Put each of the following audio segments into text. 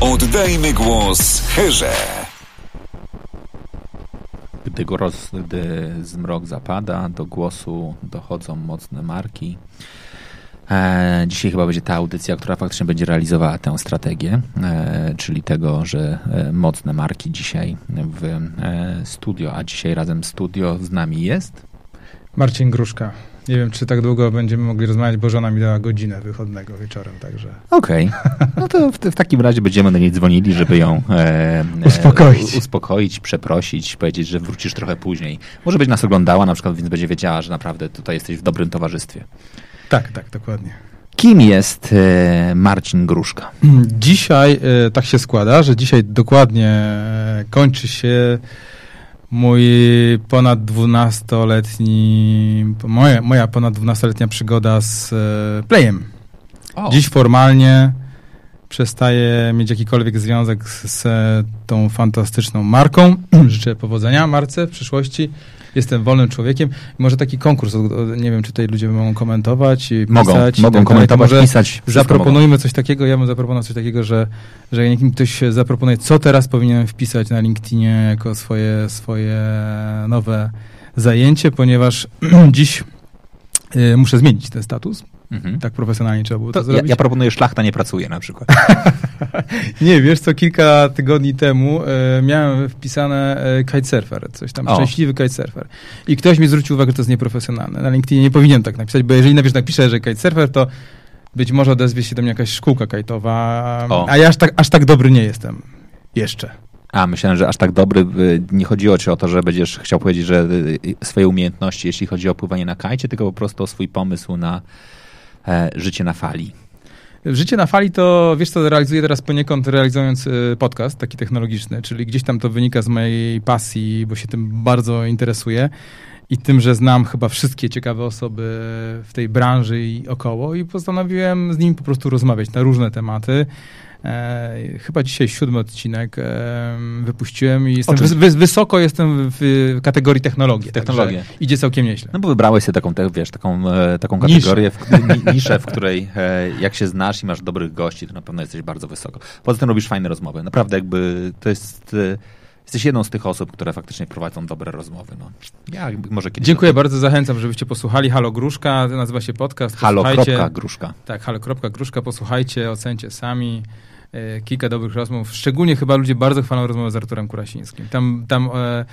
Oddajmy głos Herze. Gdy, roz, gdy zmrok zapada, do głosu dochodzą mocne marki. E, dzisiaj chyba będzie ta audycja, która faktycznie będzie realizowała tę strategię, e, czyli tego, że e, mocne marki dzisiaj w e, studio, a dzisiaj razem studio z nami jest. Marcin Gruszka. Nie wiem, czy tak długo będziemy mogli rozmawiać, bo żona mi dała godzinę wychodnego wieczorem, także... Okej, okay. no to w, w, takim razie będziemy do niej dzwonili, żeby ją e, uspokoić. uspokoić, przeprosić, powiedzieć, że wrócisz trochę później. Może być nas oglądała na przykład, więc będzie wiedziała, że naprawdę tutaj jesteś w dobrym towarzystwie. Tak, tak, dokładnie. Kim jest e, Marcin Gruszka? Dzisiaj e, tak się składa, że dzisiaj dokładnie e, kończy się mój ponad 12-letni, moja, moja ponad 12-letnia przygoda z Playem. O. Dziś formalnie przestaję mieć jakikolwiek związek z, z tą fantastyczną marką. Życzę powodzenia marce w przyszłości jestem wolnym człowiekiem. Może taki konkurs, nie wiem, czy tutaj ludzie mogą komentować, mogą, pisać. Mogą, tak komentować, może pisać. Zaproponujmy mogą. coś takiego, ja bym zaproponował coś takiego, że, że ktoś zaproponuje, co teraz powinienem wpisać na LinkedInie jako swoje, swoje nowe zajęcie, ponieważ dziś y, muszę zmienić ten status, Mhm. Tak profesjonalnie trzeba było to, to zrobić. Ja, ja, proponuję szlachta nie pracuje na przykład. nie, wiesz co, kilka tygodni temu e, miałem wpisane e, kitesurfer, coś tam, o. szczęśliwy kitesurfer. I ktoś mi zwrócił uwagę, że to jest nieprofesjonalne. Na LinkedInie nie powinien tak napisać, bo jeżeli napisz, napiszę, że kitesurfer, to być może odezwie się do mnie jakaś szkółka kajtowa, a ja aż tak, aż tak dobry nie jestem. Jeszcze. A, myślałem, że aż tak dobry. Nie chodziło ci o to, że będziesz chciał powiedzieć, że y, y, swoje umiejętności, jeśli chodzi o pływanie na kajcie, tylko po prostu o swój pomysł na życie na fali? Życie na fali to, wiesz co, realizuję teraz poniekąd realizując e, podcast taki technologiczny, czyli gdzieś tam to wynika z mojej pasji, bo się tym bardzo interesuję i tym, że znam chyba wszystkie ciekawe osoby w tej branży i około i postanowiłem z nimi po prostu rozmawiać na różne tematy. E, chyba dzisiaj siódmy odcinek e, wypuściłem i jestem wys wysoko jestem w kategorii technologii. Technologia. Idzie całkiem nieźle. No bo wybrałeś sobie taką, te, wiesz, taką, e, taką kategorię, niszę. W, niszę, w której e, jak się znasz i masz dobrych gości, to na pewno jesteś bardzo wysoko. Poza tym robisz fajne rozmowy. Naprawdę jakby to jest e, jesteś jedną z tych osób, które faktycznie prowadzą dobre rozmowy. No. Ja może kiedyś Dziękuję bardzo, zachęcam, żebyście posłuchali. Halo Gruszka, nazywa się podcast. Halo. Gruszka. Tak, halo. Gruszka, posłuchajcie, ocencie sami. E, kilka dobrych rozmów. Szczególnie chyba ludzie bardzo chwalą rozmowę z Arturem Kurasińskim. Tam, tam e,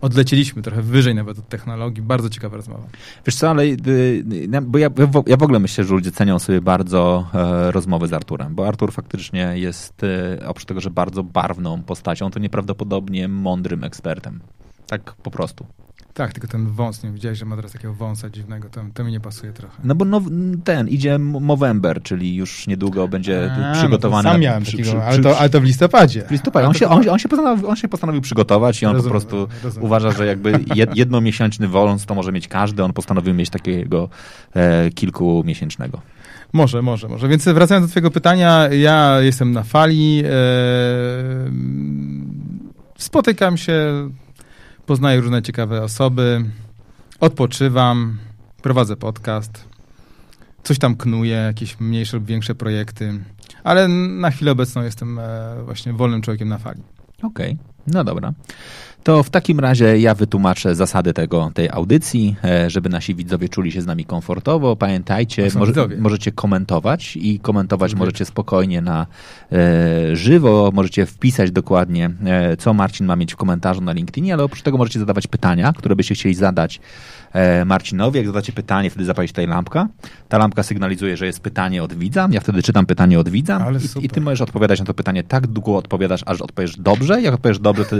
odleciliśmy trochę wyżej nawet od technologii. Bardzo ciekawa rozmowa. Wiesz co, ale y, bo ja, ja w ogóle myślę, że ludzie cenią sobie bardzo e, rozmowy z Arturem, bo Artur faktycznie jest, e, oprócz tego, że bardzo barwną postacią, to nieprawdopodobnie mądrym ekspertem. Tak po prostu. Tak, tylko ten wąs, nie widziałeś, że ma teraz takiego wąsa dziwnego, to, to mi nie pasuje trochę. No bo now, ten, idzie Movember, czyli już niedługo będzie A, przygotowany. No sam miałem przy, takiego, przy, ale, to, ale to w listopadzie. W listopadzie. On się, on, on, się postanowił, on się postanowił przygotować i on rozumiem, po prostu rozumiem. uważa, że jakby jednomiesięczny wąs to może mieć każdy, on postanowił mieć takiego e, kilkumiesięcznego. Może, może, może. Więc wracając do twojego pytania, ja jestem na fali, e, spotykam się poznaję różne ciekawe osoby, odpoczywam, prowadzę podcast, coś tam knuję, jakieś mniejsze lub większe projekty, ale na chwilę obecną jestem e, właśnie wolnym człowiekiem na fali. Okej, okay. no dobra. To w takim razie ja wytłumaczę zasady tego, tej audycji, e, żeby nasi widzowie czuli się z nami komfortowo. Pamiętajcie, może, możecie komentować i komentować możecie spokojnie na e, żywo. Możecie wpisać dokładnie, e, co Marcin ma mieć w komentarzu na LinkedInie, ale oprócz tego możecie zadawać pytania, które byście chcieli zadać E, Marcinowi. Jak zadacie pytanie, wtedy zapali się tutaj lampka. Ta lampka sygnalizuje, że jest pytanie od widza. Ja wtedy czytam pytanie od widza i, i, ty możesz odpowiadać na to pytanie tak długo odpowiadasz, aż odpowiesz dobrze. Jak odpowiesz dobrze, to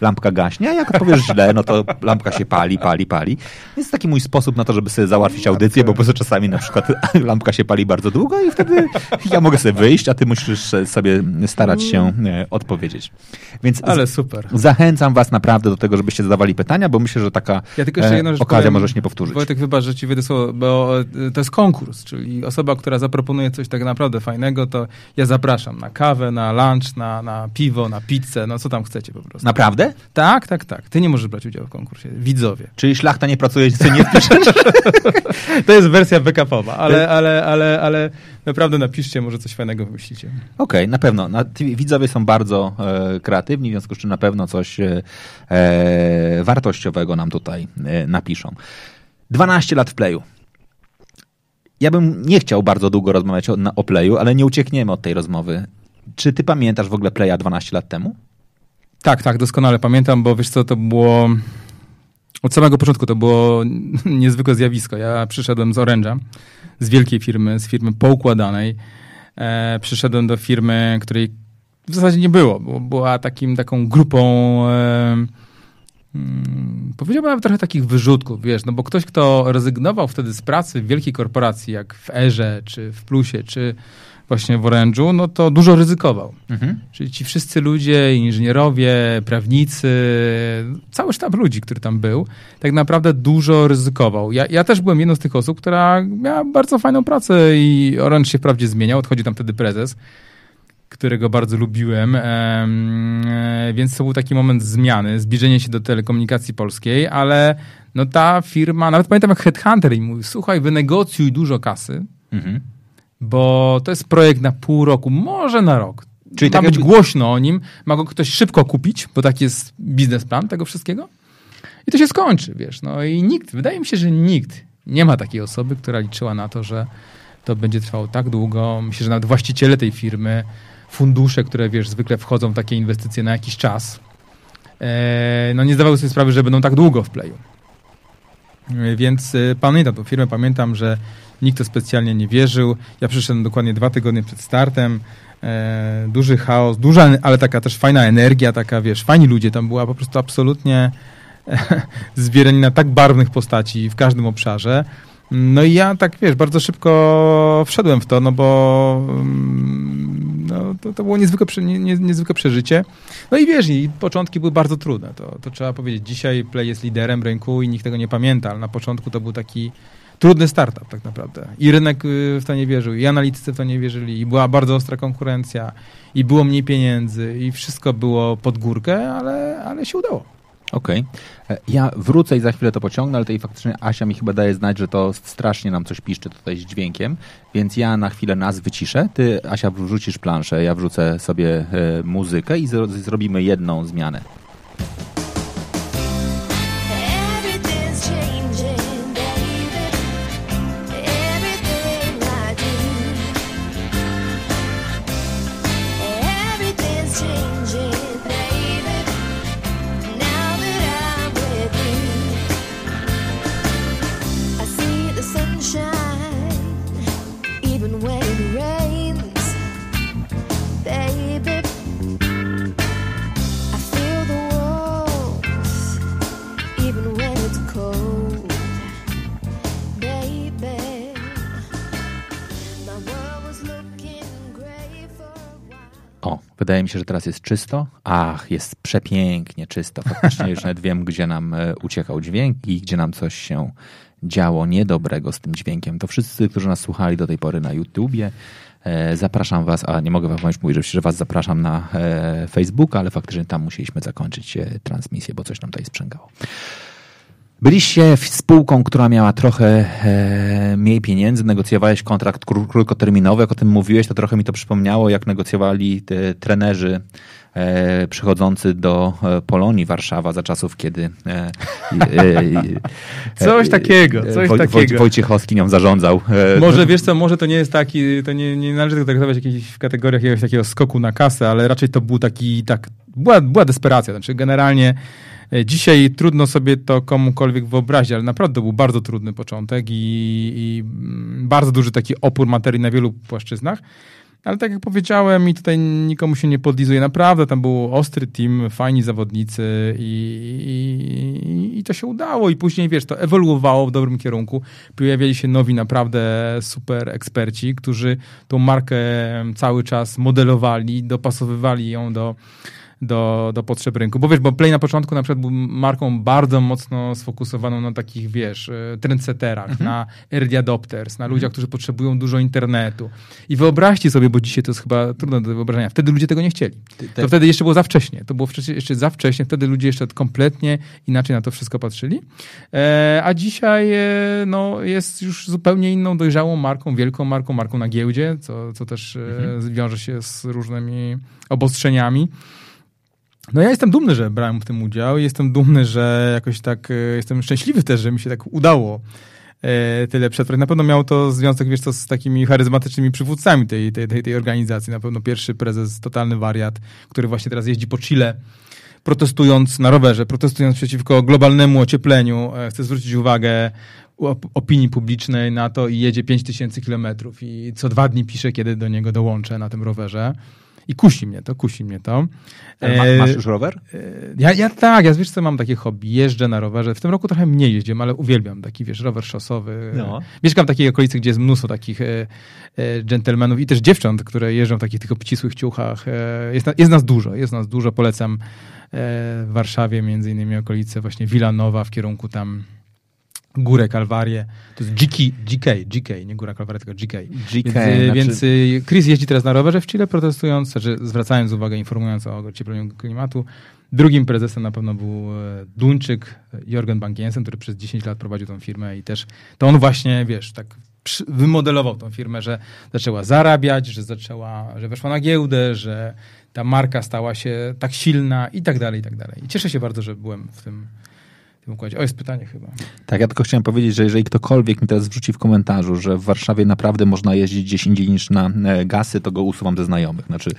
lampka gaśnie, a jak odpowiesz źle, no to lampka się pali, pali, pali. Jest taki mój sposób na to, żeby sobie załatwić audycję, bo po prostu czasami na przykład lampka się pali bardzo długo i wtedy ja mogę sobie wyjść, a ty musisz sobie starać się e, odpowiedzieć. Więc Ale super. Zachęcam was naprawdę do tego, żebyście zadawali pytania, bo myślę, że taka ja tylko jeszcze jedno, okazja powiem, może się nie powtórzyć. Wojtek, wybacz, że ci wyjdę słowo, bo to jest konkurs, czyli osoba, która zaproponuje coś tak naprawdę fajnego, to ja zapraszam na kawę, na lunch, na, na piwo, na pizzę, no co tam chcecie po prostu. Naprawdę? Tak, tak, tak. Ty nie możesz brać udziału w konkursie. Widzowie. Czyli szlachta nie pracuje, ty nie wpiszesz? to jest wersja backupowa, ale, ale, ale, ale naprawdę napiszcie, może coś fajnego wymyślicie. Okej, okay, na pewno. Na, widzowie są bardzo e, kreatywni, w związku z czym na pewno coś e, e wartościowego nam tutaj e, napiszą. 12 lat w playu. Ja bym nie chciał bardzo długo rozmawiać o, na, o playu, ale nie uciekniemy od tej rozmowy. Czy ty pamiętasz w ogóle playa 12 lat temu? Tak, tak, doskonale pamiętam, bo wiesz co, to było... Od samego początku to było niezwykłe zjawisko. Ja przyszedłem z Orange'a, z wielkiej firmy, z firmy poukładanej. E, przyszedłem do firmy, której w zasadzie nie było, bo była takim, taką grupą... E, Hmm, powiedziałbym nawet trochę takich wyrzutków, wiesz, no bo ktoś, kto rezygnował wtedy z pracy w wielkiej korporacji, jak w Erze, czy w Plusie, czy właśnie w Orange'u, no to dużo ryzykował. Mhm. Czyli ci wszyscy ludzie, inżynierowie, prawnicy, cały sztab ludzi, który tam był, tak naprawdę dużo ryzykował. Ja, ja też byłem jedną z tych osób, która miała bardzo fajną pracę i Orange się wprawdzie zmieniał, odchodzi tam wtedy prezes, którego bardzo lubiłem, e, więc to był taki moment zmiany, zbliżenie się do telekomunikacji polskiej, ale no ta firma, nawet pamiętam jak Headhunter i mówił, słuchaj, wynegocjuj dużo kasy, mhm. Bo to jest projekt na pół roku, może na rok. Czyli ma tak być jakby... głośno o nim, ma go ktoś szybko kupić, bo taki jest biznesplan tego wszystkiego i to się skończy, wiesz, no i nikt, wydaje mi się, że nikt nie ma takiej osoby, która liczyła na to, że to będzie trwało tak długo. Myślę, że nawet właściciele tej firmy fundusze, które wiesz, zwykle wchodzą w takie inwestycje na jakiś czas, e, no nie zdawały sobie sprawy, że będą tak długo w playu. E, więc e, pamiętam tą firmę, pamiętam, że nikt to specjalnie nie wierzył. Ja przyszedłem dokładnie dwa tygodnie przed startem. E, duży chaos, duża, ale taka też fajna energia, taka wiesz, fajni ludzie. Tam była po prostu absolutnie e, na tak barwnych postaci w każdym obszarze. No i ja tak, wiesz, bardzo szybko wszedłem w to, no bo mm, no, to, to było niezwykłe, nie, nie, niezwykłe przeżycie. No i wiesz, i początki były bardzo trudne, to, to trzeba powiedzieć. Dzisiaj Play jest liderem rynku i nikt tego nie pamięta, ale na początku to był taki trudny startup tak naprawdę. I rynek y, w to nie wierzył, i analitycy w to nie wierzyli, i była bardzo ostra konkurencja, i było mniej pieniędzy, i wszystko było pod górkę, ale, ale się udało. Okej. Okay. E, ja wrócę i za chwilę to pociągnę, ale tej faktycznie Asia mi chyba daje znać, że to strasznie nam coś piszczy tutaj z dźwiękiem, więc ja na chwilę nas wyciszę. Ty, Asia, wrzucisz planszę, ja wrzucę sobie e, muzykę i zrobimy jedną zmianę. Wydaje mi się, że teraz jest czysto. Ach, jest przepięknie czysto. Faktycznie już nawet wiem, gdzie nam e, uciekał dźwięk i gdzie nam coś się działo niedobrego z tym dźwiękiem. To wszyscy, którzy nas słuchali do tej pory na YouTubie, e, zapraszam Was, a nie mogę Wam mówić, że Was zapraszam na e, Facebooka, ale faktycznie tam musieliśmy zakończyć transmisję, bo coś nam tutaj sprzęgało. Byliście spółką, która miała trochę e, mniej pieniędzy, negocjowałeś kontrakt krótkoterminowy, jak o tym mówiłeś, to trochę mi to przypomniało, jak negocjowali te trenerzy e, przychodzący do e, Polonii Warszawa za czasów, kiedy e, e, coś takiego, coś Woj, takiego. Wojciechowski nią zarządzał. Może wiesz co, może to nie jest taki, to nie, nie należy tego traktować w kategoriach jakiegoś takiego skoku na kasę, ale raczej to był taki, tak, była, była desperacja, znaczy generalnie E, dzisiaj trudno sobie to komukolwiek wyobrazić, ale naprawdę był bardzo trudny początek i, i bardzo duży taki opór materii na wielu płaszczyznach. Ale tak jak powiedziałem i tutaj nikomu się nie podlizuje, naprawdę tam był ostry team, fajni zawodnicy i, i, i, to się udało i później, wiesz, to ewoluowało w dobrym kierunku. Pojawiali się nowi naprawdę super eksperci, którzy tą markę cały czas modelowali, dopasowywali ją do do, do potrzeb rynku. Bo wiesz, bo Play na początku na przykład był marką bardzo mocno sfokusowaną na takich, wiesz, e, trendsetterach, mhm. na early adopters, na ludziach, mhm. którzy potrzebują dużo internetu. I wyobraźcie sobie, bo dzisiaj to jest chyba trudno do wyobrażenia, wtedy ludzie tego nie chcieli. To wtedy jeszcze było za wcześnie. To było wcześniej, jeszcze za wcześnie, wtedy ludzie jeszcze kompletnie inaczej na to wszystko patrzyli. E, a dzisiaj e, no, jest już zupełnie inną, dojrzałą marką, wielką marką, marką na giełdzie, co, co też e, mhm. wiąże się z różnymi obostrzeniami. No ja jestem dumny, że brałem w tym udział. Jestem dumny, że jakoś tak, e, jestem szczęśliwy też, że mi się tak udało e, tyle przetrwać. Na pewno miał to związek, wiesz co, z takimi charyzmatycznymi przywódcami tej, tej, tej, tej organizacji. Na pewno pierwszy prezes, totalny wariat, który właśnie teraz jeździ po Chile, protestując na rowerze, protestując przeciwko globalnemu ociepleniu. E, chcę zwrócić uwagę opinii publicznej na to i jedzie 5000 kilometrów i co dwa dni pisze, kiedy do niego dołączę na tym rowerze. I kusi mnie to, kusi mnie to. Ma, masz już rower? E, ja, ja tak, ja wiesz co, mam takie hobby, jeżdżę na rowerze. W tym roku trochę mniej jeździłem, ale uwielbiam taki, wiesz, rower szosowy. No. Mieszkam w takiej okolicy, gdzie jest mnóstwo takich e, e, dżentelmenów i też dziewcząt, które jeżdżą w takich tylko obcisłych ciuchach. E, jest, jest nas dużo, jest nas dużo, polecam e, w Warszawie między innymi okolice właśnie Wilanowa w kierunku tam Górę Kalwarię. To jest GK, GK, GK, nie Góra Kalwaria, tylko GK. GK więc, y, znaczy... więc y, Chris jeździ teraz na rowerze w Chile protestując, znaczy zwracając uwagę, informując o ociepleniu klimatu. Drugim prezesem na pewno był e, Duńczyk Jorgen Bankiensen, który przez 10 lat prowadził tą firmę i też to on właśnie, wiesz, tak wymodelował tą firmę, że zaczęła zarabiać, że zaczęła, że weszła na giełdę, że ta marka stała się tak silna i tak dalej, i tak dalej. I cieszę się bardzo, że byłem w tym tym układzie. O, jest pytanie chyba. Tak, ja tylko chciałem powiedzieć, że jeżeli ktokolwiek mi teraz wrzuci w komentarzu, że w Warszawie naprawdę można jeździć gdzieś indziej niż na e, gasy, to go usuwam ze znajomych. Znaczy,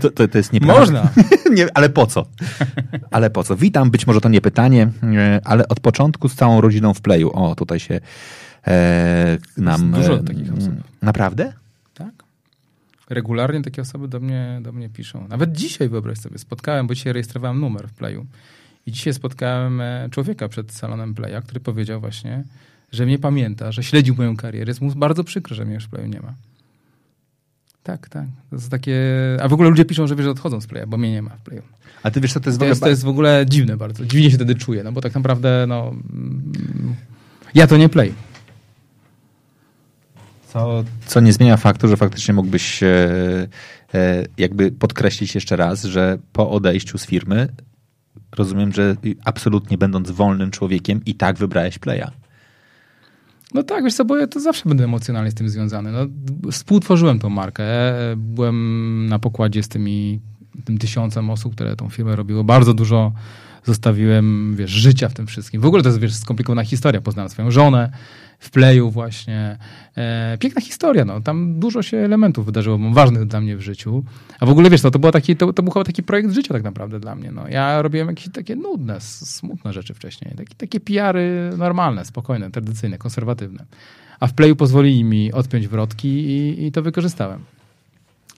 to, to, to jest nieprawda. Można. nie, ale po co? Ale po co? Witam, być może to nie pytanie, e, ale od początku z całą rodziną w playu. O, tutaj się e, nam... Jest dużo e, takich osób. Naprawdę? Tak. Regularnie takie osoby do mnie, do mnie piszą. Nawet dzisiaj, wyobraź sobie, spotkałem, bo dzisiaj rejestrowałem numer w playu i dzisiaj spotkałem e, człowieka przed salonem Playa, który powiedział właśnie, że mnie pamięta, że śledził moją karierę. Jest mu bardzo przykro, że mnie już w Playu nie ma. Tak, tak. To jest takie... A w ogóle ludzie piszą, że wiesz, że odchodzą z Playa, bo mnie nie ma w Playu. A ty wiesz, co to jest w ogóle... To jest, to jest w ogóle dziwne bardzo. Dziwnie się wtedy czuję, no bo tak naprawdę, no... Mm, ja to nie Play. Co, co nie zmienia faktu, że faktycznie mógłbyś e, e, jakby podkreślić jeszcze raz, że po odejściu z firmy rozumiem, że absolutnie będąc wolnym człowiekiem i tak wybrałeś Playa. No tak, wiesz co, bo ja to zawsze będę emocjonalnie z tym związany. No, współtworzyłem tą markę. Byłem na pokładzie z tymi tym tysiącem osób, które tą firmę robiło. Bardzo dużo zostawiłem, wiesz, życia w tym wszystkim. W ogóle to jest, wiesz, skomplikowana historia. Poznałem swoją żonę, w playu właśnie. E, piękna historia, no. Tam dużo się elementów wydarzyło, ważnych dla mnie w życiu. A w ogóle, wiesz, no, to, było taki, to, to był chyba taki projekt życia tak naprawdę dla mnie. No. Ja robiłem jakieś takie nudne, smutne rzeczy wcześniej. Takie, takie PR-y normalne, spokojne, tradycyjne, konserwatywne. A w playu pozwolili mi odpiąć wrotki i, i to wykorzystałem.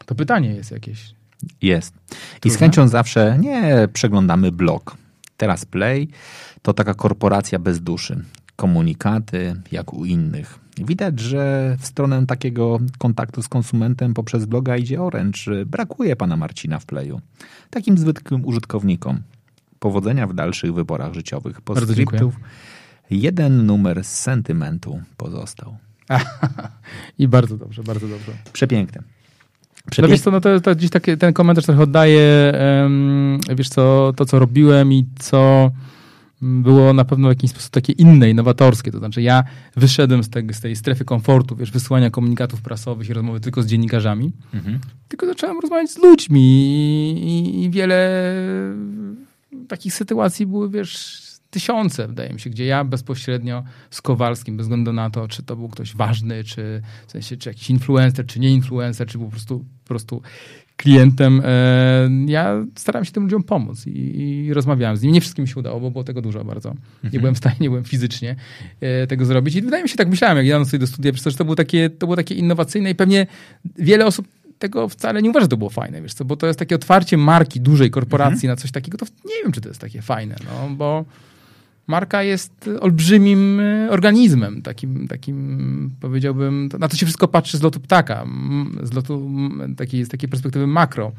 To pytanie jest jakieś. Jest. I z chęcią zawsze nie przeglądamy blog. Teraz Play to taka korporacja bez duszy komunikaty jak u innych. Widać, że w stronę takiego kontaktu z konsumentem poprzez bloga idzie Orange. Brakuje pana Marcina w Playu. Takim zwykłym użytkownikom. Powodzenia w dalszych wyborach życiowych. Postscriptów. Jeden numer z sentymentu pozostał. I bardzo dobrze, bardzo dobrze. Przepiękne. Przepiękne. No wiesz co, no to, to taki, ten komentarz trochę oddaje, um, wiesz co, to co robiłem i co było na pewno w jakiś sposób takie inne, innowatorskie. To znaczy ja wyszedłem z, tej, z tej strefy komfortu, wiesz, wysyłania komunikatów prasowych i rozmowy tylko z dziennikarzami, mhm. tylko zacząłem rozmawiać z ludźmi i, i, wiele takich sytuacji były, wiesz, tysiące, wydaje mi się, gdzie ja bezpośrednio z Kowalskim, bez względu na to, czy to był ktoś ważny, czy w sensie, czy jakiś influencer, czy nie influencer, czy po prostu, po prostu klientem, e, ja starałem się tym ludziom pomóc i, i rozmawiałem z nimi. Nie wszystkim mi się udało, bo było tego dużo bardzo. Nie mhm. byłem w stanie, nie byłem fizycznie e, tego zrobić. I wydaje mi się, tak myślałem, jak jadłem sobie do studia, że to było, takie, to było takie innowacyjne i pewnie wiele osób tego wcale nie uważam, że to było fajne, wiesz co, bo to jest takie otwarcie marki dużej korporacji mhm. na coś takiego, to nie wiem, czy to jest takie fajne, no, bo marka jest olbrzymim e, organizmem, takim, takim powiedziałbym, na to się wszystko patrzy z lotu ptaka, z lotu takiej, z takiej perspektywy makro,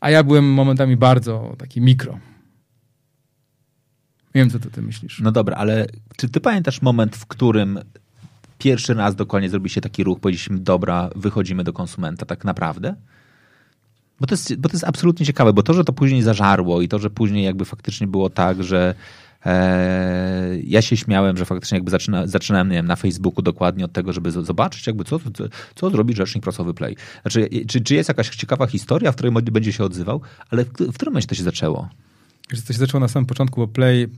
a ja byłem momentami bardzo taki mikro. Wiem, co ty, ty myślisz. No dobra, ale czy ty pamiętasz moment, w którym pierwszy raz dokładnie zrobiliście taki ruch, powiedzieliśmy, dobra, wychodzimy do konsumenta tak naprawdę? Bo to, jest, bo to jest absolutnie ciekawe, bo to, że to później zażarło i to, że później jakby faktycznie było tak, że ja się śmiałem, że faktycznie jakby zaczyna, zaczynałem nie wiem, na Facebooku dokładnie od tego, żeby zobaczyć jakby co, co, co zrobi rzecznik prasowy Play. Znaczy, czy, czy jest jakaś ciekawa historia, w której będzie się odzywał, ale w, w którym momencie to się zaczęło? to się zaczęło na samym początku, bo Play e,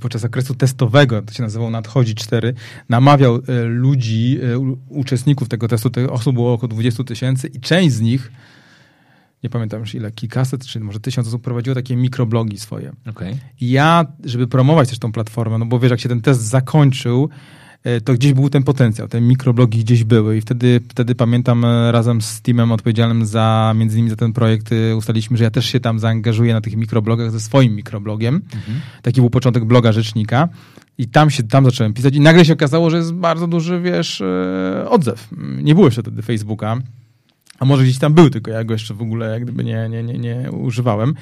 podczas okresu testowego, to się nazywało Nadchodzi 4, namawiał e, ludzi, e, uczestników tego testu, tych osób było około 20 tysięcy i część z nich, nie pamiętam już ile, kilkaset czy może tysiąc osób prowadziło takie mikroblogi swoje. Okay. I ja, żeby promować też tą platformę, no bo wiesz, jak się ten test zakończył, E, to gdzieś był ten potencjał, te mikroblogi gdzieś były i wtedy, wtedy pamiętam e, razem z teamem odpowiedzialnym za, między innymi za ten projekt, e, ustaliliśmy, że ja też się tam zaangażuję na tych mikroblogach ze swoim mikroblogiem. Mhm. Taki był początek bloga Rzecznika. I tam się, tam zacząłem pisać i nagle się okazało, że jest bardzo duży, wiesz, odzew. Nie było jeszcze wtedy Facebooka. A może gdzieś tam był, tylko ja go jeszcze w ogóle jak gdyby nie, nie, nie, nie używałem.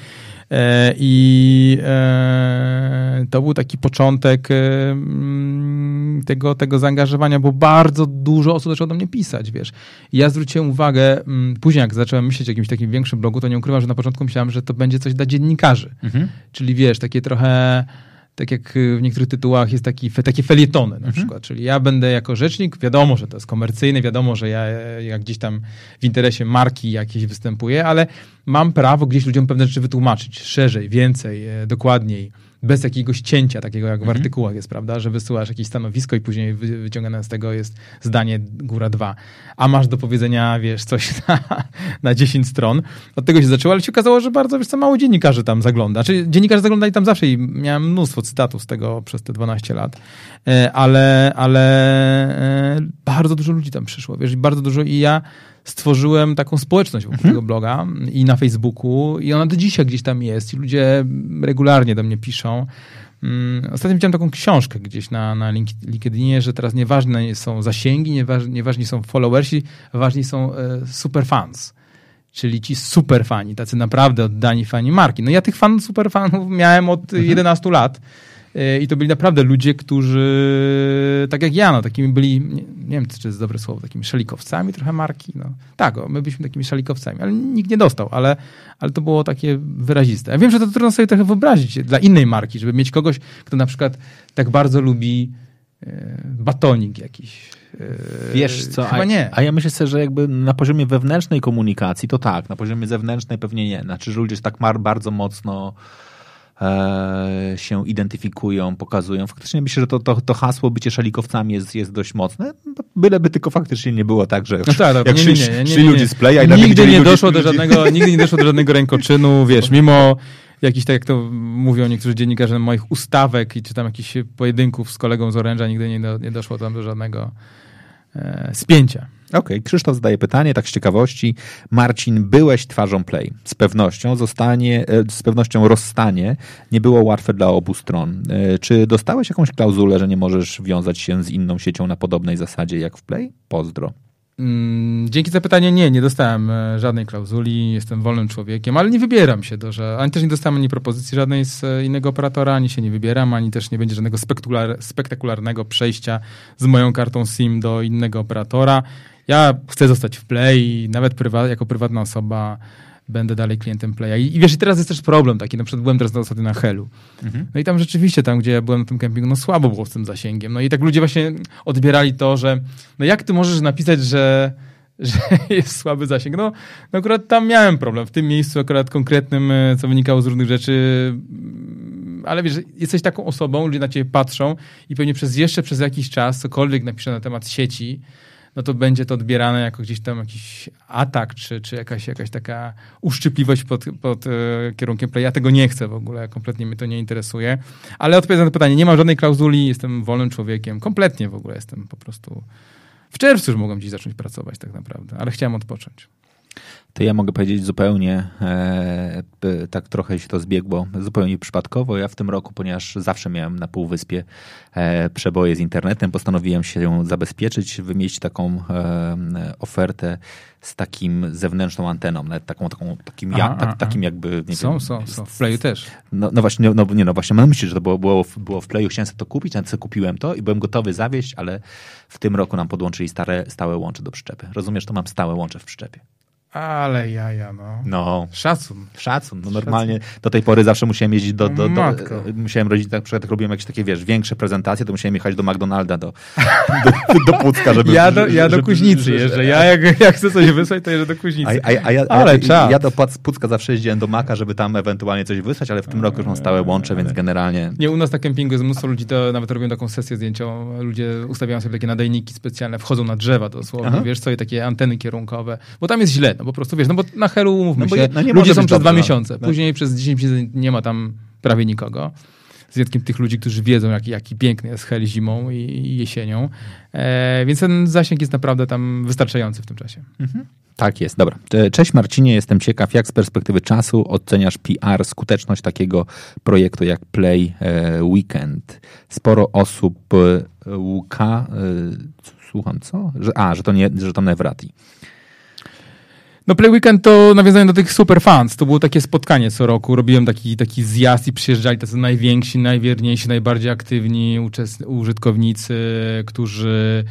E, I e, to był taki początek e, mm, tego, tego zaangażowania, bo bardzo dużo osób zaczęło do mnie pisać, wiesz. I ja zwróciłem uwagę, mm, później jak zacząłem myśleć o jakimś takim większym blogu, to nie ukrywam, że na początku myślałem, że to będzie coś dla dziennikarzy. Mhm. Czyli wiesz, takie trochę tak jak w niektórych tytułach jest taki, takie felietony na mhm. przykład, czyli ja będę jako rzecznik, wiadomo, że to jest komercyjne, wiadomo, że ja jak gdzieś tam w interesie marki jakieś występuję, ale mam prawo gdzieś ludziom pewne rzeczy wytłumaczyć szerzej, więcej, e, dokładniej bez jakiegoś cięcia, takiego jak w mhm. artykułach jest, prawda, że wysyłasz jakieś stanowisko i później wyciągane z tego jest zdanie góra dwa. A masz do powiedzenia, wiesz, coś na, na 10 stron. Od tego się zaczęło, ale się okazało, że bardzo, wiesz co, mało dziennikarzy tam zagląda. Czyli dziennikarze zaglądali tam zawsze i miałem mnóstwo cytatów z tego przez te 12 lat. E, ale, ale e, bardzo dużo ludzi tam przyszło, wiesz, bardzo dużo i ja stworzyłem taką społeczność wokół mhm. tego bloga i na Facebooku i ona do dzisiaj gdzieś tam jest i ludzie regularnie do mnie piszą. Mm, ostatnio widziałem taką książkę gdzieś na, na LinkedInie, że teraz nieważne są zasięgi, nieważni, nieważni są followersi, ważni są e, superfans. Czyli ci superfani, tacy naprawdę oddani fani marki. No ja tych fan, superfanów miałem od mhm. 11 lat. I to byli naprawdę ludzie, którzy, tak jak ja, no, takimi byli, nie, nie wiem, czy to jest dobre słowo, takimi szalikowcami trochę marki. No. Tak, o, my byliśmy takimi szalikowcami, ale nikt nie dostał, ale, ale to było takie wyraziste. Ja wiem, że to trudno sobie trochę wyobrazić dla innej marki, żeby mieć kogoś, kto na przykład tak bardzo lubi e, batonik jakiś. E, Wiesz co, Chyba a, nie. a ja myślę sobie, że jakby na poziomie wewnętrznej komunikacji to tak, na poziomie zewnętrznej pewnie nie. Znaczy, że ludzie tak bardzo mocno się identyfikują, pokazują. Faktycznie myślę, że to, to, to hasło bycie szalikowcami jest, jest dość mocne, byleby tylko faktycznie nie było tak, że no tak, tak, jak nie, szli, nie, nie, szli ludzie z playa i nigdy nie doszło ludzi, do żadnego, nigdy nie doszło do żadnego rękoczynu, wiesz, mimo jakiś, tak jak to mówią niektórzy dziennikarze, moich ustawek i czy tam jakichś pojedynków z kolegą z Oręża, nigdy nie, do, nie doszło tam do żadnego spięcia. Okej, okay. Krzysztof zadaje pytanie, tak z ciekawości. Marcin, byłeś twarzą Play. Z pewnością zostanie, e, z pewnością rozstanie nie było łatwe dla obu stron. E, czy dostałeś jakąś klauzulę, że nie możesz wiązać się z inną siecią na podobnej zasadzie jak w Play? Pozdro. Mm, dzięki za pytanie. Nie, nie dostałem e, żadnej klauzuli, jestem wolnym człowiekiem, ale nie wybieram się do, że ani też nie dostałem ani propozycji żadnej z innego operatora, ani się nie wybieram, ani też nie będzie żadnego spektakularnego przejścia z moją kartą SIM do innego operatora. Ja chcę zostać w Play nawet prywa jako prywatna osoba będę dalej klientem Playa. I, I, wiesz, i teraz jest też problem taki, na przykład byłem teraz ostatnio na Helu. Mhm. No i tam rzeczywiście, tam gdzie ja byłem na tym kempingu, no słabo było z tym zasięgiem. No i tak ludzie właśnie odbierali to, że no jak ty możesz napisać, że że jest słaby zasięg. No, no akurat tam miałem problem. W tym miejscu akurat konkretnym, e, co wynikało z różnych rzeczy, mm, ale wiesz, jesteś taką osobą, ludzie na ciebie patrzą i pewnie przez jeszcze przez jakiś czas cokolwiek napiszę na temat sieci, no to będzie to odbierane jako gdzieś tam jakiś atak, czy, czy jakaś, jakaś taka uszczypliwość pod, pod e, kierunkiem play. Ja tego nie chcę w ogóle, kompletnie mnie to nie interesuje. Ale odpowiadam na pytanie, nie mam żadnej klauzuli, jestem wolnym człowiekiem, kompletnie w ogóle jestem po prostu w czerwcu już mogłem gdzieś zacząć pracować tak naprawdę, ale chciałem odpocząć to ja mogę powiedzieć zupełnie, e, tak trochę się to zbiegło, zupełnie przypadkowo. Ja w tym roku, ponieważ zawsze miałem na Półwyspie e, przeboje z internetem, postanowiłem się zabezpieczyć, wymieścić taką e, ofertę z takim zewnętrzną anteną, nawet taką, taką takim, ja, tak, takim jakby... Nie są, wiem, są, są. W Playu też. No, no właśnie, no, nie, no właśnie, mam myśleć, że to było, było, było w Playu, chciałem sobie to kupić, nawet sobie kupiłem to i byłem gotowy zawieść, ale w tym roku nam podłączyli stare, stałe łącze do przyczepy. Rozumiesz, to mam stałe łącze w przyczepie. Ale jaja, no. No. Szacun. Szacun. No normalnie Szacun. do tej pory zawsze musiałem jeździć do... do, do musiałem robić, tak, przykład jak robiłem jakieś takie, wiesz, większe prezentacje, to musiałem jechać do McDonalda, do, do, do Pucka, żeby... Ja do, ja do Kuźnicy jeżdżę. Ja jak, jak chcę coś wysłać, to jeżdżę do Kuźnicy. A, a, a ja, ale ja, ja do Pucka zawsze jeździłem do Maka, żeby tam ewentualnie coś wysłać, ale w tym roku już mam stałe łącze, więc generalnie... Nie, u nas na kempingu jest mnóstwo ludzi, to nawet robią taką sesję zdjęciową. Ludzie ustawiają sobie takie nadajniki specjalne, wchodzą na drzewa dosłownie, Aha. wiesz co, i takie anteny kierunkowe, bo tam jest źle, no po prostu, wiesz, no bo na Helu umówmy no się, no ludzie są przez dwa miesiące, no. później przez 10 miesięcy nie ma tam prawie nikogo. Z wyjątkiem tych ludzi, którzy wiedzą, jaki, jaki piękny jest Hel zimą i, i jesienią. E, więc ten zasięg jest naprawdę tam wystarczający w tym czasie. Mhm. Tak jest, dobra. Cześć Marcinie, jestem ciekaw, jak z perspektywy czasu oceniasz PR, skuteczność takiego projektu jak Play e, Weekend. Sporo osób e, łuka, słucham co? Że, a, że to nie, że to Nevrati. No Play Weekend to nawiązanie do tych super fans. To było takie spotkanie co roku. Robiłem taki, taki zjazd i przyjeżdżali tacy najwięksi, najwierniejsi, najbardziej aktywni użytkownicy, którzy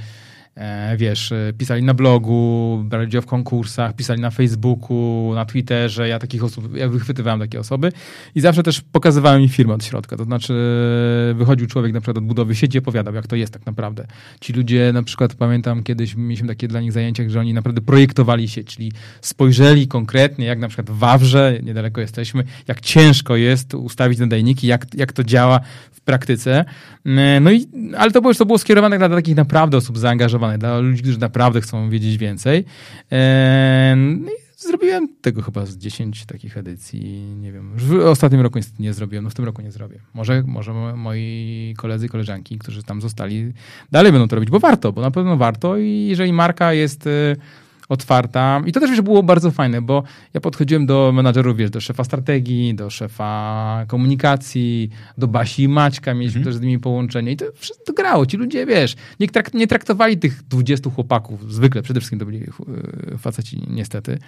wiesz, e, pisali na blogu, brali udział w konkursach, pisali na Facebooku, na Twitterze. Ja takich osób, ja wychwytywałem takie osoby i zawsze też pokazywałem im firmę od środka. To znaczy, wychodził człowiek na przykład od budowy sieci, opowiadał, jak to jest tak naprawdę. Ci ludzie, na przykład pamiętam kiedyś, mieliśmy takie dla nich zajęcia, że oni naprawdę projektowali sieć, czyli spojrzeli konkretnie, jak na przykład w Wawrze, niedaleko jesteśmy, jak ciężko jest ustawić nadajniki, jak, jak to działa w praktyce. E, no i, ale to było, to było skierowane dla takich naprawdę osób zaangażowanych, dla ludzi, którzy naprawdę chcą wiedzieć więcej. E, no zrobiłem tego chyba z 10 takich edycji, nie wiem. W ostatnim roku niestety nie zrobiłem, no w tym roku nie zrobię. Może, może moi koledzy i koleżanki, którzy tam zostali, dalej będą to robić, bo warto, bo na pewno warto i jeżeli marka jest e, otwarta. I to też było bardzo fajne, bo ja podchodziłem do menadżerów, wiesz, do szefa strategii, do szefa komunikacji, do Basi i Maćka, mieliśmy mhm. też z nimi połączenie i to wszystko grało. Ci ludzie, wiesz, nie, trakt, nie traktowali tych 20 chłopaków, zwykle, przede wszystkim to byli e, faceci niestety,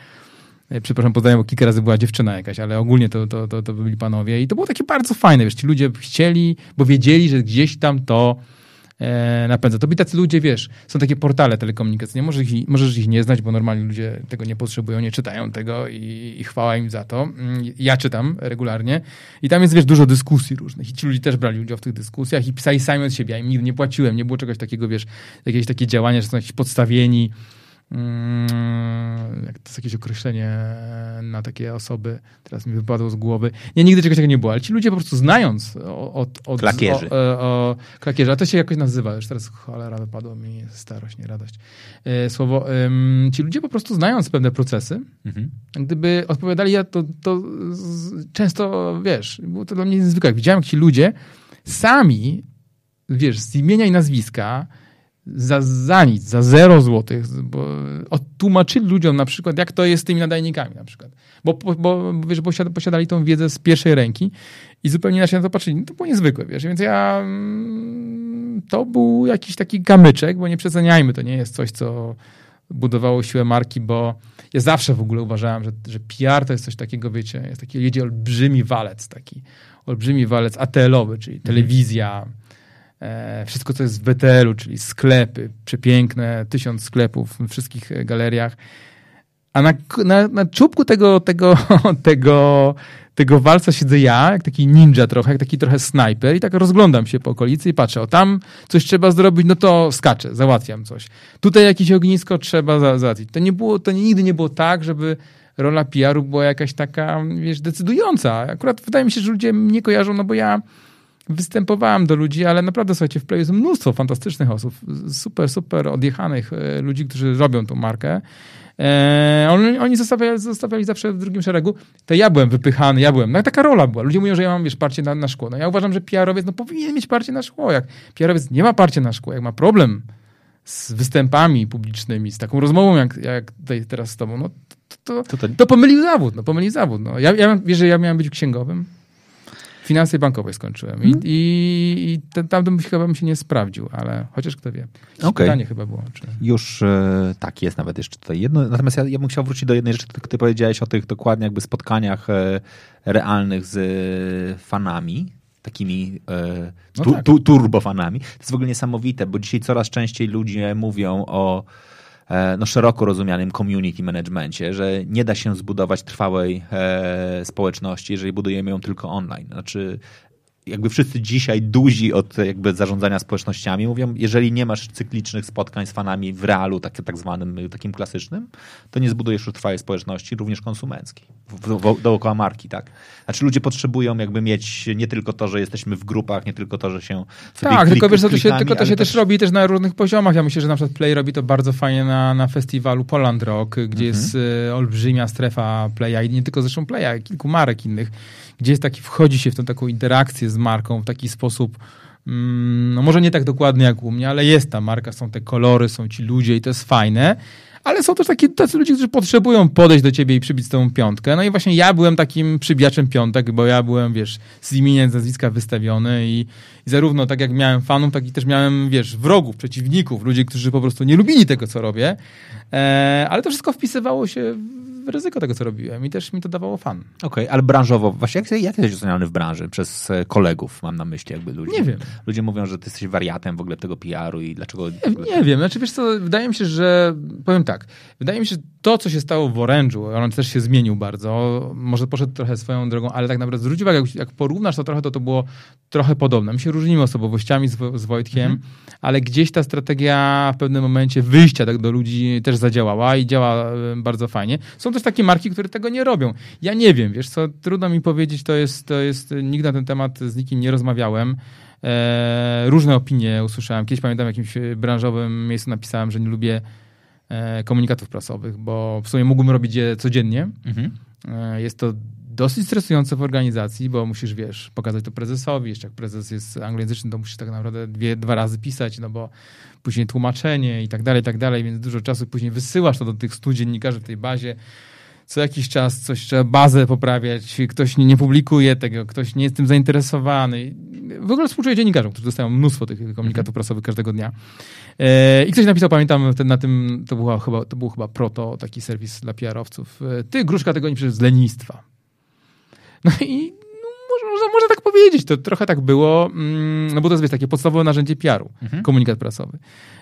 e, przepraszam, poznaję, bo kilka razy była dziewczyna jakaś, ale ogólnie to, to, to, to byli panowie i to było takie bardzo fajne, wiesz, ci ludzie chcieli, bo wiedzieli, że gdzieś tam to e, napędza. To by tacy ludzie, wiesz, są takie portale telekomunikacyjne, możesz ich, możesz ich nie znać, bo normalnie ludzie tego nie potrzebują, nie czytają tego i, i chwała im za to. Mm, ja czytam regularnie i tam jest, wiesz, dużo dyskusji różnych i ci ludzie też brali udział w tych dyskusjach i pisali sami od siebie, ja im nigdy nie płaciłem, nie było czegoś takiego, wiesz, jakieś takie działania, że są jakieś podstawieni, jak to jest jakieś określenie na takie osoby, teraz mi wypadło z głowy. Nie, nigdy czegoś takiego nie było, ale ci ludzie po prostu znając od... od klakierzy. O, o, o, klakierzy, a to się jakoś nazywa, już teraz cholera wypadło mi starość, nie radość. E, słowo, ci ludzie po prostu znając pewne procesy, mhm. gdyby odpowiadali, ja to, to często, wiesz, było to dla mnie niezwykłe. Jak widziałem, jak ci ludzie sami, wiesz, z imienia i nazwiska za, za nic, za zero złotych, bo tłumaczyli ludziom na przykład, jak to jest z tymi nadajnikami na przykład. Bo, bo, bo wiesz, posiadali tą wiedzę z pierwszej ręki i zupełnie inaczej na to patrzyli. No, to było niezwykłe, wiesz, więc ja mm, to był jakiś taki kamyczek, bo nie przeceniajmy, to nie jest coś, co budowało siłę marki, bo ja zawsze w ogóle uważałem, że, że PR to jest coś takiego, wiecie, jest taki, jedzie olbrzymi walec taki, olbrzymi walec ATL-owy, czyli mhm. telewizja, E, wszystko, co jest w BTL-u, czyli sklepy, przepiękne, tysiąc sklepów w wszystkich galeriach. A na, na, na czubku tego, tego, tego, tego walca siedzę ja, jak taki ninja trochę, jak taki trochę snajper i tak rozglądam się po okolicy i patrzę, o tam coś trzeba zrobić, no to skaczę, załatwiam coś. Tutaj jakieś ognisko trzeba za, załatwić. To nie było, to nigdy nie było tak, żeby rola PR-u była jakaś taka, wiesz, decydująca. Akurat wydaje mi się, że ludzie mnie kojarzą, no bo ja występowałem do ludzi, ale naprawdę, słuchajcie, w Play jest mnóstwo fantastycznych osób, super, super odjechanych e, ludzi, którzy robią tą markę. E, oni, oni zostawiali, zostawiali, zawsze w drugim szeregu. To ja byłem wypychany, ja byłem. No taka rola była. Ludzie mówią, że ja mam, wiesz, parcie na, na szkło. No ja uważam, że PR-owiec no, powinien mieć parcie na szkło. Jak PR-owiec nie ma parcie na szkło, jak ma problem z występami publicznymi, z taką rozmową jak, jak tutaj teraz z tobą, no to, to, to, to pomylił zawód, no pomylił zawód. No. Ja, ja, wiesz, że ja miałem być księgowym? Finanse bankowe skończyłem hmm. i, i, i tam bym chyba bym się nie sprawdził, ale chociaż kto wie. Okay. Pytanie chyba było. Czy... Już e, tak, jest nawet jeszcze tutaj jedno. Natomiast ja, ja bym chciał wrócić do jednej rzeczy, ty, powiedziałeś o tych dokładnie jakby spotkaniach e, realnych z e, fanami takimi e, no tu, no tak. tu, turbofanami. To jest w ogóle niesamowite, bo dzisiaj coraz częściej ludzie mówią o no, szeroko rozumianym community managemencie, że nie da się zbudować trwałej e, społeczności, jeżeli budujemy ją tylko online. Znaczy, jakby wszyscy dzisiaj duzi od jakby zarządzania społecznościami mówią, jeżeli nie masz cyklicznych spotkań z fanami w realu, tak, tak zwanym, takim klasycznym, to nie zbudujesz trwałej społeczności, również konsumenckiej, dookoła marki, tak? Znaczy ludzie potrzebują jakby mieć nie tylko to, że jesteśmy w grupach, nie tylko to, że się Tak, klik, tylko wiesz, to się, tylko to się też robi też na różnych poziomach. Ja myślę, że na przykład Play robi to bardzo fajnie na, na festiwalu Poland Rock, gdzie mhm. jest y, olbrzymia strefa Playa i nie tylko zresztą Playa, kilku marek innych, gdzie jest taki, wchodzi się w tą taką interakcję z marką w taki sposób, mm, no może nie tak dokładny jak u mnie, ale jest ta marka, są te kolory, są ci ludzie i to jest fajne. Ale są też taki, tacy ludzie, którzy potrzebują podejść do ciebie i przybić tą piątkę. No i właśnie ja byłem takim przybijaczem piątek, bo ja byłem, wiesz, z imienia, z nazwiska wystawiony i, i zarówno tak jak miałem fanów, tak i też miałem, wiesz, wrogów, przeciwników, ludzi, którzy po prostu nie lubili tego, co robię. E, ale to wszystko wpisywało się ryzyko tego, co robiłem i też mi to dawało fan. Okej, okay, ale branżowo, właśnie jak, jak jesteś oceniany w branży przez e, kolegów, mam na myśli jakby ludzi? Nie wiem. Ludzie mówią, że ty jesteś wariatem w ogóle tego PR-u i dlaczego... Nie, nie wiem, znaczy wiesz co, wydaje mi się, że, powiem tak, wydaje mi się, że to, co się stało w Orange'u, on też się zmienił bardzo, może poszedł trochę swoją drogą, ale tak naprawdę zwróć uwagę, jak, jak porównasz to trochę, to to było trochę podobne. My się różnimy osobowościami z, z Wojtkiem, mhm. ale gdzieś ta strategia w pewnym momencie wyjścia tak do ludzi też zadziałała i działa e, bardzo fajnie. Są też takie marki, które tego nie robią. Ja nie wiem, wiesz co, trudno mi powiedzieć, to jest, to jest nigdy na ten temat z nikim nie rozmawiałem. E, różne opinie usłyszałem. Kiedyś pamiętam w jakimś branżowym miejscu napisałem, że nie lubię e, komunikatów prasowych, bo w sumie mógłbym robić je codziennie. Mhm. E, jest to dosyć stresujące w organizacji, bo musisz, wiesz, pokazać to prezesowi, jeszcze jak prezes jest anglojęzyczny, to musisz tak naprawdę dwie, dwa razy pisać, no bo później tłumaczenie i tak dalej, i tak dalej, więc dużo czasu później wysyłasz to do tych stu dziennikarzy w tej bazie, co jakiś czas coś trzeba bazę poprawiać, ktoś nie, nie publikuje tego, ktoś nie jest tym zainteresowany. W ogóle współczuję dziennikarzom, którzy dostają mnóstwo tych komunikatów mhm. prasowych każdego dnia. E, I ktoś napisał, pamiętam, na tym, to, była chyba, to był chyba proto, taki serwis dla PR-owców. E, ty, Gruszka, tego nie przecież z lenistwa. No i można, można tak powiedzieć, to trochę tak było, mm, no bo to jest wiesz, takie podstawowe narzędzie PR-u, mhm. komunikat prasowy.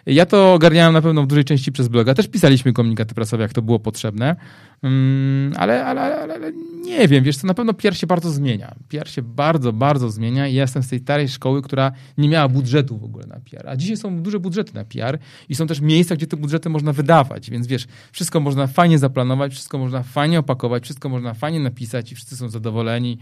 Ja to ogarniałem na pewno w dużej części przez bloga, też pisaliśmy komunikaty prasowe, jak to było potrzebne, mm, ale, ale, ale, ale nie wiem, wiesz, to na pewno PR się bardzo zmienia. PR się bardzo, bardzo zmienia i ja jestem z tej starej szkoły, która nie miała budżetu w ogóle na PR, a dzisiaj są duże budżety na PR i są też miejsca, gdzie te budżety można wydawać, więc wiesz, wszystko można fajnie zaplanować, wszystko można fajnie opakować, wszystko można fajnie napisać i wszyscy są zadowoleni.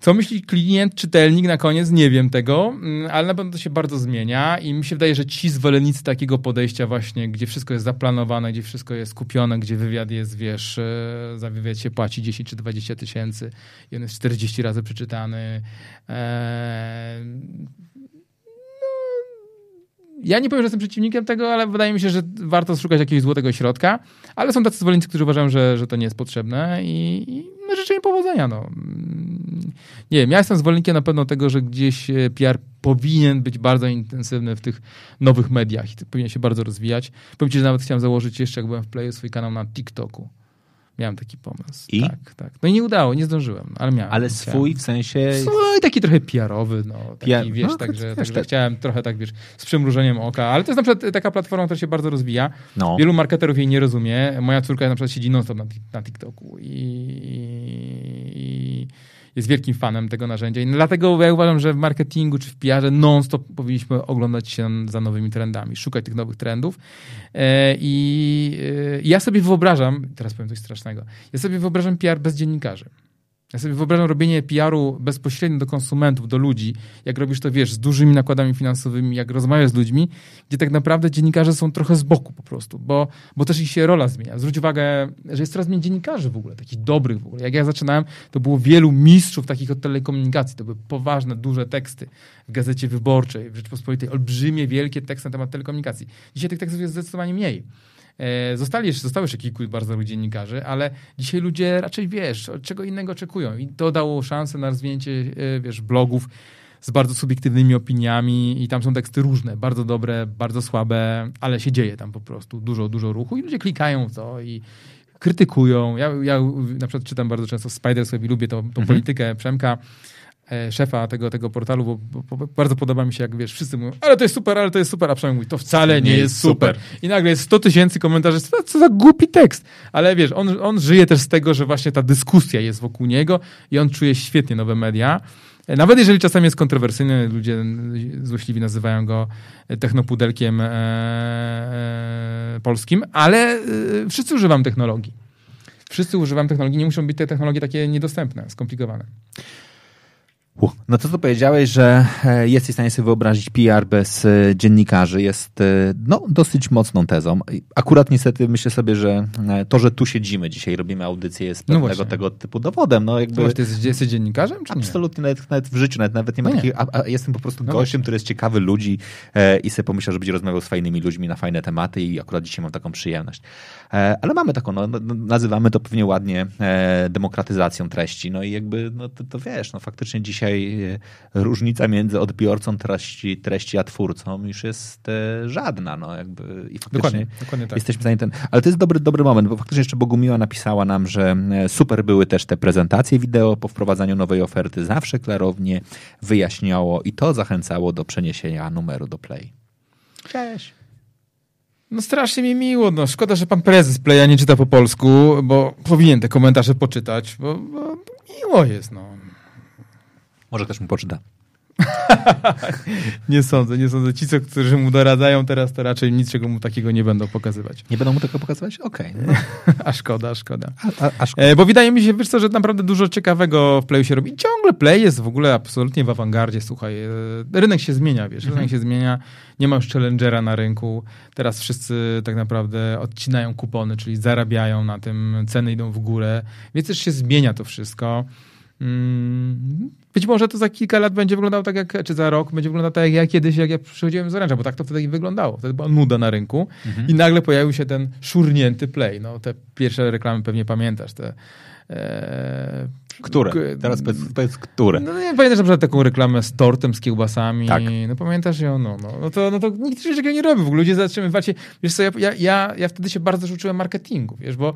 Co myśli klient, czytelnik na koniec? Nie wiem tego, mm, ale na pewno to się bardzo zmienia i mi się wydaje, że ci zwolennicy takiego podejścia właśnie, gdzie wszystko jest zaplanowane, gdzie wszystko jest kupione, gdzie wywiad jest, wiesz, e, za wywiad się płaci 10 czy 20 tysięcy i on jest 40 razy przeczytany. Eee, ja nie powiem, że jestem przeciwnikiem tego, ale wydaje mi się, że warto szukać jakiegoś złotego środka. Ale są tacy zwolennicy, którzy uważają, że, że to nie jest potrzebne i, i życzę im powodzenia. No. Nie wiem, ja jestem zwolennikiem na pewno tego, że gdzieś e, PR powinien być bardzo intensywny w tych nowych mediach i powinien się bardzo rozwijać. Powiem ci, że nawet chciałem założyć jeszcze, jak byłem w Playu, swój kanał na TikToku. Miałem taki pomysł. I? Tak, tak. No i nie udało, nie zdążyłem, ale miałem. Ale swój w sensie... Swój taki trochę PR-owy, no. Taki, PR... wiesz, no, także, także tak. chciałem trochę tak, wiesz, z przymrużeniem oka, ale to jest na przykład taka platforma, która się bardzo rozwija. No. Wielu marketerów jej nie rozumie. Moja córka na przykład siedzi non-stop na, na TikToku i, i jest wielkim fanem tego narzędzia. I dlatego ja uważam, że w marketingu czy w PR-ze non-stop powinniśmy oglądać się za nowymi trendami, szukać tych nowych trendów. E, I e, ja sobie wyobrażam, teraz powiem coś strasznego, ja sobie wyobrażam PR bez dziennikarzy. Ja sobie wyobrażam robienie PR-u bezpośrednio do konsumentów, do ludzi, jak robisz to, wiesz, z dużymi nakładami finansowymi, jak rozmawiasz z ludźmi, gdzie tak naprawdę dziennikarze są trochę z boku po prostu, bo, bo też ich się rola zmienia. Zwróć uwagę, że jest coraz mniej dziennikarzy w ogóle, takich dobrych w ogóle. Jak ja zaczynałem, to było wielu mistrzów takich od telekomunikacji, to były poważne, duże teksty w Gazecie Wyborczej, w Rzeczpospolitej, olbrzymie, wielkie teksty na temat telekomunikacji. Dzisiaj tych tekstów jest zdecydowanie mniej. E, zostali jeszcze, zostało jeszcze kilku bardzo dobrych dziennikarzy, ale dzisiaj ludzie raczej, wiesz, czego innego oczekują i to dało szansę na rozwinięcie, e, wiesz, blogów z bardzo subiektywnymi opiniami i tam są teksty różne, bardzo dobre, bardzo słabe, ale się dzieje tam po prostu dużo, dużo ruchu i ludzie klikają w to i krytykują. Ja, ja na przykład czytam bardzo często Spiders i lubię tą, tą mhm. politykę Przemka, szefa tego, tego portalu, bo, bo, bo, bardzo podoba mi się, jak wiesz, wszyscy mówią, ale to jest super, ale to jest super, a przynajmniej mówi, to wcale nie, nie jest super. super. I nagle jest 100 tysięcy komentarzy, co, co za głupi tekst. Ale wiesz, on, on żyje też z tego, że właśnie ta dyskusja jest wokół niego i on czuje świetnie nowe media. E, nawet jeżeli czasami jest kontrowersyjny, ludzie złośliwi nazywają go technopudelkiem e, e, polskim, ale e, wszyscy używam technologii. Wszyscy używam technologii, nie muszą być te technologie takie niedostępne, skomplikowane. No to co powiedziałeś, że e, jesteś w stanie sobie wyobrazić PR bez e, dziennikarzy jest e, no, dosyć mocną tezą. Akurat niestety myślę sobie, że to, że tu siedzimy dzisiaj, robimy audycję jest no pewnego no tego typu dowodem. No jakby... No ty jesteś, jesteś dziennikarzem? Czy Absolutnie, nawet, nawet, w życiu, nawet, nawet nie ma no takich, a, a, jestem po prostu no gościem, który jest ciekawy ludzi e, i sobie pomyślał, że będzie rozmawiał z fajnymi ludźmi na fajne tematy i akurat dzisiaj mam taką przyjemność. E, ale mamy taką, no, no, nazywamy to pewnie ładnie e, demokratyzacją treści, no i jakby, no to, to wiesz, no faktycznie dzisiaj e, różnica między odbiorcą treści, treści a twórcą już jest żadna, no jakby i dokładnie, dokładnie tak. jesteśmy za ten, ale to jest dobry, dobry moment, bo faktycznie jeszcze Bogumiła napisała nam, że super były też te prezentacje wideo po wprowadzaniu nowej oferty, zawsze klarownie wyjaśniało i to zachęcało do przeniesienia numeru do Play. Cześć. No strasznie mi miło, no szkoda, że pan prezes Playa nie czyta po polsku, bo powinien te komentarze poczytać, bo, bo miło jest, no. Może ktoś mu poczyta. nie sądzę, nie sądzę. Ci, co, którzy mu doradzają teraz, to raczej niczego mu takiego nie będą pokazywać. Nie będą mu tego pokazywać? Okej. Okay. a szkoda, a szkoda. A, a, a szkoda. E, bo wydaje mi się, wiesz co, że naprawdę dużo ciekawego w Playu się robi. Ciągle Play jest w ogóle absolutnie w awangardzie, słuchaj. E, rynek się zmienia, wiesz, mhm. rynek się zmienia. Nie ma już challengera na rynku. Teraz wszyscy tak naprawdę odcinają kupony, czyli zarabiają na tym, ceny idą w górę. Więc też się zmienia to wszystko. Mm, być może to za kilka lat będzie wyglądało tak jak, czy za rok będzie wyglądało tak jak ja kiedyś, jak ja przychodziłem z Orange'a, bo tak to wtedy wyglądało. Wtedy była nuda na rynku mhm. i nagle pojawił się ten szurnięty play. No, te pierwsze reklamy pewnie pamiętasz, te e, które? Teraz powiedz, powiedz które. No nie pamiętasz na przykład taką reklamę z tortem, z kiełbasami. Tak. No pamiętasz ją? No, no, no, to, no to nikt czegoś takiego nie robi. W ogóle ludzie zatrzymywacie. Wiesz co, ja, ja, ja wtedy się bardzo uczyłem marketingu, wiesz, bo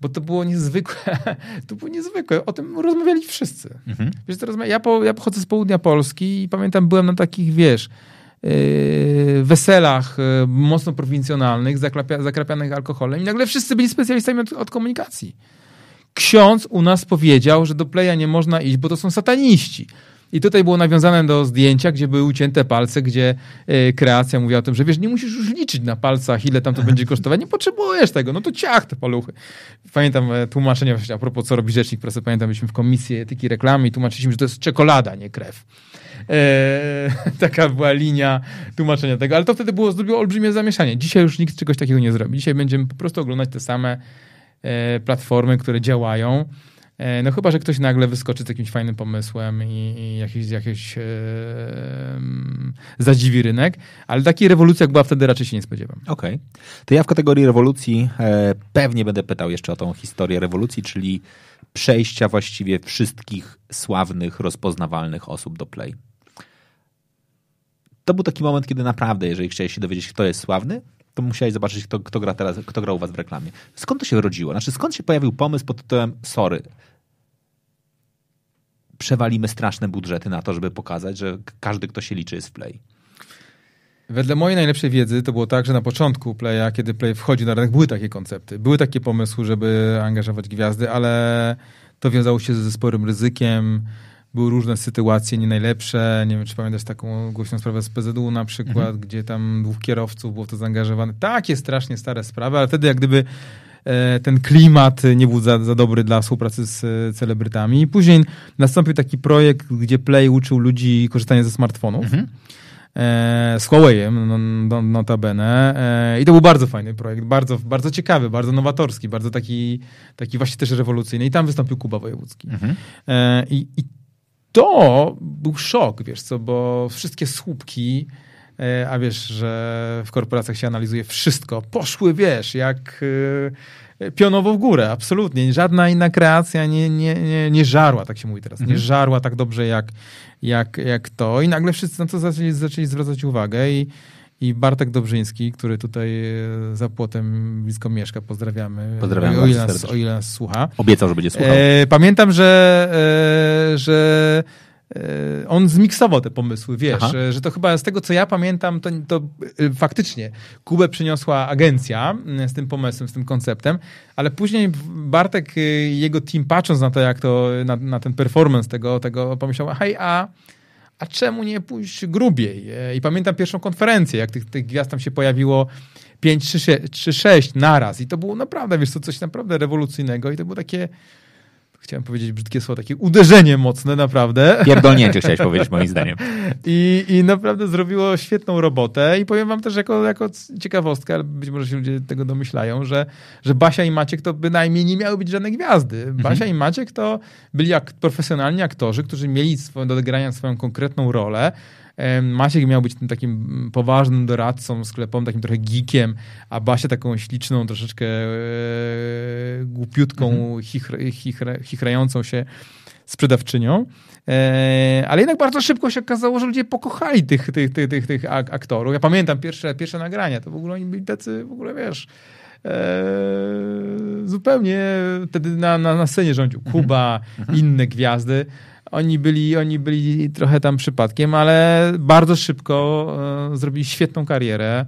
bo to było niezwykłe. to było niezwykłe. O tym rozmawiali wszyscy. Mhm. Wiesz, teraz ja, po, ja pochodzę z południa Polski i pamiętam, byłem na takich, wiesz, yy, weselach yy, mocno prowincjonalnych, zaklapia, zakrapianych alkoholem i nagle wszyscy byli specjalistami od, od komunikacji. Ksiądz u nas powiedział, że do playa nie można iść, bo to są sataniści. I tutaj było nawiązane do zdjęcia, gdzie były ucięte palce, gdzie y, kreacja mówiła o tym, że wiesz, nie musisz już liczyć na palcach, ile tam to będzie kosztować, nie potrzebujesz tego, no to ciach te paluchy. Pamiętam e, tłumaczenie właśnie a propos, co robi rzecznik prasy, pamiętam, byliśmy w komisji etyki reklamy i tłumaczyliśmy, że to jest czekolada, nie krew. E, taka była linia tłumaczenia tego, ale to wtedy było, zrobiło olbrzymie zamieszanie. Dzisiaj już nikt czegoś takiego nie zrobi. Dzisiaj będziemy po prostu oglądać te same e, platformy, które działają. E, no chyba, że ktoś nagle wyskoczy z jakimś fajnym pomysłem i, i jakiś, jakiś e, zadziwi rynek, ale takiej rewolucji jak była wtedy raczej się nie spodziewam. Okej. Okay. To ja w kategorii rewolucji e, pewnie będę pytał jeszcze o tą historię rewolucji, czyli przejścia właściwie wszystkich sławnych, rozpoznawalnych osób do Play. To był taki moment, kiedy naprawdę, jeżeli chciałeś się dowiedzieć, kto jest sławny, to musiałeś zobaczyć, kto, kto, gra teraz, kto gra u was w reklamie. Skąd to się rodziło? Znaczy, skąd się pojawił pomysł pod tytułem sorry, przewalimy straszne budżety na to, żeby pokazać, że każdy, kto się liczy, jest w Play. Wedle mojej najlepszej wiedzy to było tak, że na początku Playa, kiedy Play wchodzi na rynek, były takie koncepty. Były takie pomysły, żeby angażować gwiazdy, ale to wiązało się ze sporym ryzykiem. Były różne sytuacje nie najlepsze. Nie wiem, czy pamiętasz taką głośną sprawę z PZU na przykład, mhm. gdzie tam dwóch kierowców było to zaangażowane. Takie strasznie stare sprawy, ale wtedy jak gdyby e, ten klimat nie był za, za dobry dla współpracy z celebrytami. Później nastąpił taki projekt, gdzie Play uczył ludzi korzystania ze smartfonów. Mhm. E, z Huawei'em, no, no, notabene. E, I to był bardzo fajny projekt, bardzo, bardzo ciekawy, bardzo nowatorski, bardzo taki, taki właśnie też rewolucyjny. I tam wystąpił Kuba Wojewódzki. Mhm. E, i, I to był szok, wiesz co, bo wszystkie słupki, a wiesz, że w korporacjach się analizuje wszystko, poszły, wiesz, jak pionowo w górę, absolutnie. Żadna inna kreacja nie, nie, nie, nie żarła, tak się mówi teraz, nie mhm. żarła tak dobrze jak, jak, jak to. I nagle wszyscy na to zaczęli, zaczęli zwracać uwagę i, i Bartek Dobrzyński, który tutaj e, za płotem blisko mieszka, pozdrawiamy. Pozdrawiamy o, ile nas, o ile nas słucha. Obiecał, że będzie słuchał. E, pamiętam, że, e, że E, on zmiksował te pomysły, wiesz, że, że, to chyba z tego, co ja pamiętam, to, to e, faktycznie Kubę przyniosła agencja z tym pomysłem, z tym konceptem, ale później Bartek i jego team, patrząc na to, jak to, na, na ten performance tego, tego pomyślał, hej, a a czemu nie pójść grubiej? E, I pamiętam pierwszą konferencję, jak tych, tych gwiazd tam się pojawiło 5 czy 6 naraz i to było naprawdę, wiesz, to coś naprawdę rewolucyjnego i to było takie chciałem powiedzieć brzydkie słowo, takie uderzenie mocne naprawdę. Pierdolnięcie chciałeś powiedzieć moim zdaniem. I, I naprawdę zrobiło świetną robotę i powiem wam też jako, jako ciekawostkę, ale być może się ludzie tego domyślają, że, że Basia i Maciek to bynajmniej nie miały być żadne gwiazdy. Mhm. Basia i Maciek to byli jak profesjonalni aktorzy, którzy mieli swoją, do odegrania swoją konkretną rolę, Maciek miał być tym takim poważnym doradcą sklepowym, takim trochę geekiem, a Basia taką śliczną, troszeczkę e, głupiutką, mhm. chichra, chichra, chichrającą się sprzedawczynią. E, ale jednak bardzo szybko się okazało, że ludzie pokochali tych, tych, tych, tych, tych aktorów. Ja pamiętam pierwsze, pierwsze nagrania, to w ogóle oni byli tacy, w ogóle wiesz, e, zupełnie wtedy na, na, na scenie rządził Kuba, mhm. inne gwiazdy. Oni byli, oni byli trochę tam przypadkiem, ale bardzo szybko e, zrobili świetną karierę.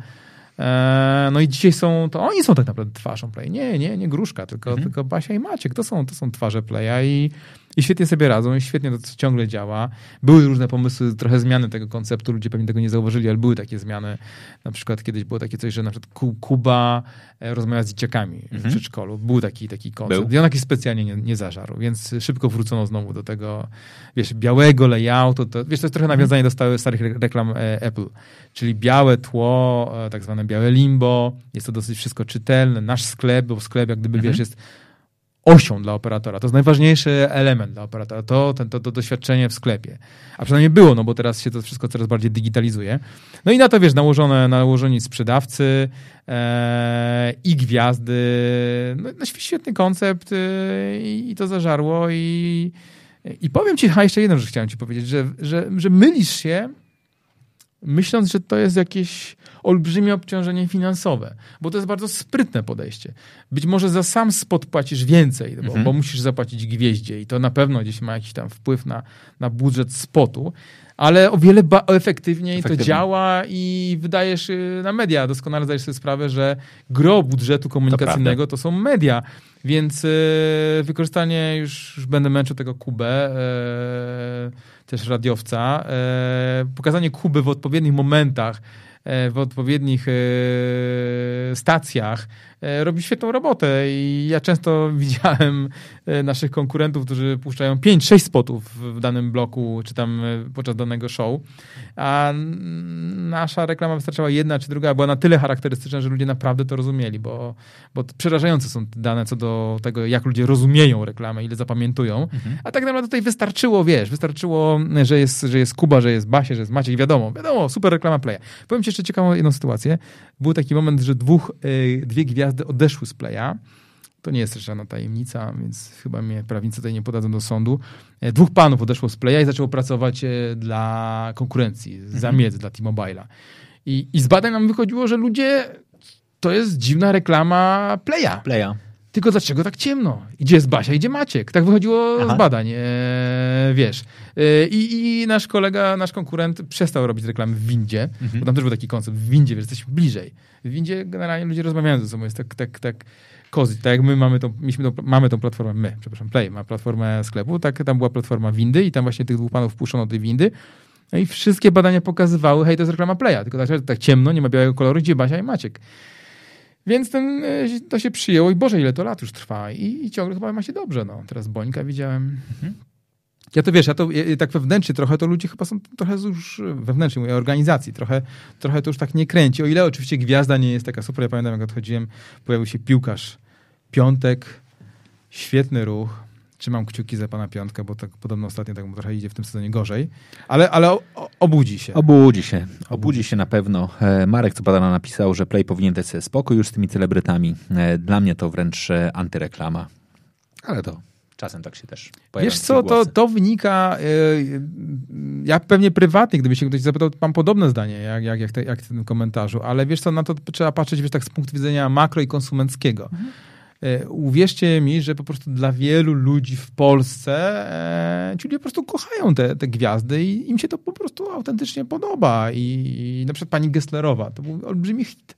E, no i dzisiaj są, to oni są tak naprawdę twarzą Play. Nie, nie, nie Gruszka, tylko, mhm. tylko Basia i Maciek. To są, to są twarze Playa i, i świetnie sobie radzą i świetnie to ciągle działa. Były różne pomysły, trochę zmiany tego konceptu, ludzie pewnie tego nie zauważyli, ale były takie zmiany. Na przykład kiedyś było takie coś, że na przykład Kuba e, rozmawia z dzieciakami mhm. w przedszkolu. Był taki, taki koncept. Był. I on jakiś specjalnie nie, nie zażarł, więc szybko wrócono znowu do tego, wiesz, białego layoutu. To, wiesz, to jest trochę mhm. nawiązanie do stałych, starych reklam e, Apple, czyli białe tło, e, tak zwane białe limbo. Jest to dosyć wszystko czytelne. Nasz sklep, bo sklep jak gdyby, mhm. wiesz, jest osią dla operatora. To jest najważniejszy element dla operatora. To, ten, to, to doświadczenie w sklepie. A przynajmniej było, no bo teraz się to wszystko coraz bardziej digitalizuje. No i na to, wiesz, nałożone, nałożeni sprzedawcy e, i gwiazdy. No, no świetny koncept e, i to zażarło i, i powiem ci, a jeszcze jedną rzecz chciałem ci powiedzieć, że, że, że mylisz się myśląc, że to jest jakieś olbrzymie obciążenie finansowe, bo to jest bardzo sprytne podejście. Być może za sam spot płacisz więcej, bo, mhm. bo musisz zapłacić gwieździe i to na pewno gdzieś ma jakiś tam wpływ na, na budżet spotu, ale o wiele efektywniej Efektywnie. to działa i wydajesz y, na media. Doskonale zdajesz sobie sprawę, że gro budżetu komunikacyjnego to, to są media, więc yy, wykorzystanie, już, już będę męczył tego Kubę, yy, też radiowca, yy, pokazanie Kuby w odpowiednich momentach, w odpowiednich stacjach, E, robi świetną robotę i ja często widziałem e, naszych konkurentów, którzy puszczają 5-6 spotów w danym bloku, czy tam e, podczas danego show, a nasza reklama wystarczała jedna czy druga, była na tyle charakterystyczna, że ludzie naprawdę to rozumieli, bo, bo przerażające są dane co do tego, jak ludzie rozumieją reklamę, ile zapamiętują, mhm. a tak naprawdę tutaj wystarczyło, wiesz, wystarczyło, że jest, że jest Kuba, że jest Basie, że jest Maciek, wiadomo, wiadomo, super reklama Playa. Powiem ci jeszcze ciekawą jedną sytuację. Był taki moment, że dwóch, dwie gwiazdy gwiazdy odeszły z Playa. To nie jest też żadna tajemnica, więc chyba mnie prawnicy tutaj nie podadzą do sądu. E, dwóch panów odeszło z Playa i zaczęło pracować e, dla konkurencji, mhm. za miedz, dla T-Mobile'a. I, I z badań nam wychodziło, że ludzie, to jest dziwna reklama Playa. Playa. Tylko dlaczego tak ciemno? Idzie jest Basia, idzie Maciek. Tak wychodziło Aha. z badań, e, wiesz. E, i, I nasz kolega, nasz konkurent przestał robić reklamy w windzie, mhm. bo tam też był taki koncept, w windzie, więc jesteśmy bliżej. W windzie generalnie ludzie rozmawiają ze sobą, jest tak, tak, tak kozy. Tak jak my mamy tą, mieliśmy tą, mamy tą platformę, my, przepraszam, Play ma platformę sklepu, tak tam była platforma windy i tam właśnie tych dwóch panów wpuszczono do tej windy. No i wszystkie badania pokazywały, hej, to jest reklama Playa, tylko tak, tak ciemno, nie ma białego koloru, gdzie Basia i Maciek. Więc ten, e, to się przyjęło i Boże, ile to lat już trwa i, i ciągle chyba ma się dobrze. No. Teraz Bońka widziałem. Mhm. Ja to wiesz, ja to ja, tak wewnętrznie trochę to ludzie chyba są trochę już wewnętrznie mojej organizacji, trochę, trochę to już tak nie kręci. O ile oczywiście gwiazda nie jest taka super, ja pamiętam jak odchodziłem, pojawił się piłkarz Piątek, świetny ruch, trzymam kciuki za pana Piątka, bo tak podobno ostatnio tak mu trochę idzie w tym sezonie gorzej, ale, ale obudzi się. Obudzi się. Obudzi się na pewno. E, Marek co pada napisał, że Play powinien dać sobie spokój już z tymi celebrytami. E, dla mnie to wręcz e, antyreklama. Ale to czasem tak się też pojawia. Wiesz co, to, to wynika, ja pewnie prywatnie, gdyby się ktoś zapytał, mam podobne zdanie, jak, jak, jak, te, jak w tym komentarzu, ale wiesz co, na to trzeba patrzeć wiesz, tak z punktu widzenia makro i konsumenckiego. Mhm. E, uwierzcie mi, że po prostu dla wielu ludzi w Polsce e, ci ludzie po prostu kochają te, te gwiazdy i im się to po prostu autentycznie podoba. I, i na przykład pani Gesslerowa, to był olbrzymi hit.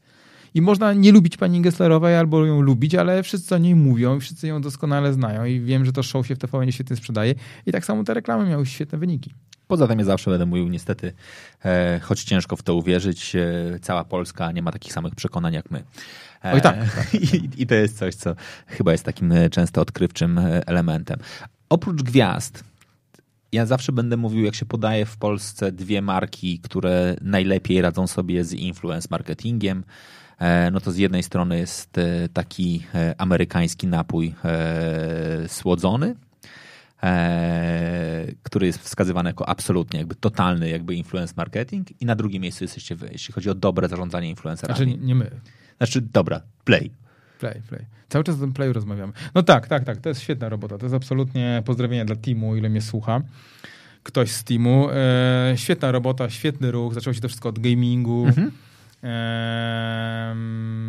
I można nie lubić pani Gesslerowej albo ją lubić, ale wszyscy o niej mówią i wszyscy ją doskonale znają i wiem, że to show się w TVN świetnie sprzedaje i tak samo te reklamy miały świetne wyniki. Poza tym ja zawsze będę mówił, niestety, e, choć ciężko w to uwierzyć, e, cała Polska nie ma takich samych przekonań jak my. E, Oj tak. I, I to jest coś, co chyba jest takim e, często odkrywczym e, elementem. Oprócz gwiazd, ja zawsze będę mówił, jak się podaje w Polsce dwie marki, które najlepiej radzą sobie z influence marketingiem, no to z jednej strony jest taki amerykański napój słodzony, który jest wskazywany jako absolutnie jakby totalny jakby influence marketing i na drugim miejscu jesteście wy, jeśli chodzi o dobre zarządzanie influencerami. Znaczy nie my. Znaczy, dobra, play. Play, play. Cały czas o tym playu rozmawiamy. No tak, tak, tak. To jest świetna robota. To jest absolutnie pozdrowienie dla teamu, ile mnie słucha. Ktoś z teamu. E, świetna robota, świetny ruch. Zaczęło się to wszystko od gamingu. Mhm.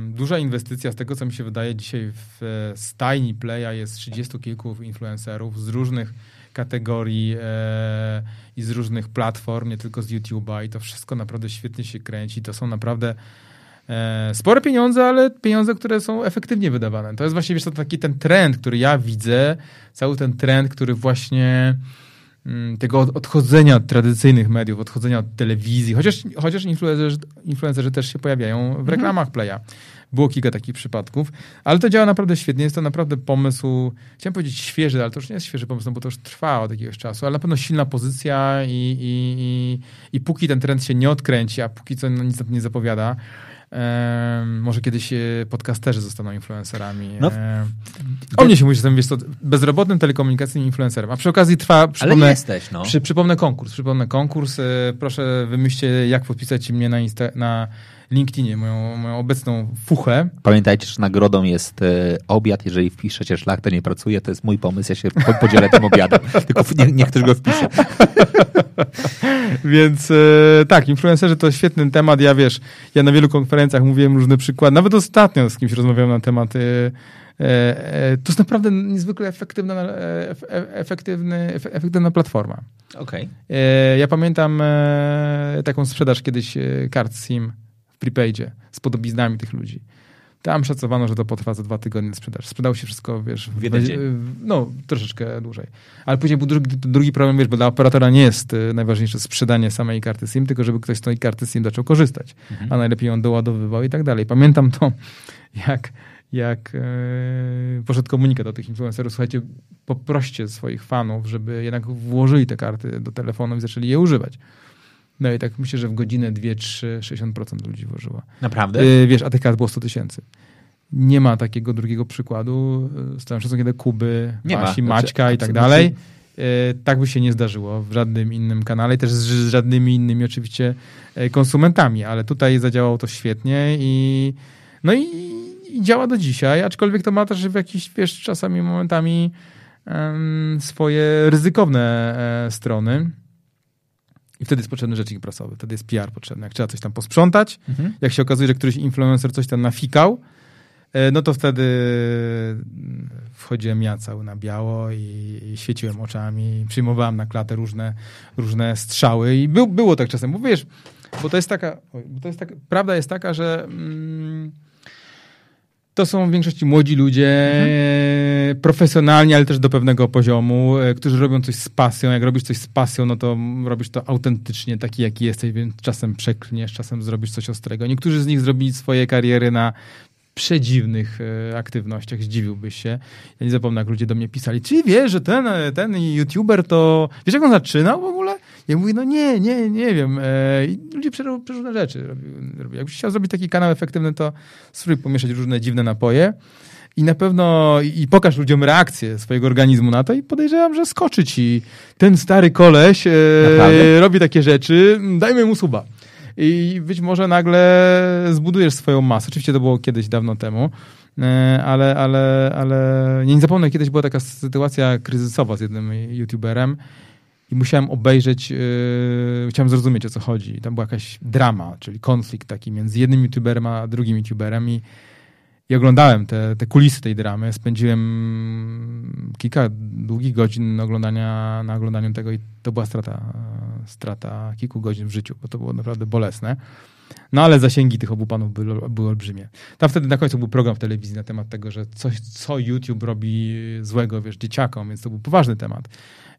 Duża inwestycja z tego, co mi się wydaje dzisiaj w stajni Playa jest 30 kilku influencerów z różnych kategorii e, i z różnych platform, nie tylko z YouTube'a i to wszystko naprawdę świetnie się kręci. To są naprawdę E, spore pieniądze, ale pieniądze, które są efektywnie wydawane. To jest właśnie wiesz, to taki ten trend, który ja widzę, cały ten trend, który właśnie tego odchodzenia od tradycyjnych mediów, odchodzenia od telewizji, chociaż, chociaż influencerzy, influencerzy też się pojawiają w mhm. reklamach Playa. Było kilka takich przypadków, ale to działa naprawdę świetnie. Jest to naprawdę pomysł, chciałem powiedzieć świeży, ale to już nie jest świeży pomysł, no bo to już trwa od jakiegoś czasu, ale na pewno silna pozycja i, i, i, i póki ten trend się nie odkręci, a póki co nic nie zapowiada, może kiedyś e, podcasterzy zostaną influencerami. No, o mnie się mówi, że jestem wiesz, to, bezrobotnym telekomunikacyjnym influencerem. A przy okazji trwa, przypomnę, Ale jesteś, no. przy, przypomnę konkurs. Przypomnę konkurs. E, proszę wymyślcie, jak podpisać mnie na, Insta, na LinkedInie, moją, moją obecną fuchę. Pamiętajcie, że nagrodą jest e, obiad. Jeżeli wpiszecie szlak, to nie pracuje. To jest mój pomysł. Ja się podzielę tym obiadem. Tylko nie, niech ktoś go wpisze. Więc e, tak, influencerzy to świetny temat. Ja wiesz, ja na wielu konferencjach mówiłem różne przykłady. Nawet ostatnio z kimś rozmawiałem na temat e, to jest naprawdę niezwykle efektywna, efektywny, efektywna platforma. Okay. Ja pamiętam taką sprzedaż kiedyś kart SIM prepaidzie z podobiznami tych ludzi. Tam szacowano, że to potrwa za dwa tygodnie sprzedaż. Sprzedało się wszystko, wiesz, w jeden dzień. no troszeczkę dłużej. Ale później był drugi, drugi problem, wiesz, bo dla operatora nie jest y, najważniejsze sprzedanie samej karty SIM, tylko żeby ktoś z tej karty SIM zaczął korzystać, mhm. a najlepiej ją doładowywał i tak dalej. Pamiętam to, jak, jak yy, poszedł komunikat do tych influencerów, słuchajcie, poproście swoich fanów, żeby jednak włożyli te karty do telefonu i zaczęli je używać. No i tak myślę, że w godzinę, dwie, trzy, 60% ludzi włożyło. Naprawdę? Yy, wiesz, a tych kart było 100 tysięcy. Nie ma takiego drugiego przykładu. Z całym szacunkiem do Kuby, nie Wasi, ma. Maćka znaczy, i tak dalej. Yy, tak by się nie zdarzyło w żadnym innym kanale, też z, z żadnymi innymi oczywiście konsumentami, ale tutaj zadziałało to świetnie i no i, i działa do dzisiaj, aczkolwiek to ma też w jakiś, wiesz, czasami momentami swoje ryzykowne e, strony. I wtedy jest potrzebny rzecznik prasowy, wtedy jest PR potrzebny. Jak trzeba coś tam posprzątać, mhm. jak się okazuje, że któryś influencer coś tam nafikał, e, no to wtedy wchodziłem ja cały na biało i, i świeciłem oczami, przyjmowałem na klatę różne, różne strzały i był, było tak czasem, bo wiesz, bo to jest taka, bo to jest taka prawda jest taka, że mm, to są w większości młodzi ludzie, mhm. profesjonalni, ale też do pewnego poziomu, e, którzy robią coś z pasją. Jak robisz coś z pasją, no to robisz to autentycznie, taki jaki jesteś, więc czasem przeklniesz, czasem zrobisz coś ostrego. Niektórzy z nich zrobili swoje kariery na przedziwnych e, aktywnościach, zdziwiłbyś się. Ja nie zapomnę, jak ludzie do mnie pisali, czy wiesz, że ten, ten youtuber to, wiesz jak on zaczynał w ogóle? Ja mówię, no nie, nie, nie wiem. E, I ludzie przeróżne rzeczy robią. Jakbyś chciał zrobić taki kanał efektywny, to spróbuj pomieszać różne dziwne napoje i na pewno i pokaż ludziom reakcję swojego organizmu na to i podejrzewam, że skoczy ci ten stary koleś e, robi takie rzeczy, dajmy mu suba. I być może nagle zbudujesz swoją masę. Oczywiście to było kiedyś dawno temu, e, ale, ale, ale nie zapomnę, kiedyś była taka sytuacja kryzysowa z jednym youtuberem i musiałem obejrzeć, yy, chciałem zrozumieć o co chodzi. Tam była jakaś drama, czyli konflikt taki między jednym youtuberem a drugim youtuberem i, i oglądałem te, te kulisy tej dramy. Spędziłem kilka długich godzin oglądania, na oglądaniu tego i to była strata, strata kilku godzin w życiu, bo to było naprawdę bolesne. No ale zasięgi tych obu panów były, były olbrzymie. Tam wtedy na końcu był program w telewizji na temat tego, że coś, co YouTube robi złego, wiesz, dzieciakom, więc to był poważny temat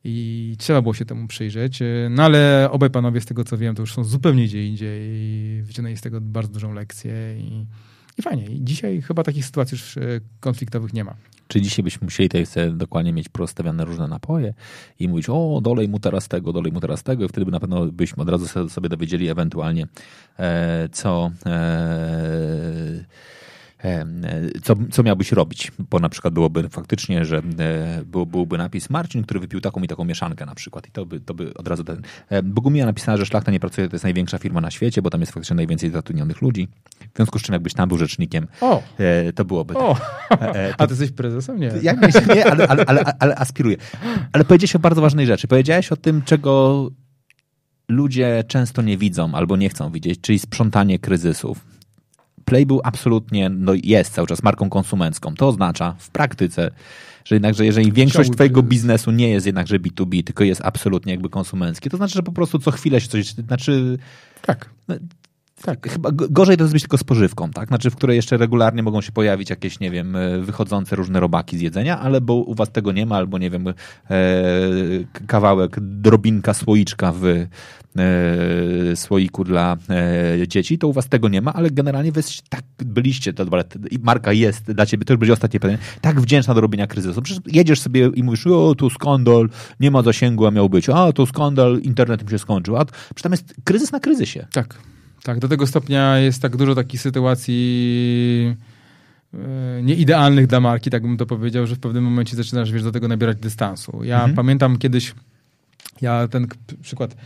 i trzeba było się temu przyjrzeć. E, no ale obaj panowie, z tego co wiem, to już są zupełnie gdzie indziej i wyciągnęli z tego bardzo dużą lekcję i, i fajnie. I dzisiaj chyba takich sytuacji już e, konfliktowych nie ma. Czy dzisiaj byśmy musieli tutaj sobie dokładnie mieć prostawiane różne napoje i mówić, o, dolej mu teraz tego, dolej mu teraz tego, i wtedy by na pewno byśmy od razu sobie dowiedzieli ewentualnie, e, co. E, co, co miałbyś robić? Bo na przykład byłoby faktycznie, że e, był, byłby napis Marcin, który wypił taką i taką mieszankę na przykład i to by, to by od razu ten... E, Bogumia napisała, że Szlachta nie pracuje, to jest największa firma na świecie, bo tam jest faktycznie najwięcej zatrudnionych ludzi. W związku z czym jakbyś tam był rzecznikiem, o. to byłoby... O. To, A ty jesteś prezesem? Nie. Jak myślę, nie, ale, ale, ale, ale aspiruję. Ale powiedziałeś o bardzo ważnej rzeczy. Powiedziałeś o tym, czego ludzie często nie widzą albo nie chcą widzieć, czyli sprzątanie kryzysów. Play był absolutnie, no jest cały czas marką konsumencką. To oznacza w praktyce, że jednakże jeżeli większość twojego biznesu nie jest jednakże B2B, tylko jest absolutnie jakby konsumenckie, to znaczy, że po prostu co chwilę się coś, znaczy... Tak. No, tak. Chyba gorzej to jest być tylko spożywką, tak? Znaczy, w której jeszcze regularnie mogą się pojawić jakieś, nie wiem, e, wychodzące różne robaki z jedzenia, ale bo u was tego nie ma, albo nie wiem, e, kawałek, drobinka, słoiczka w słoiku dla e, dzieci, to u was tego nie ma, ale generalnie wy tak byliście, to dobra, marka jest dla ciebie, to już będzie ostatnie pytanie, tak wdzięczna do robienia kryzysu. Przecież jedziesz sobie i mówisz, o, tu skandal, nie ma zasięgu, a miał być, a, tu skandal, internet mi się skończył, a przecież tam jest kryzys na kryzysie. Tak. Tak, do tego stopnia jest tak dużo takich sytuacji e, nieidealnych dla marki, tak bym to powiedział, że w pewnym momencie zaczynasz, wiesz, do tego nabierać dystansu. Ja mhm. pamiętam kiedyś, ja ten przykład, e,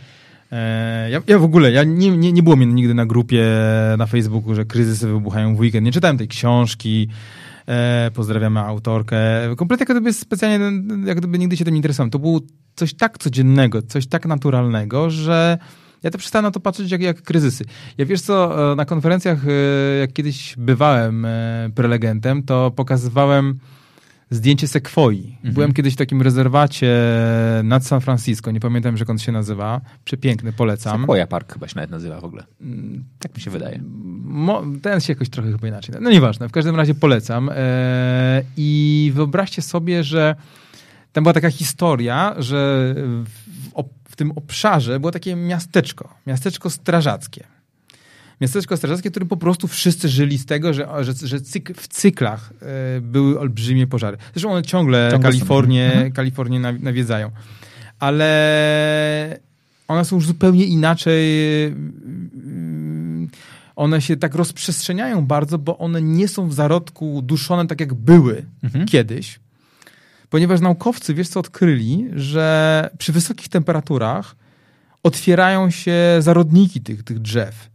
ja, ja, w ogóle, ja nie, nie, nie było mnie nigdy na grupie na Facebooku, że kryzysy wybuchają w weekend, nie czytałem tej książki, e, pozdrawiamy autorkę, kompletnie jak gdyby specjalnie, jak gdyby nigdy się tym nie interesowałem. To było coś tak codziennego, coś tak naturalnego, że ja to przestałem na to patrzeć jak, jak kryzysy. Ja wiesz co, e, na konferencjach, e, jak kiedyś bywałem e, prelegentem, to pokazywałem zdjęcie sekwoi. Mhm. Byłem kiedyś w takim rezerwacie nad San Francisco, nie pamiętam, jak on się nazywa. Przepiękny, polecam. Sequoia Park chyba się nawet nazywa w ogóle. Mm, tak mi się wydaje. Mo, ten się jakoś trochę chyba inaczej. No nieważne, w każdym razie polecam. I wyobraźcie sobie, że tam była taka historia, że w, w tym obszarze było takie miasteczko, miasteczko strażackie. Miasteczko strażackie, w którym po prostu wszyscy żyli z tego, że, że, że cyk, w cyklach y, były olbrzymie pożary. Zresztą one ciągle, ciągle Kalifornię, mhm. Kalifornię nawiedzają. Ale one są już zupełnie inaczej. Y, one się tak rozprzestrzeniają bardzo, bo one nie są w zarodku duszone tak, jak były mhm. kiedyś ponieważ naukowcy, wiesz co odkryli, że przy wysokich temperaturach otwierają się zarodniki tych, tych drzew.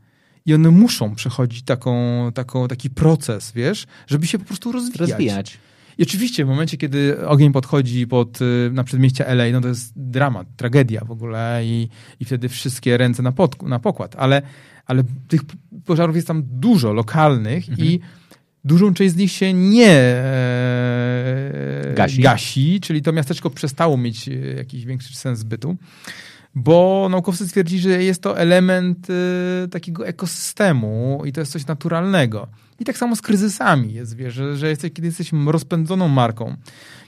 I one muszą przechodzić taką, taką, taki proces, wiesz, żeby się po prostu rozwijać. rozwijać. I oczywiście w momencie, kiedy ogień podchodzi pod, y, na przedmieścia LA, no to jest dramat, tragedia w ogóle i, i wtedy wszystkie ręce na, pod, na pokład. Ale, ale tych pożarów jest tam dużo lokalnych mhm. i dużą część z nich się nie e, gasi. gasi, czyli to miasteczko przestało mieć e, jakiś większy sens bytu, bo naukowcy stwierdzili, że jest to element e, takiego ekosystemu i to jest coś naturalnego. I tak samo z kryzysami jest, wiesz, że, że jesteś, kiedy jesteś rozpędzoną marką,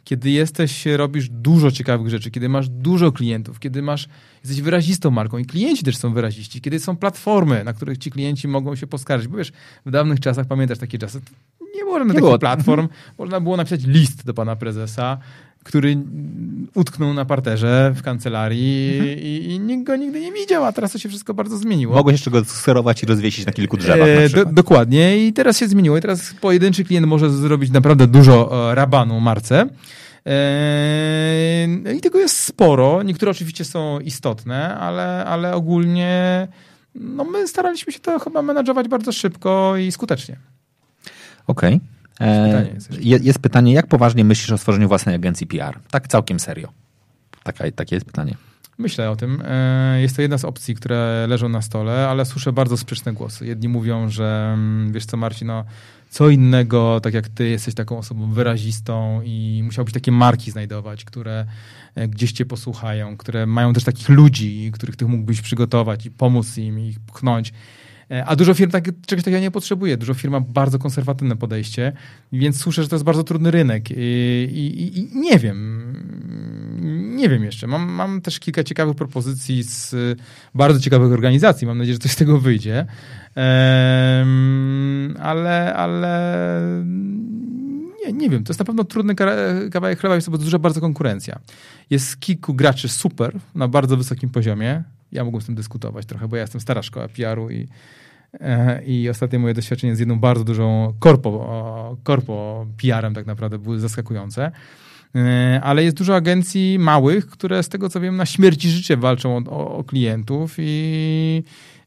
kiedy jesteś, robisz dużo ciekawych rzeczy, kiedy masz dużo klientów, kiedy masz, jesteś wyrazistą marką i klienci też są wyraziści, kiedy są platformy, na których ci klienci mogą się poskarżyć. Bo wiesz, w dawnych czasach, pamiętasz takie czasy, nie było żadnych takich platform. Można było napisać list do pana prezesa, który utknął na parterze w kancelarii mhm. i, i, nikt go nigdy nie widział, a teraz to się wszystko bardzo zmieniło. Mogłeś jeszcze go skserować i rozwiesić na kilku drzewach na e, do, Dokładnie i teraz się zmieniło i teraz pojedynczy klient może zrobić naprawdę dużo e, rabanu marce. E, I tego jest sporo. Niektóre oczywiście są istotne, ale, ale ogólnie no my staraliśmy się to chyba menadżować bardzo szybko i skutecznie. Okej. Okay. E, jest, jest pytanie, jak poważnie myślisz o stworzeniu własnej agencji PR? Tak całkiem serio. Taka, takie jest pytanie. Myślę o tym. E, jest to jedna z opcji, które leżą na stole, ale słyszę bardzo sprzeczne głosy. Jedni mówią, że mm, wiesz co, Marcin, no, co innego, tak jak ty jesteś taką osobą wyrazistą i musiałbyś takie marki znajdować, które e, gdzieś cię posłuchają, które mają też takich ludzi, których ty mógłbyś przygotować i pomóc im, ich pchnąć. E, a dużo firm tak, czegoś takiego nie potrzebuje. Dużo firm ma bardzo konserwatywne podejście, więc słyszę, że to jest bardzo trudny rynek. I, i, i nie wiem. Nie wiem jeszcze. Mam, mam też kilka ciekawych propozycji z bardzo ciekawych organizacji. Mam nadzieję, że coś z tego wyjdzie. Um, ale, ale nie, nie wiem. To jest na pewno trudny kawałek chleba, jest to duża bardzo konkurencja. Jest kilku graczy super, na bardzo wysokim poziomie. Ja mogłem z tym dyskutować trochę, bo ja jestem stara szkoła PR-u i I ostatnie moje doświadczenie z jedną bardzo dużą korpo, korpo PR-em tak naprawdę były zaskakujące. E, ale jest dużo agencji małych, które z tego co wiem na śmierci życie walczą o, o, klientów i,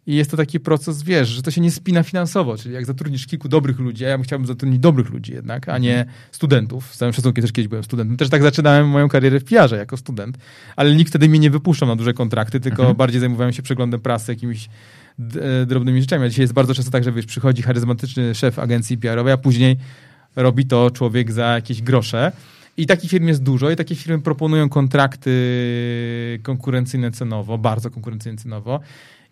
i jest to taki proces, wiesz, że to się nie spina finansowo, czyli jak zatrudnisz kilku dobrych ludzi, a ja bym chciałbym zatrudnić dobrych ludzi jednak, a nie mhm. studentów. Z całym szacunkiem też kiedyś byłem studentem. Też tak zaczynałem moją karierę w PR-ze jako student, ale nikt wtedy mnie nie wypuszczał na duże kontrakty, tylko mhm. bardziej zajmowałem się przeglądem prasy, jakimiś E, drobnymi rzeczami. A dzisiaj jest bardzo często tak, że wiesz, przychodzi charyzmatyczny szef agencji PR-owej, a później robi to człowiek za jakieś grosze. I takich firm jest dużo i takie firmy proponują kontrakty konkurencyjne cenowo, bardzo konkurencyjne cenowo.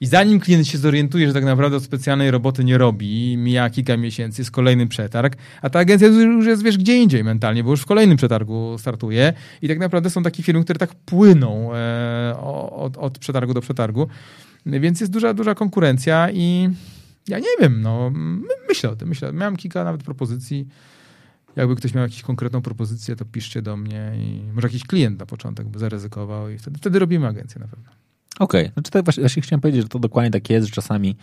I zanim klient się zorientuje, że tak naprawdę specjalnej roboty nie robi, mija kilka miesięcy, jest kolejny przetarg, a ta agencja już jest, wiesz, gdzie indziej mentalnie, bo już w kolejnym przetargu startuje i tak naprawdę są takie firmy, które tak płyną e, od, od przetargu do przetargu. Więc jest duża, duża konkurencja i ja nie wiem, no myślę o tym, myślę. Miałem kilka nawet propozycji. Jakby ktoś miał jakąś konkretną propozycję, to piszcie do mnie i może jakiś klient na początek by zaryzykował i wtedy, wtedy robimy agencję na pewno. Okej, okay. znaczy to właśnie, właśnie chciałem powiedzieć, że to dokładnie tak jest, że czasami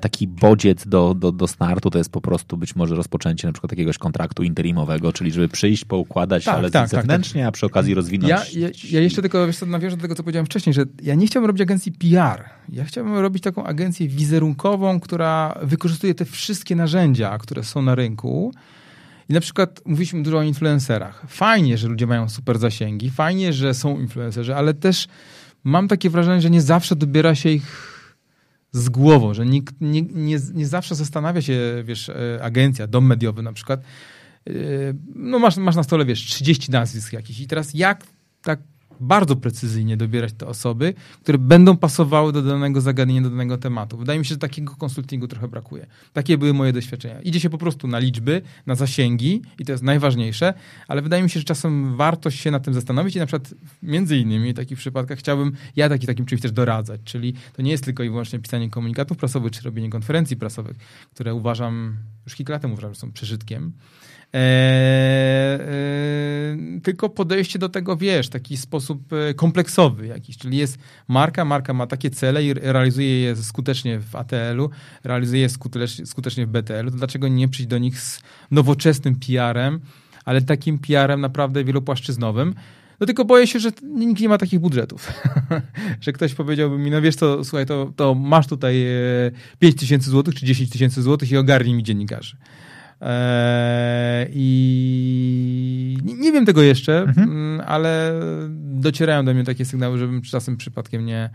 taki bodziec do, do, do startu to jest po prostu być może rozpoczęcie na przykład jakiegoś kontraktu interimowego, czyli żeby przyjść, poukładać, tak, ale tak, tak, zewnętrznie, tak. a przy okazji rozwinąć. Ja, ja, ja jeszcze tylko wiesz co, nawiążę do tego, co powiedziałem wcześniej, że ja nie chciałbym robić agencji PR. Ja chciałbym robić taką agencję wizerunkową, która wykorzystuje te wszystkie narzędzia, które są na rynku. I na przykład mówiliśmy dużo o influencerach. Fajnie, że ludzie mają super zasięgi, fajnie, że są influencerzy, ale też mam takie wrażenie, że nie zawsze dobiera się ich z głową, że nikt nie, nie, nie zawsze zastanawia się, wiesz, e, agencja, dom mediowy na przykład, e, no masz, masz na stole, wiesz, 30 nazwisk jakichś. I teraz jak tak bardzo precyzyjnie dobierać te osoby, które będą pasowały do danego zagadnienia, do danego tematu. Wydaje mi się, że takiego konsultingu trochę brakuje. Takie były moje doświadczenia. Idzie się po prostu na liczby, na zasięgi i to jest najważniejsze, ale wydaje mi się, że czasem warto się nad tym zastanowić i na przykład między innymi w takich przypadkach chciałbym ja taki, takim czymś też doradzać, czyli to nie jest tylko i wyłącznie pisanie komunikatów prasowych czy robienie konferencji prasowych, które uważam, już kilka lat temu uważam, że są przeżytkiem, tylko podejście do tego, wiesz, taki sposób e, kompleksowy jakiś, czyli jest marka, marka ma takie cele i realizuje je skutecznie w ATL-u, realizuje je skutecznie, skutecznie w BTL-u, to dlaczego nie przyjść do nich z nowoczesnym PR-em, ale takim PR-em naprawdę wielopłaszczyznowym, no tylko boję się, że nikt nie ma takich budżetów. że ktoś powiedziałby mi, no wiesz co, słuchaj, to, to masz tutaj 5 tysięcy złotych czy 10 tysięcy złotych i ogarnij mi dziennikarzy. Eee, I nie wiem tego jeszcze, mhm. Mm, ale docierają do mnie takie sygnały, żebym czasem przypadkiem nie,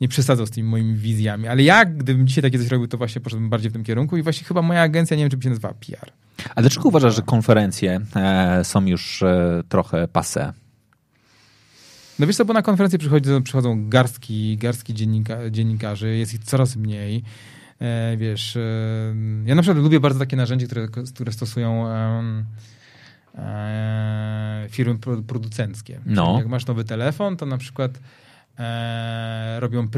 nie przesadzał z tymi moimi wizjami. Ale ja, gdybym dzisiaj takie coś robił, to właśnie poszedłbym bardziej w tym kierunku i właśnie chyba moja agencja, nie wiem, czy by się nazywała PR. A dlaczego uważasz, że konferencje e, są już e, trochę passe? No wiesz co, bo na konferencje przychodzą, przychodzą garstki, garstki dziennika, dziennikarzy, jest ich coraz mniej. E, wiesz, e, ja na przykład lubię bardzo takie narzędzie, które, które stosują e, firmy producenckie. No. Jak masz nowy telefon, to na przykład robią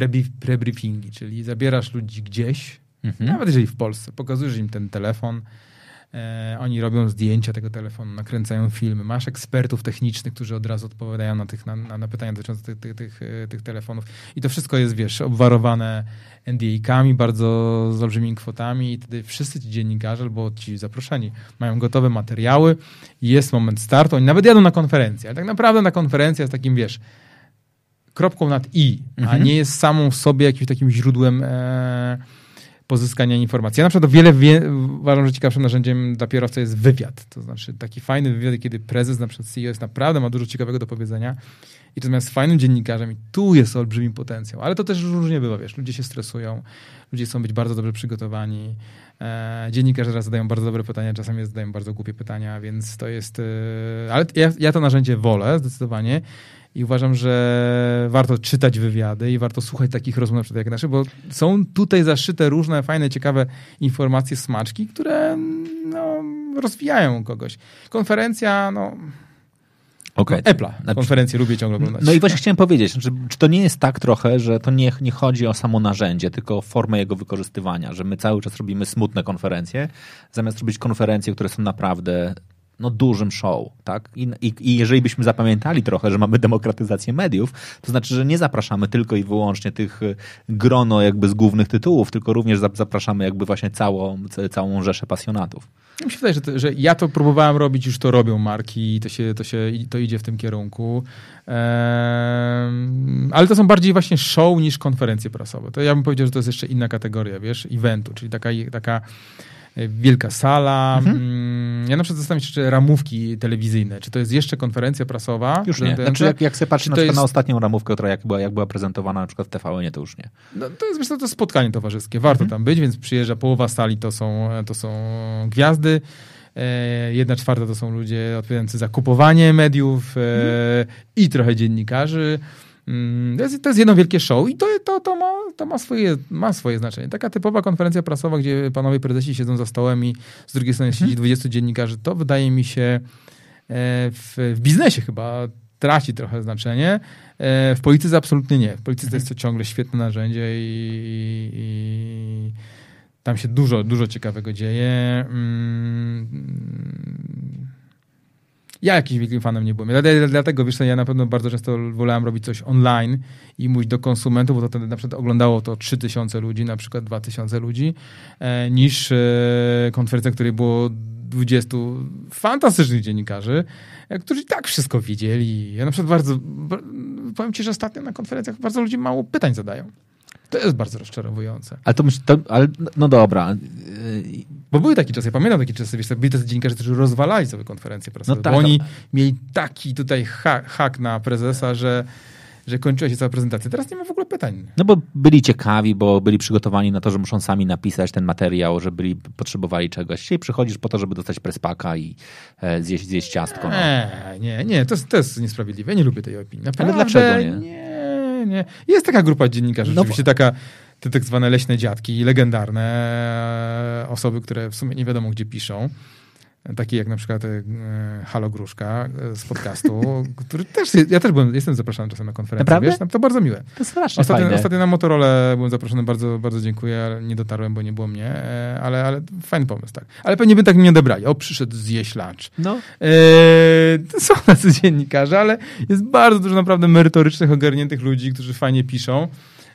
prebriefingi, czyli zabierasz ludzi gdzieś, mhm. nawet jeżeli w Polsce, pokazujesz im ten telefon, E, oni robią zdjęcia tego telefonu, nakręcają filmy. Masz ekspertów technicznych, którzy od razu odpowiadają na, tych, na, na pytania dotyczące tych, tych, tych, e, tych, telefonów. I to wszystko jest, wiesz, obwarowane NDA-kami, bardzo z olbrzymimi kwotami i wtedy wszyscy ci dziennikarze albo ci zaproszeni mają gotowe materiały, jest moment startu, oni nawet jadą na konferencję, ale tak naprawdę na konferencja jest takim, wiesz, kropką nad i, mhm. a nie jest samą sobie jakimś takim źródłem e, pozyskania informacji. Ja na przykład wiele wie, uważam, że ciekawszym narzędziem dla kierowcy jest wywiad. To znaczy taki fajny wywiad, kiedy prezes, na przykład CEO jest naprawdę ma dużo ciekawego do powiedzenia i to jest fajnym dziennikarzem i tu jest olbrzymi potencjał. Ale to też różnie bywa, wiesz, ludzie się stresują, ludzie chcą być bardzo dobrze przygotowani. E, dziennikarze raz zadają bardzo dobre pytania, czasami zadają bardzo głupie pytania, więc to jest... E, ale ja, ja to narzędzie wolę zdecydowanie i uważam, że warto czytać wywiady i warto słuchać takich rozmów na przykład jak nasze, bo są tutaj zaszyte różne fajne, ciekawe informacje, smaczki, które no, rozwijają kogoś. Konferencja, no... Okay. Apple'a. Znaczy, konferencję lubię ciągle oglądać. No i właśnie chciałem powiedzieć, znaczy, czy to nie jest tak trochę, że to nie, nie chodzi o samo narzędzie, tylko o formę jego wykorzystywania, że my cały czas robimy smutne konferencje, zamiast robić konferencje, które są naprawdę no, dużym show, tak? I, i, I, jeżeli byśmy zapamiętali trochę, że mamy demokratyzację mediów, to znaczy, że nie zapraszamy tylko i wyłącznie tych y, grono jakby z głównych tytułów, tylko również zapraszamy jakby właśnie całą, całą rzeszę pasjonatów. Mi się wydaje, że, że ja to próbowałem robić, już to robią marki i to, się, to, się, to idzie w tym kierunku. Ehm, ale to są bardziej właśnie show niż konferencje prasowe. To ja bym powiedział, że to jest jeszcze inna kategoria, wiesz, eventu, czyli taka, taka wielka sala. Mhm. Ja na przykład zastanawiam się, czy ramówki telewizyjne, czy to jest jeszcze konferencja prasowa? Już nie. Znaczy, jak, jak sobie patrzę na, jest... na ostatnią ramówkę, która jak była, jak była prezentowana na przykład w TVN, to już nie. No, to jest myślę, to spotkanie towarzyskie. Warto mhm. tam być, więc przyjeżdża połowa sali, to są, to są gwiazdy. E, jedna czwarta to są ludzie odpowiadający za kupowanie mediów e, mhm. i trochę dziennikarzy. Mm, to jest, to jest jedno wielkie show i to, to, to, ma, to ma, swoje, ma swoje znaczenie. Taka typowa konferencja prasowa, gdzie panowie prezesi siedzą za stołem i z drugiej strony siedzi 20 mhm. dziennikarzy, to wydaje mi się e, w, w biznesie chyba traci trochę znaczenie. E, w polityce absolutnie nie. W polityce jest to mhm. ciągle świetne narzędzie i, i tam się dużo, dużo ciekawego dzieje. Mm, ja jakimś wielkim fanem nie byłem. Dlatego, wiesz, ja na pewno bardzo często wolałem robić coś online i mówić do konsumentów, bo to wtedy na przykład oglądało to 3000 ludzi, na przykład 2000 ludzi, e, niż e, konferencja, której było 20 fantastycznych dziennikarzy, e, którzy i tak wszystko wiedzieli. Ja na przykład bardzo, powiem ci, że ostatnio na konferencjach bardzo ludzi mało pytań zadają. To jest bardzo rozczarowujące. Ale to, myśl, to ale, no dobra. Bo były takie czasy, ja pamiętam takie czasy, wiesz, byli tacy dziennikarze, którzy rozwalali sobie konferencje prasowe, no tak, bo oni mieli taki tutaj hak, hak na prezesa, że że kończyła się cała prezentacja. Teraz nie ma w ogóle pytań. No bo byli ciekawi, bo byli przygotowani na to, że muszą sami napisać ten materiał, że byli, potrzebowali czegoś. Dzisiaj przychodzisz po to, żeby dostać prespaka i e, zjeść, zjeść ciastko. No. Nie, nie, nie, to, to jest niesprawiedliwe. Ja nie lubię tej opinii. Naprawdę, Ale dlaczego nie? Nie, nie. Jest taka grupa dziennikarzy, no, rzeczywiście taka te tak zwane leśne dziadki, legendarne e, osoby, które w sumie nie wiadomo gdzie piszą. Takie jak na przykład e, Halo Gruszka e, z podcastu, który też, ja też byłem, jestem zapraszany czasem na konferencję, Naprawdę? wiesz, to bardzo miłe. To strasznie ostatnio, fajne. ostatnio na Motorola byłem zaproszony, bardzo, bardzo dziękuję, ale nie dotarłem, bo nie było mnie, ale, ale fajny pomysł, tak. Ale pewnie by tak mnie odebrali. O, przyszedł zjeść lunch. No. E, są tacy dziennikarze, ale jest bardzo dużo naprawdę merytorycznych, ogarniętych ludzi, którzy fajnie piszą.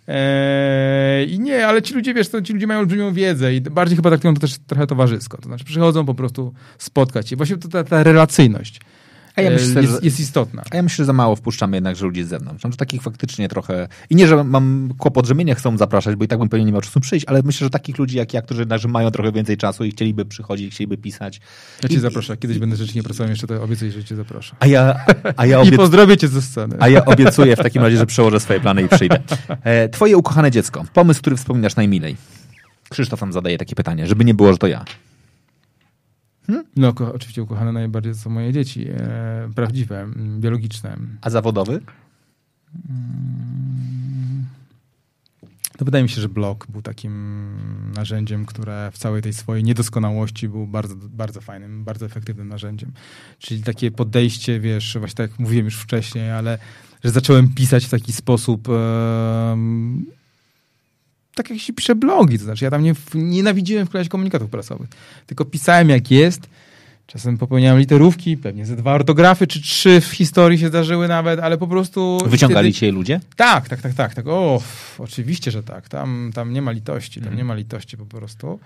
Eee, I nie, ale ci ludzie, wiesz, to ci ludzie mają olbrzymią wiedzę i bardziej chyba traktują to też trochę towarzysko. To znaczy przychodzą po prostu spotkać się. Właśnie to ta, ta relacyjność. A ja myślę, jest, że, jest, istotna. A ja myślę, że za mało wpuszczamy jednakże ludzi z zewnątrz. Znaczy takich faktycznie trochę... I nie, że mam kłopot, że mnie nie chcą zapraszać, bo i tak bym pewnie nie miał czasu przyjść, ale myślę, że takich ludzi jak ja, którzy jednakże mają trochę więcej czasu i chcieliby przychodzić, chcieliby pisać. Ja cię I, zaproszę. Kiedyś i, będę rzeczywiście pracował jeszcze, to obiecuję, że cię zaproszę. A ja, a ja obiec... I pozdrowię cię ze sceny. A ja obiecuję w takim razie, że przełożę swoje plany i przyjdę. E, twoje ukochane dziecko. Pomysł, który wspominasz najmilej. Krzysztof nam zadaje takie pytanie, żeby nie było, że to ja. Hmm? No, oczywiście ukochane najbardziej są moje dzieci. E, prawdziwe, biologiczne. A zawodowy? Mm, to wydaje mi się, że blog był takim narzędziem, które w całej tej swojej niedoskonałości był bardzo, bardzo fajnym, bardzo efektywnym narzędziem. Czyli takie podejście, wiesz, właśnie tak jak mówiłem już wcześniej, ale że zacząłem pisać w taki sposób tak jak się pisze blogi, to znaczy ja tam nie, nienawidziłem wkładać komunikatów prasowych, tylko pisałem jak jest, Czasem popełniałem literówki, pewnie ze dwa ortografy czy trzy w historii się zdarzyły nawet, ale po prostu... Wyciągali wtedy... cię ludzie? Tak, tak, tak, tak. tak. O, oczywiście, że tak. Tam, tam nie ma litości, tam mm. nie ma litości po prostu.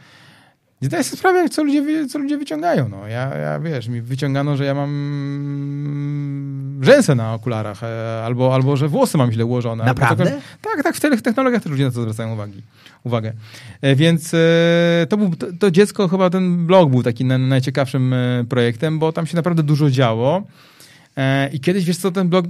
Nie zdaję sobie sprawy, co ludzie, co ludzie wyciągają. No. Ja, ja, wiesz, mi wyciągano, że ja mam rzęsę na okularach, e, albo, albo że włosy mam źle ułożone. Naprawdę? tak, tak, w tych technologiach też ludzie na to zwracają uwagi, uwagę. E, więc e, to, był, to, to, dziecko, chyba ten blog był taki najciekawszym projektem, bo tam się naprawdę dużo działo. I kiedyś, wiesz co, ten blog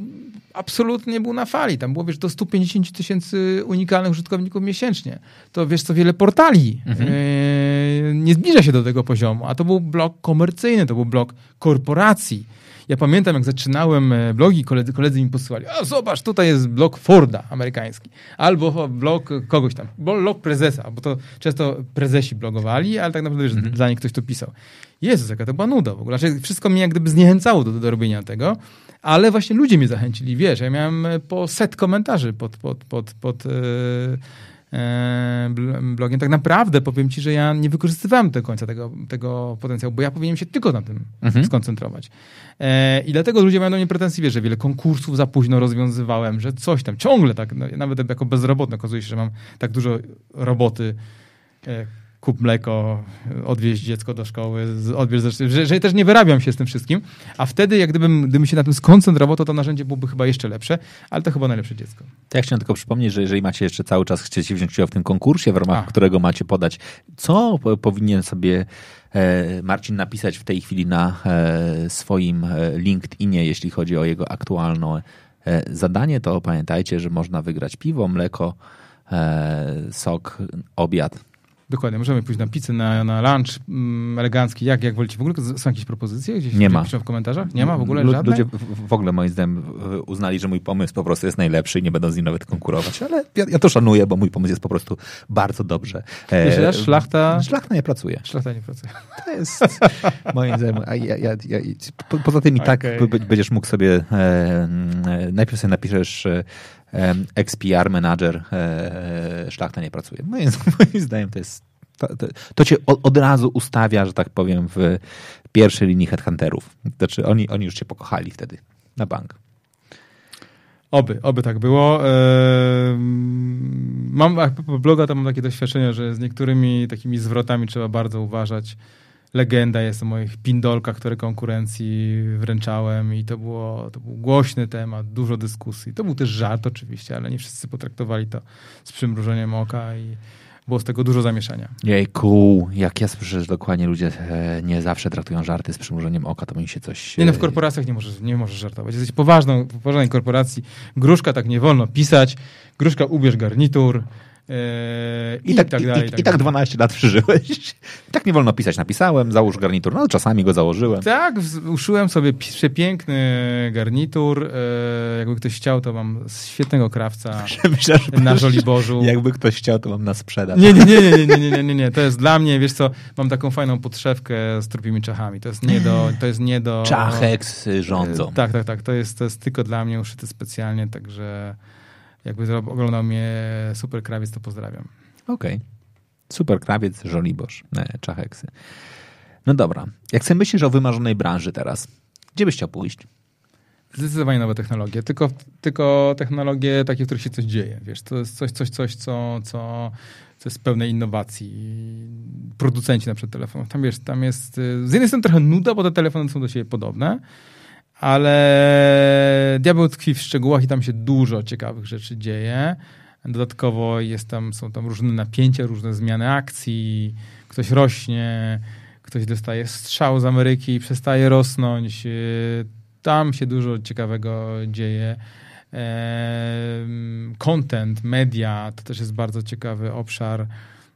absolutnie był na fali. Tam było, wiesz, do 150 tysięcy unikalnych użytkowników miesięcznie. To, wiesz co, wiele portali mhm. yy, nie zbliża się do tego poziomu. A to był blog komercyjny, to był blog korporacji. Ja pamiętam, jak zaczynałem e, blogi, koledzy, koledzy mi posyłali, a zobacz, tutaj jest blog Forda amerykański, albo blog kogoś tam, blog prezesa, bo to często prezesi blogowali, ale tak naprawdę wiesz, mhm. dla nich ktoś to pisał. Jezus, jaka to była nuda w ogóle. Znaczy, wszystko mnie jak gdyby zniechęcało do, do robienia tego ale właśnie ludzie mnie zachęcili, wiesz, ja miałem e, po set komentarzy pod, pod, pod, pod e, e, blogiem. Tak naprawdę powiem ci, że ja nie wykorzystywałem do końca tego, tego potencjału, bo ja powinienem się tylko na tym mhm. skoncentrować. E, I dlatego ludzie mają do mnie pretensje, że wiele konkursów za późno rozwiązywałem, że coś tam, ciągle tak, no, nawet jako bezrobotny okazuje się, że mam tak dużo roboty, e, kup mleko, odwieźć dziecko do szkoły, odbierz ze że, że też nie wyrabiam się z tym wszystkim, a wtedy jak gdybym, gdybym się na tym skoncentrował, to to narzędzie byłoby chyba jeszcze lepsze, ale to chyba najlepsze dziecko. To ja chciałem tylko przypomnieć, że jeżeli macie jeszcze cały czas, chcecie wziąć udział w tym konkursie, w ramach a. którego macie podać, co powinien sobie e, Marcin napisać w tej chwili na e, swoim e, LinkedInie, jeśli chodzi o jego aktualne zadanie, to pamiętajcie, że można wygrać piwo, mleko, sok, obiad, Dokładnie, możemy pójść na pizzę, na, na lunch mm, elegancki, jak, jak wolicie. W ogóle są jakieś propozycje? Gdzieś nie ma. Piszą w komentarzach? Nie ma w ogóle żadnej? Ludzie w ogóle moim zdaniem uznali, że mój pomysł po prostu jest najlepszy i nie będą z nim nawet konkurować, ale ja, ja to szanuję, bo mój pomysł jest po prostu bardzo dobrze. Raz, szlachta... Szlachta nie pracuje. Szlachta nie pracuje. To jest moim zdaniem... Ja, ja, ja, po, poza tym i tak okay. będziesz mógł sobie... E, najpierw sobie napiszesz e, XPR Manager e, szlachta nie pracuje. Moim, zdaniem to jest to, to, to, cię od, razu ustawia, że tak powiem, w pierwszej linii headhunterów. Znaczy oni, oni już cię pokochali wtedy na bank. Oby, oby tak było. Mam bloga, to mam takie doświadczenie, że z niektórymi takimi zwrotami trzeba bardzo uważać. Legenda jest o moich pindolkach, które konkurencji wręczałem i to, było, to był głośny temat, dużo dyskusji. To był też żart oczywiście, ale nie wszyscy potraktowali to z przymrużeniem oka i było z tego dużo zamieszania. Jejku, jak ja słyszę, że dokładnie ludzie e, nie zawsze traktują żarty z przymrużeniem oka, to mi się coś... Nie no, w e, korporacjach nie możesz, nie możesz żartować. Jesteś poważną, poważnej korporacji. Gruszka tak nie wolno pisać. Gruszka ubierz garnitur. Yy, I, I, tak, tak, dalej. I, tak, i, tak 12 lat przeżyłeś. I tak nie wolno pisać. Napisałem, załóż garnitur. No czasami go założyłem. Tak, uszyłem sobie przepiękny garnitur. Yy, jakby ktoś chciał, to mam świetnego krawca Myślę, na Żoliborzu. Jakby ktoś chciał, to mam na sprzedaż. Nie, nie, nie, nie, nie, nie, nie, nie, nie. To jest dla mnie, wiesz co, mam taką fajną podszewkę z trupimi czachami. To jest nie do... To jest nie do Czachek rządzą. Yy, tak, tak, tak. To jest, to jest tylko dla mnie uszyty specjalnie, także jakby oglądał mnie Super Krawiec, to pozdrawiam. Okej. Okay. Super Krawiec, Żoliborz, e, Czacheksy. No dobra. Jak sobie myślisz o wymarzonej branży teraz, gdzie byś chciał pójść? Zdecydowanie nowe technologie, tylko, tylko technologie takie, w których się coś dzieje. Wiesz, to jest coś, coś, coś co, co, co jest pełne innowacji. Producenci na przykład telefonów. Tam, wiesz, tam jest y, z jednej strony trochę nuda, bo te telefony są do siebie podobne, ale diabeł tkwi w szczegółach i tam się dużo ciekawych rzeczy dzieje. Dodatkowo jest tam, są tam różne napięcia, różne zmiany akcji, ktoś rośnie, ktoś dostaje strzał z Ameryki i przestaje rosnąć. Tam się dużo ciekawego dzieje. Content, media, to też jest bardzo ciekawy obszar.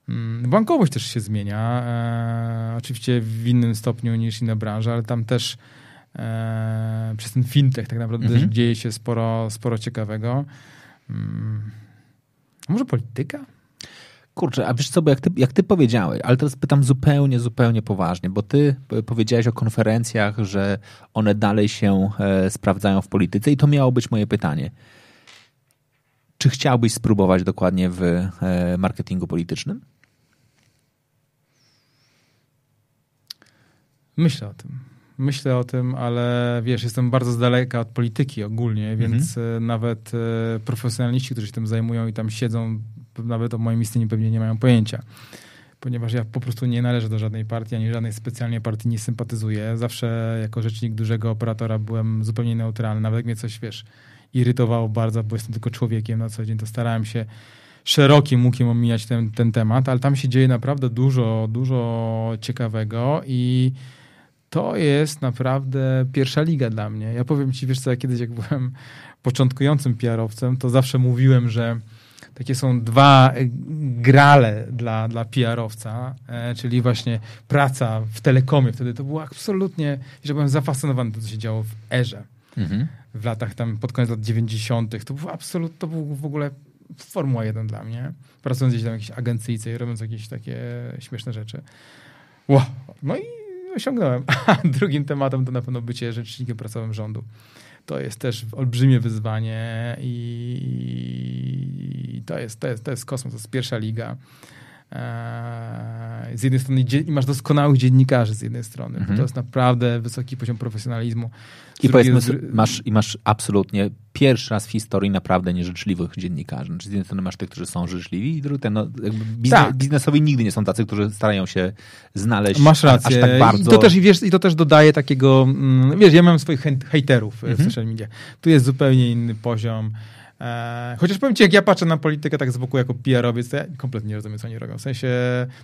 Mm, bankowość też się zmienia. E, oczywiście w innym stopniu niż inne branże, ale tam też e, przez ten fintech tak naprawdę mhm. dzieje się sporo, sporo ciekawego. Hmm. Może polityka? Kurczę, a wiesz co, bo jak ty, jak ty powiedziałeś, ale teraz pytam zupełnie, zupełnie poważnie, bo ty powiedziałeś o konferencjach, że one dalej się e, sprawdzają w polityce i to miało być moje pytanie. czy chciałbyś spróbować dokładnie w e, marketingu politycznym? Myślę o tym. Myślę o tym, ale wiesz, jestem bardzo z daleka od polityki ogólnie, mhm. więc mhm. nawet e, profesjonaliści, którzy się tym zajmują i tam siedzą, nawet o moim istnieniu pewnie nie mają pojęcia. Ponieważ ja po prostu nie należę do żadnej partii, ani żadnej specjalnie partii nie sympatyzuję. Zawsze jako rzecznik dużego operatora byłem zupełnie neutralny. Nawet jak mnie coś, wiesz, irytowało bardzo, bo jestem tylko człowiekiem na co dzień, to starałem się szerokim łukiem omijać ten, ten temat, ale tam się dzieje naprawdę dużo, dużo ciekawego i to jest naprawdę pierwsza liga dla mnie. Ja powiem ci, wiesz co, ja kiedyś jak byłem początkującym PR-owcem, to zawsze mówiłem, że takie są dwa grale dla, dla PR-owca, e, czyli właśnie praca w telekomie. Wtedy to było absolutnie, że byłem zafascynowany tym, co się działo w erze. Mhm. W latach tam, pod koniec lat 90. To był absolutnie, to był w ogóle Formuła 1 dla mnie. Pracując gdzieś tam w jakiejś agencyjce i robiąc jakieś takie śmieszne rzeczy. Wow. No i osiągnąłem. A drugim tematem to na pewno bycie rzecznikiem prasowym rządu. To jest też olbrzymie wyzwanie i to jest, to jest, to jest kosmos, to jest pierwsza liga. Eee, z jednej strony i masz doskonałych dziennikarzy z jednej strony. Mhm. To jest naprawdę wysoki poziom profesjonalizmu. I powiedzmy, z... masz, i masz absolutnie pierwszy raz w historii naprawdę nieżyczliwych dziennikarzy. Znaczy, z jednej strony masz tych, którzy są życzliwi i drugi, no, biznes, tak. biznesowi nigdy nie są tacy, którzy starają się znaleźć masz rację. aż tak bardzo. I to też, wiesz, i to też dodaje takiego, mm, wiesz, ja mam swoich hejterów mhm. w social media. Tu jest zupełnie inny poziom. E, chociaż powiem ci, jak ja patrzę na politykę tak z boku jako PR-owiec, to ja kompletnie nie rozumiem, co oni robią. W sensie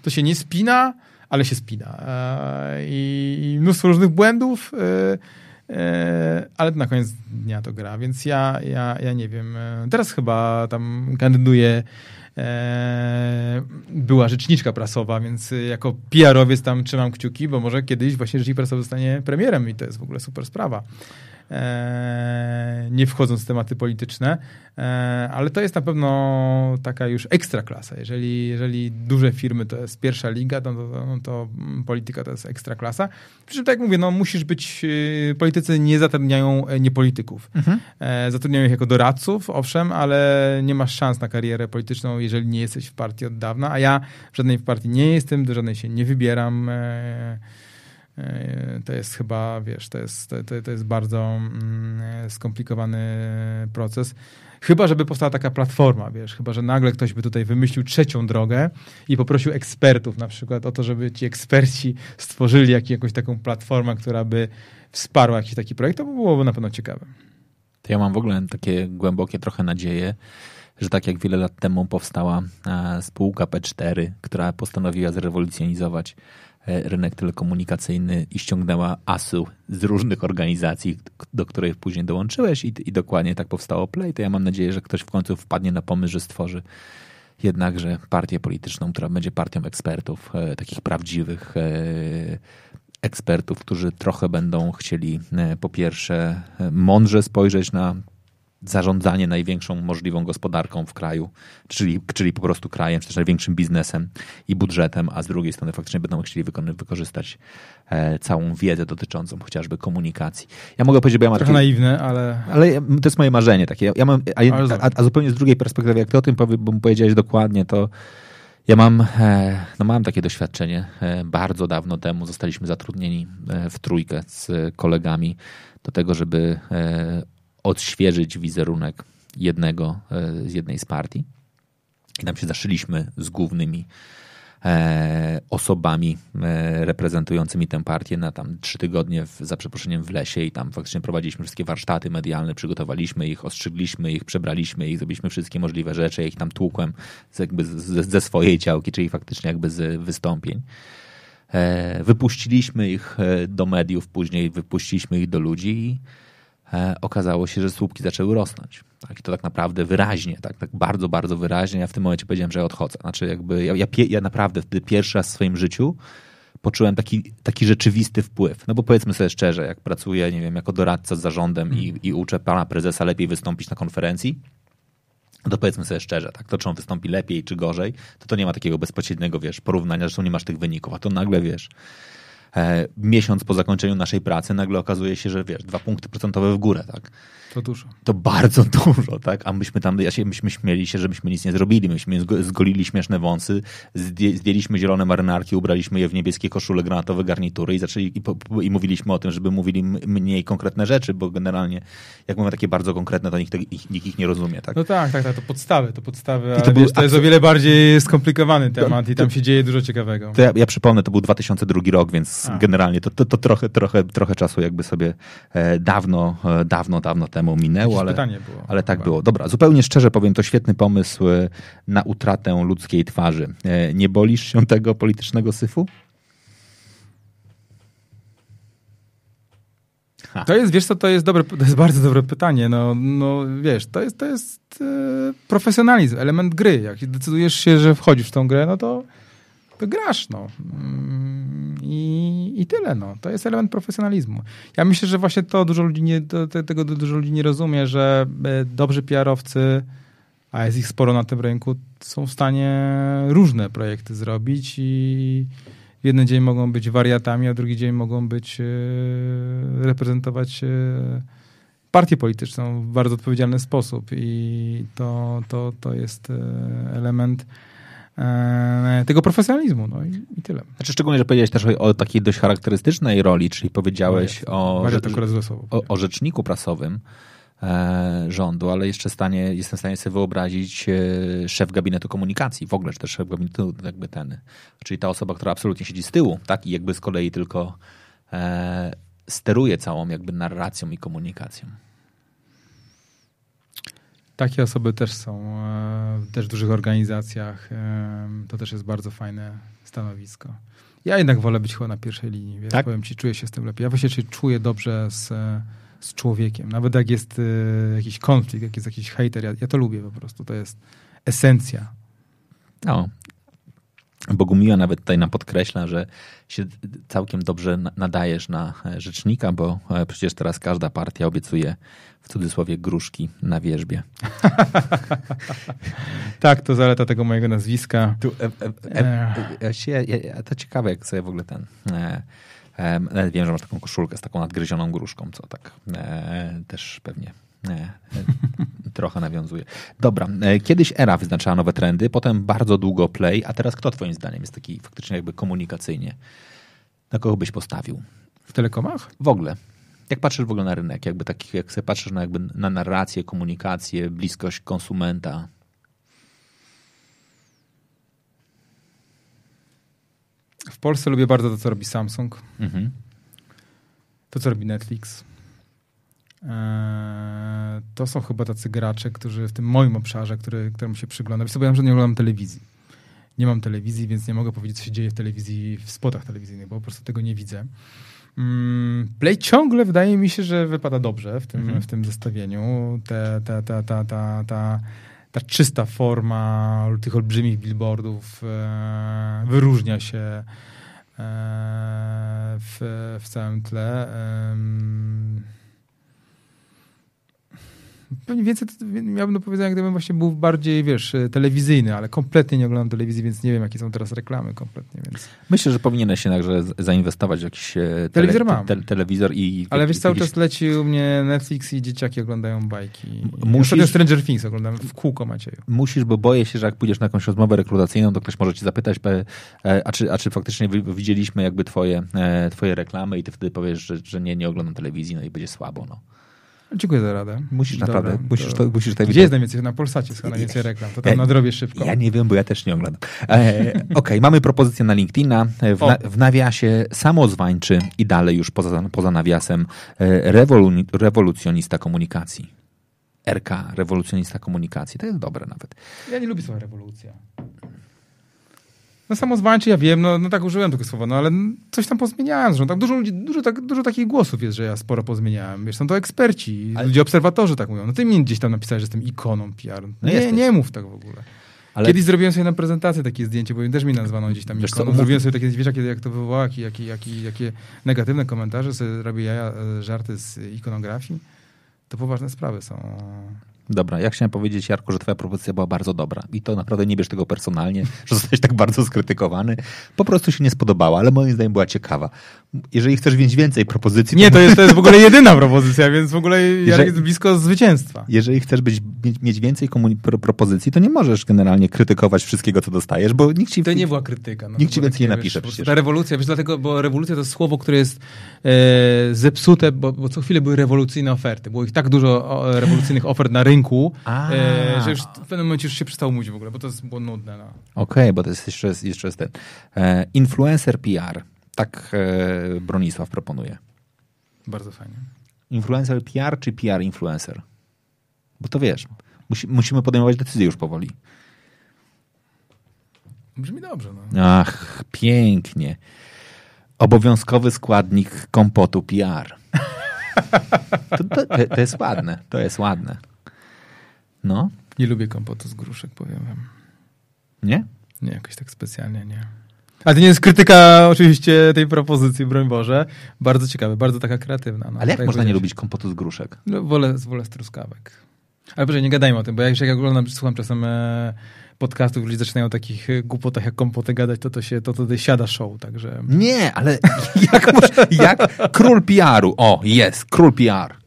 to się nie spina, ale się spina. E, I mnóstwo różnych błędów, e, ale na koniec dnia to gra, więc ja, ja, ja nie wiem. Teraz chyba tam kandyduje była rzeczniczka prasowa, więc jako PR-owiec tam trzymam kciuki, bo może kiedyś właśnie rzecznik prasowy zostanie premierem i to jest w ogóle super sprawa. E, nie wchodząc w tematy polityczne, e, ale to jest na pewno taka już ekstra klasa. Jeżeli, jeżeli duże firmy to jest pierwsza liga, to, to, no to polityka to jest ekstra klasa. Przy czym, tak jak mówię, no, musisz być, e, politycy nie zatrudniają niepolityków. Mhm. Zatrudniają ich jako doradców, owszem, ale nie masz szans na karierę polityczną, jeżeli nie jesteś w partii od dawna, a ja w żadnej partii nie jestem, do żadnej się nie wybieram. E, to jest chyba, wiesz, to jest, to, to jest bardzo mm, skomplikowany proces. Chyba, żeby powstała taka platforma, wiesz, chyba, że nagle ktoś by tutaj wymyślił trzecią drogę i poprosił ekspertów na przykład o to, żeby ci eksperci stworzyli jak, jakąś taką platformę, która by wsparła jakiś taki projekt, to byłoby na pewno ciekawe. To ja mam w ogóle takie głębokie trochę nadzieje, że tak jak wiele lat temu powstała e, spółka P4, która postanowiła zrewolucjonizować rynek telekomunikacyjny i ściągnęła ASU z różnych organizacji, do których później dołączyłeś i, i dokładnie tak powstało Play, to ja mam nadzieję, że ktoś w końcu wpadnie na pomysł, że stworzy jednakże partię polityczną, która będzie partią ekspertów, e, takich prawdziwych e, ekspertów, którzy trochę będą chcieli po pierwsze mądrze spojrzeć na zarządzanie największą możliwą gospodarką w kraju, czyli, czyli po prostu krajem, czy też największym biznesem i budżetem, a z drugiej strony faktycznie będą chcieli wykorzystać e, całą wiedzę dotyczącą chociażby komunikacji. Ja mogę powiedzieć, bo ja mam Trochę takie, naiwne, ale... Ale to jest moje marzenie takie. Ja mam, a, a, a zupełnie z drugiej perspektywy, jak ty o tym powie, bo powiedziałeś dokładnie, to ja mam, e, no mam takie doświadczenie. E, bardzo dawno temu zostaliśmy zatrudnieni e, w trójkę z kolegami do tego, żeby odświeżyć wizerunek jednego e, z jednej z partii. I tam się zaszyliśmy z głównymi e, osobami e, reprezentującymi tę partię na tam trzy tygodnie w, za przeproszeniem w lesie i tam faktycznie prowadziliśmy wszystkie warsztaty medialne, przygotowaliśmy ich, ostrzygliśmy ich, przebraliśmy ich, zrobiliśmy wszystkie możliwe rzeczy, ja ich tam tłukłem z, jakby z, ze swojej działki, czyli faktycznie jakby z wystąpień. Wypuściliśmy ich do mediów, później wypuściliśmy ich do ludzi i okazało się, że słupki zaczęły rosnąć. Tak, I to tak naprawdę wyraźnie, tak, tak bardzo, bardzo wyraźnie. Ja w tym momencie powiedziałem, że ja odchodzę. Znaczy jakby ja, ja, ja naprawdę wtedy pierwszy raz w swoim życiu poczułem taki, taki rzeczywisty wpływ. No bo powiedzmy sobie szczerze, jak pracuję, nie wiem, jako doradca z zarządem i, i uczę pana prezesa lepiej wystąpić na konferencji, to powiedzmy sobie szczerze, tak, to czy on wystąpi lepiej czy gorzej, to to nie ma takiego bezpośredniego, wiesz, porównania, zresztą nie masz tych wyników, a to nagle, wiesz, e, miesiąc po zakończeniu naszej pracy nagle okazuje się, że wiesz, dwa punkty procentowe w górę, tak? To dużo. To bardzo dużo, tak? A myśmy tam, ja się, myśmy śmieli się, że myśmy nic nie zrobili. Myśmy zgolili śmieszne wąsy, zdjęliśmy zielone marynarki, ubraliśmy je w niebieskie koszule, granatowe garnitury i zaczęli i, i mówiliśmy o tym, żeby mówili mniej konkretne rzeczy, bo generalnie jak mówią takie bardzo konkretne, to nikt, ich, nikt ich nie rozumie, tak? No tak, tak, tak, to podstawy, to podstawy, ale to, wiesz, to jest o wiele bardziej skomplikowany temat i tam się dzieje dużo ciekawego. To ja, ja przypomnę, to był 2002 rok, więc A. generalnie to, to, to, trochę, trochę, trochę czasu jakby sobie e, dawno, e, dawno, dawno temu minęło, ale, ale tak było. Dobra, zupełnie szczerze powiem, to świetny pomysł e, na utratę ludzkiej twarzy. E, nie bolisz się tego politycznego syfu? Ha. To jest, wiesz co, to jest dobre, to jest bardzo dobre pytanie. No, no wiesz, to jest, to jest e, profesjonalizm, element gry. Jak decydujesz się, że wchodzisz w tą grę, no to, to grasz, no. I, I tyle, no. To jest element profesjonalizmu. Ja myślę, że właśnie to dużo ludzi nie, to, tego dużo ludzi nie rozumie, że e, dobrzy PR-owcy, a jest ich sporo na tym rynku, są w stanie różne projekty zrobić i w jeden dzień mogą być wariatami, a drugi dzień mogą być, e, reprezentować e, partię polityczną w bardzo odpowiedzialny sposób i to, to, to jest element tego profesjonalizmu, no i, i, tyle. Znaczy szczególnie, że powiedziałeś też o, o takiej dość charakterystycznej roli, czyli powiedziałeś no o, o, o, rzeczniku prasowym e, rządu, ale jeszcze stanie, jestem w stanie sobie wyobrazić e, szef gabinetu komunikacji, w ogóle, czy też szef gabinetu jakby ten, czyli ta osoba, która absolutnie siedzi z tyłu, tak, i jakby z kolei tylko e, steruje całą jakby narracją i komunikacją. Takie osoby też są e, też w dużych organizacjach. E, to też jest bardzo fajne stanowisko. Ja jednak wolę być chyba na pierwszej linii. Wiesz? Tak? Powiem ci, czuję się z tym lepiej. Ja właśnie się czuję dobrze z, z człowiekiem. Nawet jak jest e, jakiś konflikt, jak jest jakiś hater, ja, ja to lubię po prostu. To jest esencja. No, Bogumiła nawet tutaj nam podkreśla, że się całkiem dobrze nadajesz na rzecznika, bo przecież teraz każda partia obiecuje w cudzysłowie gruszki na wierzbie. tak, to zaleta tego mojego nazwiska. Tu, e, e, e, e to ciekawe, jak sobie w ogóle ten... E, nawet wiem, że masz taką koszulkę z taką nadgryzioną gruszką, co tak też pewnie trochę nawiązuje. Dobra, kiedyś era wyznaczała nowe trendy, potem bardzo długo play, a teraz kto twoim zdaniem jest taki faktycznie jakby komunikacyjnie? Na kogo byś postawił? W telekomach? W ogóle. Jak patrzysz w ogóle na rynek, jakby takich, jak sobie patrzysz na, jakby na narrację, komunikację, bliskość konsumenta? W Polsce lubię bardzo to, co robi Samsung. Mhm. To, co robi Netflix. Eee, to są chyba tacy gracze, którzy w tym moim obszarze, który, któremu się przyglądam. Wiesz ja nie oglądam telewizji. Nie mam telewizji, więc nie mogę powiedzieć, co się dzieje w telewizji, w spotach telewizyjnych, bo po prostu tego nie widzę. Mm, Play ciągle wydaje mi się, że wypada dobrze w tym, mhm. w tym zestawieniu. Ta, ta, ta, ta, ta, ta, ta czysta forma tych olbrzymich billboardów e, wyróżnia się e, w, w całym tle. E, Pewnie więcej miałbym do powiedzenia, gdybym właśnie był bardziej, wiesz, telewizyjny, ale kompletnie nie oglądam telewizji, więc nie wiem, jakie są teraz reklamy kompletnie, więc... Myślę, że powinieneś się także zainwestować w jakiś e, tele, telewizor mam. Te, telewizor i... Ale wiesz, cały czas leci u mnie Netflix i dzieciaki oglądają bajki. Musisz... Stranger Things oglądam w kółko Macieju. Musisz, bo boję się, że jak pójdziesz na jakąś rozmowę rekrutacyjną, to ktoś może ci zapytać, e, a czy, a czy faktycznie widzieliśmy jakby twoje, e, twoje reklamy i ty wtedy powiesz, że, że nie, nie oglądam telewizji, no i będzie słabo, no. Dziękuję za radę. Musisz Dobra, naprawdę. Musisz, to, musisz tutaj Gdzie jest najwięcej? Na Polsacie jest najwięcej reklam. To tam ja, nadrobię szybko. Ja nie wiem, bo ja też nie oglądam. E, Okej, okay, mamy propozycję na LinkedIna. W, na, w nawiasie samozwańczy i dalej już poza, poza nawiasem e, rewolu, rewolucjonista komunikacji. RK, rewolucjonista komunikacji. To jest dobre nawet. Ja nie lubię słowa rewolucja. No samozwańczy, ja wiem, no, no tak użyłem tego słowa, no ale coś tam pozmieniałem zresztą. Tak dużo, ludzi, dużo, tak, dużo takich głosów jest, że ja sporo pozmieniałem. Wiesz, są to eksperci, ale... ludzie obserwatorzy tak mówią. No ty mi gdzieś tam napisałeś, że jestem ikoną PR. No nie, nie mów tak w ogóle. Ale... Kiedyś zrobiłem sobie na prezentację takie zdjęcie, bo też mi nazwano gdzieś tam ikoną. Zrobiłem sobie takie, wiesz, jak to wywołało, jakie, jakie, jakie, jakie negatywne komentarze, sobie robię ja e, żarty z ikonografii. To poważne sprawy są. Dobra, ja chciałem powiedzieć, Jarku, że twoja propozycja była bardzo dobra. I to naprawdę nie bierz tego personalnie, że zostałeś tak bardzo skrytykowany. Po prostu się nie spodobała, ale moim zdaniem była ciekawa. Jeżeli chcesz mieć więcej propozycji... Nie, to jest, to jest w ogóle jedyna propozycja, więc w ogóle Jarek jest blisko zwycięstwa. Jeżeli chcesz być, mieć więcej pro, propozycji, to nie możesz generalnie krytykować wszystkiego, co dostajesz, bo nikt ci... To nie była krytyka. No, nikt ci więcej nie napisze wiesz, przecież. Ta rewolucja, wiesz, dlatego, bo rewolucja to słowo, które jest e, zepsute, bo, bo co chwilę były rewolucyjne oferty. Było ich tak dużo o, rewolucyjnych ofert na rynku, e, że już w pewnym momencie już się przestało mówić w ogóle, bo to było nudne. No. Okej, okay, bo to jest jeszcze, jeszcze jest ten e, influencer PR. Tak e, Bronisław proponuje. Bardzo fajnie. Influencer PR czy PR influencer? Bo to wiesz, musi, musimy podejmować decyzje już powoli. Brzmi dobrze. No. Ach, pięknie. Obowiązkowy składnik kompotu PR. To, to, to, jest ładne, to jest ładne. No. Nie lubię kompotu z gruszek, powiem wam. Nie? Nie, jakoś tak specjalnie nie. Ale to nie jest krytyka oczywiście tej propozycji, broń Boże. Bardzo ciekawe, bardzo taka kreatywna. No, Ale jak można nie lubić kompotu z gruszek? No, wolę, wolę z truskawek. Ale proszę, nie gadajmy o tym, bo jak, jak oglądam, słucham czasem e, podcastów, ludzie zaczynają o takich e, głupotach jak kompoty gadać, to to się, to wtedy siada show, także... Nie, ale jak, jak król PR-u, o, jest, król PR.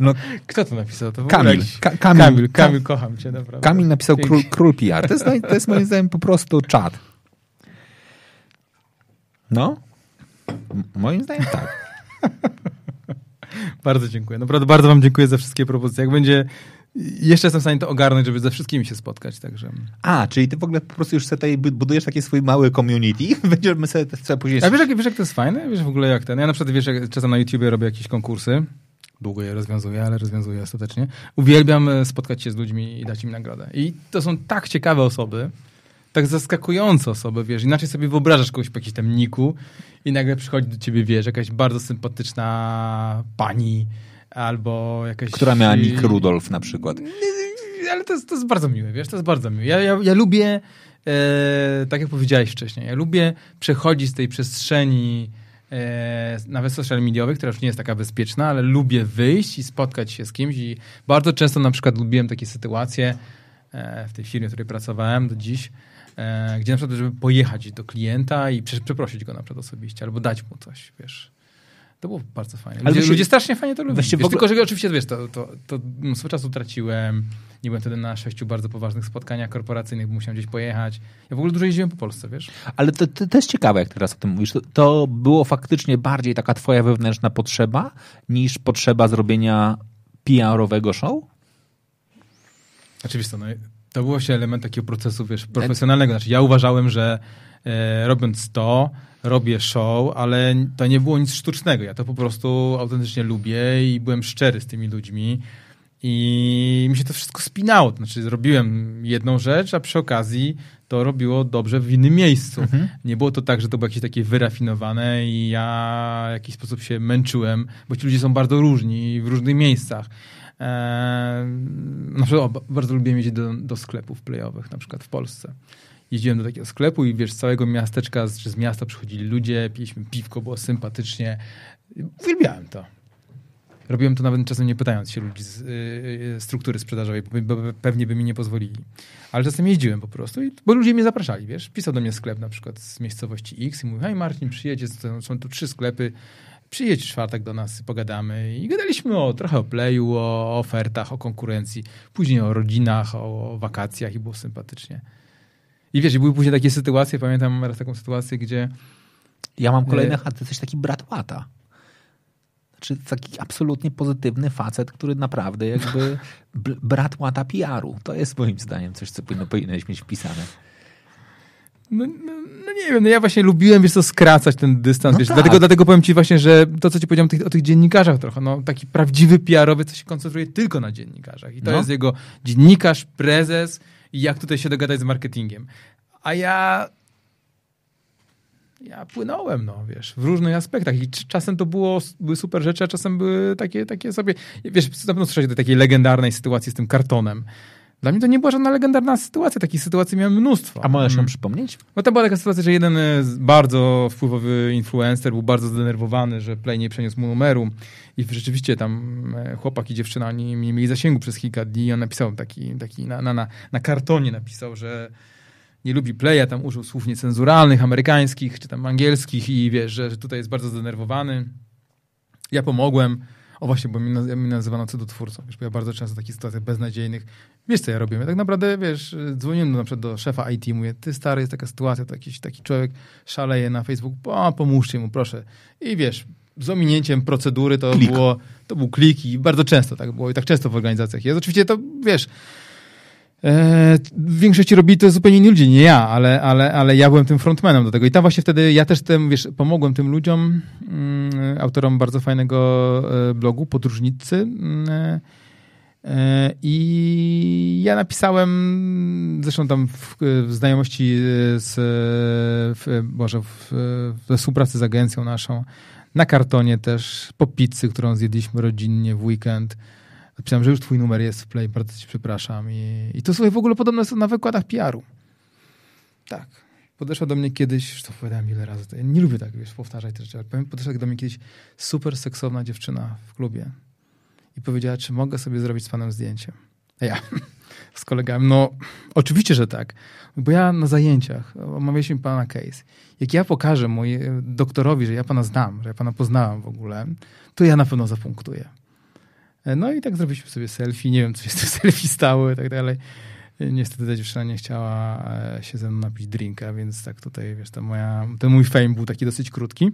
No, Kto to napisał? To Kamil. Ka Kamil. Kamil. Kamil, kocham cię, naprawdę. Kamil napisał król, król PR. To jest, to jest moim zdaniem po prostu czad. No? Moim zdaniem tak. bardzo dziękuję. Naprawdę bardzo wam dziękuję za wszystkie propozycje. Jak będzie... Jeszcze jestem w stanie to ogarnąć, żeby ze wszystkimi się spotkać, także... A, czyli ty w ogóle po prostu już sobie budujesz taki swój mały community będziemy sobie, sobie później... A wiesz jak, wiesz, jak to jest fajne? Wiesz w ogóle jak ten... Ja na przykład, wiesz, jak czasem na YouTubie robię jakieś konkursy, długo je rozwiązuję, ale rozwiązuję ostatecznie. Uwielbiam e, spotkać się z ludźmi i dać im nagrodę. I to są tak ciekawe osoby, tak zaskakujące osoby, wiesz, inaczej sobie wyobrażasz kogoś po jakimś tam niku i nagle przychodzi do ciebie, wiesz, jakaś bardzo sympatyczna pani albo jakaś... Która miała nick Rudolf na przykład. Ale to jest, to jest bardzo miłe, wiesz, to jest bardzo miłe. Ja, ja, ja lubię, e, tak jak powiedziałeś wcześniej, ja lubię przechodzić z tej przestrzeni nawet social mediowych, która już nie jest taka bezpieczna, ale lubię wyjść i spotkać się z kimś i bardzo często na przykład lubiłem takie sytuacje e, w tej firmie, w której pracowałem do dziś, e, gdzie na przykład, żeby pojechać do klienta i przeprosić go na przykład osobiście, albo dać mu coś, wiesz. To było bardzo fajne. Ludzie, ludzie strasznie fajnie to lubią. Wiesz, ogóle... Tylko, że oczywiście, wiesz, to, to, to mnóstwo czasu traciłem. Nie byłem wtedy na sześciu bardzo poważnych spotkaniach korporacyjnych, bo musiałem gdzieś pojechać. Ja w ogóle dużo jeździłem po Polsce, wiesz. Ale to, to, to jest ciekawe, jak teraz o tym mówisz. To, to było faktycznie bardziej taka twoja wewnętrzna potrzeba, niż potrzeba zrobienia PR-owego show? Oczywiście, no, to był się element takiego procesu, wiesz, profesjonalnego. Znaczy, ja uważałem, że e, robiąc to, robię show, ale to nie było nic sztucznego. Ja to po prostu autentycznie lubię i byłem szczery z tymi ludźmi. I mi się to wszystko spinało. Znaczy, zrobiłem jedną rzecz, a przy okazji to robiło dobrze w innym miejscu. Mhm. Nie było to tak, że to było jakieś takie wyrafinowane i ja w jakiś sposób się męczyłem, bo ci ludzie są bardzo różni w różnych miejscach. Eee, na przykład o, bardzo lubię jeździć do, do sklepów playowych, na przykład w Polsce jeździłem do takiego sklepu i wiesz, z całego miasteczka, czy z miasta przychodzili ludzie, piliśmy piwko, było sympatycznie. Uwielbiałem to. Robiłem to nawet czasem nie pytając się ludzi z y, struktury sprzedażowej, bo, pewnie by mi nie pozwolili. Ale czasem jeździłem po prostu, i, bo ludzie mnie zapraszali, wiesz. Pisał do mnie sklep na przykład z miejscowości X i mówił, hej Marcin, przyjedź, są tu trzy sklepy, przyjedź w czwartek do nas, pogadamy. I gadaliśmy o, trochę o playu, o ofertach, o konkurencji, później o rodzinach, o wakacjach i było sympatycznie. I wiesz, były później takie sytuacje, pamiętam raz taką sytuację, gdzie... Ja mam kolejny chat, ty jesteś taki brat łata. Znaczy taki absolutnie pozytywny facet, który naprawdę jakby brat łata PR-u. To jest moim zdaniem coś, co powinno, powinieneś mieć wpisane. No, no, no, nie wiem, no ja właśnie lubiłem, wiesz co, skracać ten dystans, no wiesz, tak. dlatego, dlatego powiem ci właśnie, że to, co ci powiedziałem o tych, o tych dziennikarzach trochę, no taki prawdziwy PR-owy, co się koncentruje tylko na dziennikarzach i to no. jest jego dziennikarz, prezes, i jak tutaj się dogadać z marketingiem. A ja ja płynąłem, no wiesz, w różnych aspektach i czasem to było, były super rzeczy, a czasem były takie, takie sobie, wiesz, na pewno słyszałeś do takiej legendarnej sytuacji z tym kartonem. Dla mnie to nie była żadna legendarna sytuacja. Takich sytuacji miałem mnóstwo. A możesz ją hmm. przypomnieć? No to była taka sytuacja, że jeden bardzo wpływowy influencer był bardzo zdenerwowany, że Play nie przeniósł mu numeru i rzeczywiście tam e, chłopak i dziewczyna nie, nie mieli zasięgu przez kilka dni i on napisał taki, taki na, na, na, na kartonie napisał, że nie lubi Playa, tam użył słów niecenzuralnych, amerykańskich czy tam angielskich i wiesz, że, że tutaj jest bardzo zdenerwowany. Ja pomogłem. O właśnie, bo mi, mi nazywano cudotwórcą. Wiesz, bo ja bardzo często w takich sytuacjach beznadziejnych, wiesz co ja robię? Ja tak naprawdę, wiesz, dzwoniłem na przykład do szefa IT, mówię, ty stary, jest taka sytuacja, to jakiś taki człowiek szaleje na Facebooku, o, pomóżcie mu, proszę. I wiesz, z ominięciem procedury to Klik. było, to był klik i bardzo często tak było i tak często w organizacjach jest. Oczywiście to, wiesz, E, w większości robili to zupełnie inni ludzie, nie ja, ale, ale, ale ja byłem tym frontmanem do tego. I tam właśnie wtedy ja też tym, wiesz, pomogłem tym ludziom, mm, autorom bardzo fajnego e, blogu, podróżnicy. Mm, e, I ja napisałem, zresztą tam w, w znajomości z, w, może w, we współpracy z agencją naszą, na kartonie też, po pizzy, którą zjedliśmy rodzinnie w weekend, Napisałem, że już twój numer jest w play, bardzo ci przepraszam. I, i to słuchaj, w ogóle podobne są na wykładach PR-u. Tak. Podeszła do mnie kiedyś, już to powiedziałem ile razy, ja nie lubię tak, wiesz, powtarzać te rzeczy, ale podeszła do mnie kiedyś super seksowna dziewczyna w klubie i powiedziała, czy mogę sobie zrobić z panem zdjęcie. A ja z kolegami, no oczywiście, że tak, bo ja na zajęciach omawialiśmy pana case. Jak ja pokażę moje, doktorowi, że ja pana znam, że ja pana poznałam w ogóle, to ja na pewno zapunktuję. E, no i tak zrobiliśmy sobie selfie. Nie wiem, co się z tym selfie stało i tak dalej. E, niestety ta dziewczyna nie chciała e, się ze mną napić drinka, więc tak tutaj, wiesz, to moja, ten mój fame był taki dosyć krótki.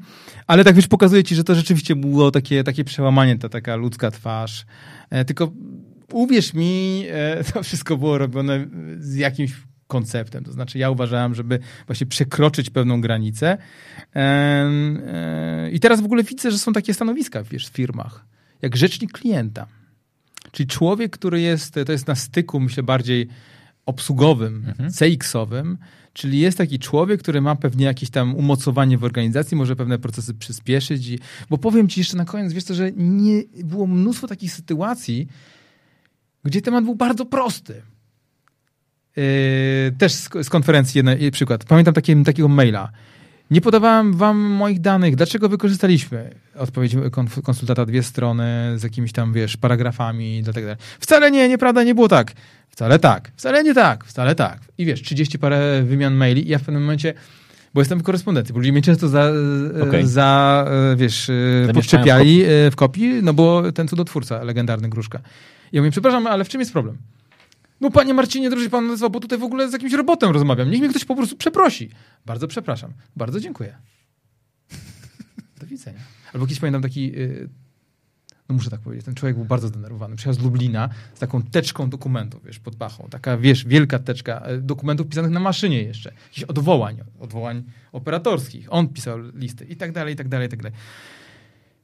Ale tak, wiesz, pokazuje ci, że to rzeczywiście było takie, takie przełamanie, ta taka ludzka twarz. Tylko uwierz mi, to wszystko było robione z jakimś konceptem. To znaczy, ja uważałem, żeby właśnie przekroczyć pewną granicę. I teraz w ogóle widzę, że są takie stanowiska wiesz, w firmach jak rzecznik klienta. Czyli człowiek, który jest, to jest na styku, myślę, bardziej obsługowym, mhm. CX-owym, czyli jest taki człowiek, który ma pewnie jakieś tam umocowanie w organizacji, może pewne procesy przyspieszyć. I, bo powiem ci jeszcze na koniec, wiesz co, że nie, było mnóstwo takich sytuacji, gdzie temat był bardzo prosty. Yy, też z, z konferencji jeden przykład. Pamiętam takie, takiego maila. Nie podawałem wam moich danych. Dlaczego wykorzystaliśmy? Odpowiedź konsultanta dwie strony z jakimiś tam, wiesz, paragrafami i tak dalej. Wcale nie, nieprawda, nie było tak. Wcale tak, wcale nie tak, wcale tak. I wiesz, 30 parę wymian maili i ja w pewnym momencie bo jestem w korespondencji, bo ludzie mnie często za, okay. za e, wiesz, e, podczepiali w, w kopii, no bo ten cudotwórca, legendarny Gruszka. I ja mówię, przepraszam, ale w czym jest problem? No panie Marcinie, droży pan nazwał, bo tutaj w ogóle z jakimś robotem rozmawiam. Niech mnie ktoś po prostu przeprosi. Bardzo przepraszam. Bardzo dziękuję. Do widzenia. Albo kiedyś pamiętam taki, yy, no muszę tak powiedzieć, ten człowiek był bardzo zdenerwowany. Przyjechał z Lublina z taką teczką dokumentów, wiesz, pod pachą. Taka, wiesz, wielka teczka e, dokumentów pisanych na maszynie jeszcze. Jakichś odwołań, odwołań operatorskich. On pisał listy i tak dalej, i tak dalej, i tak dalej.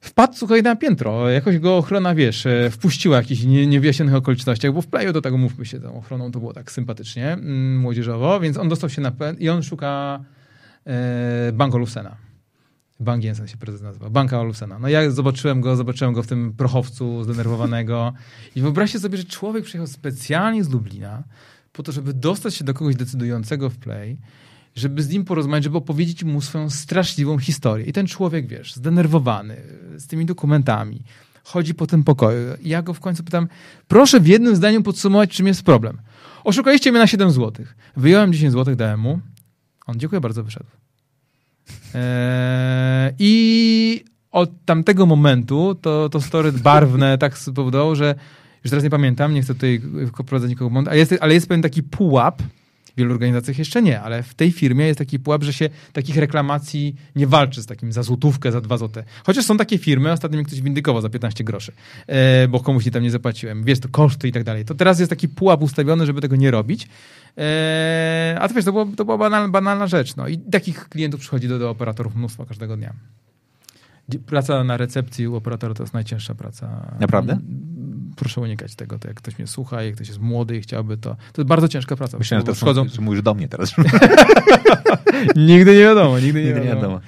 Wpadł, słuchaj, na piętro. Jakoś go ochrona, wiesz, e, wpuściła w jakichś nie, niewyjaśnionych okolicznościach, bo w playu do tego, mówmy się, tą ochroną to było tak sympatycznie, mm, młodzieżowo, więc on dostał się na i on szuka e, Banko Lucena. Bank Jensen się prezes nazywa. Banka Lucena. No ja zobaczyłem go, zobaczyłem go w tym prochowcu zdenerwowanego i wyobraźcie sobie, że człowiek przyjechał specjalnie z Lublina po to, żeby dostać się do kogoś decydującego w play, żeby z nim porozmawiać, żeby opowiedzieć mu swoją straszliwą historię. I ten człowiek, wiesz, zdenerwowany, z tymi dokumentami, chodzi po tym pokoju. Ja go w końcu pytam, proszę w jednym zdaniu podsumować, czym jest problem. Oszukaliście mnie na 7 zł. Wyjąłem 10 zł, dałem mu. On, dziękuję bardzo, wyszedł. Eee, I od tamtego momentu to, to story barwne tak spowodowało, że już teraz nie pamiętam, nie chcę tutaj wprowadzać nikogo, ale jest, ale jest pewien taki pułap, w wielu organizacjach jeszcze nie, ale w tej firmie jest taki pułap, że się takich reklamacji nie walczy z takim za złotówkę, za dwa złote. Chociaż są takie firmy, ostatnio mi ktoś windykował za 15 groszy, e, bo komuś nie tam nie zapłaciłem. Wiesz, to koszty i tak dalej. To teraz jest taki pułap ustawiony, żeby tego nie robić. E, a to wiesz, to, było, to była banalna, banalna rzecz. No. I takich klientów przychodzi do, do operatorów mnóstwo każdego dnia. Praca na recepcji u operatora to jest najcięższa praca. Naprawdę? Proszę unikać tego. To jak ktoś mnie słucha, jak ktoś jest młody i chciałby to. To jest bardzo ciężka praca. Myślałem, że to przychodzą... że mówisz do mnie teraz. nigdy nie wiadomo, nigdy nie, nigdy wiadomo. nie wiadomo.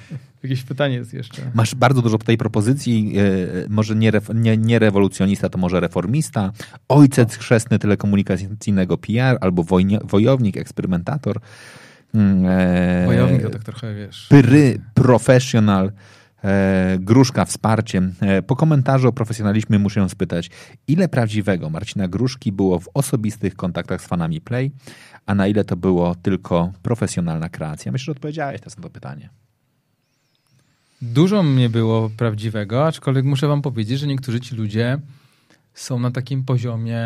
Jakieś pytanie jest jeszcze. Masz bardzo dużo tutaj propozycji, e, może nie, nie, nie rewolucjonista, to może reformista, ojciec chrzestny telekomunikacyjnego PR albo wojnie, wojownik, eksperymentator. E, wojownik to tak trochę, wiesz... Pry, professional, Gruszka wsparciem. Po komentarzu o profesjonalizmie muszę spytać, ile prawdziwego Marcina Gruszki było w osobistych kontaktach z fanami Play, a na ile to było tylko profesjonalna kreacja? Myślę, że odpowiedziałeś teraz na to pytanie. Dużo mnie było prawdziwego, aczkolwiek muszę wam powiedzieć, że niektórzy ci ludzie są na takim poziomie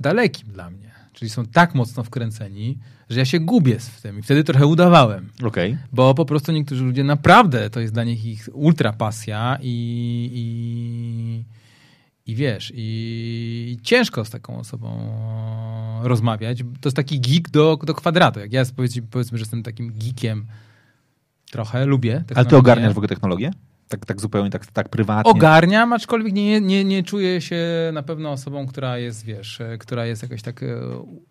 dalekim dla mnie. Czyli są tak mocno wkręceni, że ja się gubię w tym i wtedy trochę udawałem. Okay. Bo po prostu niektórzy ludzie naprawdę to jest dla nich ich ultra pasja i, i, i wiesz, i ciężko z taką osobą rozmawiać. To jest taki geek do, do kwadratu. Jak ja powiedzmy, powiedzmy, że jestem takim geekiem trochę, lubię. Ale ty ogarniasz w ogóle technologię? Tak, tak zupełnie, tak, tak prywatnie? Ogarniam, aczkolwiek nie, nie, nie czuję się na pewno osobą, która jest, wiesz, e, która jest jakoś tak e,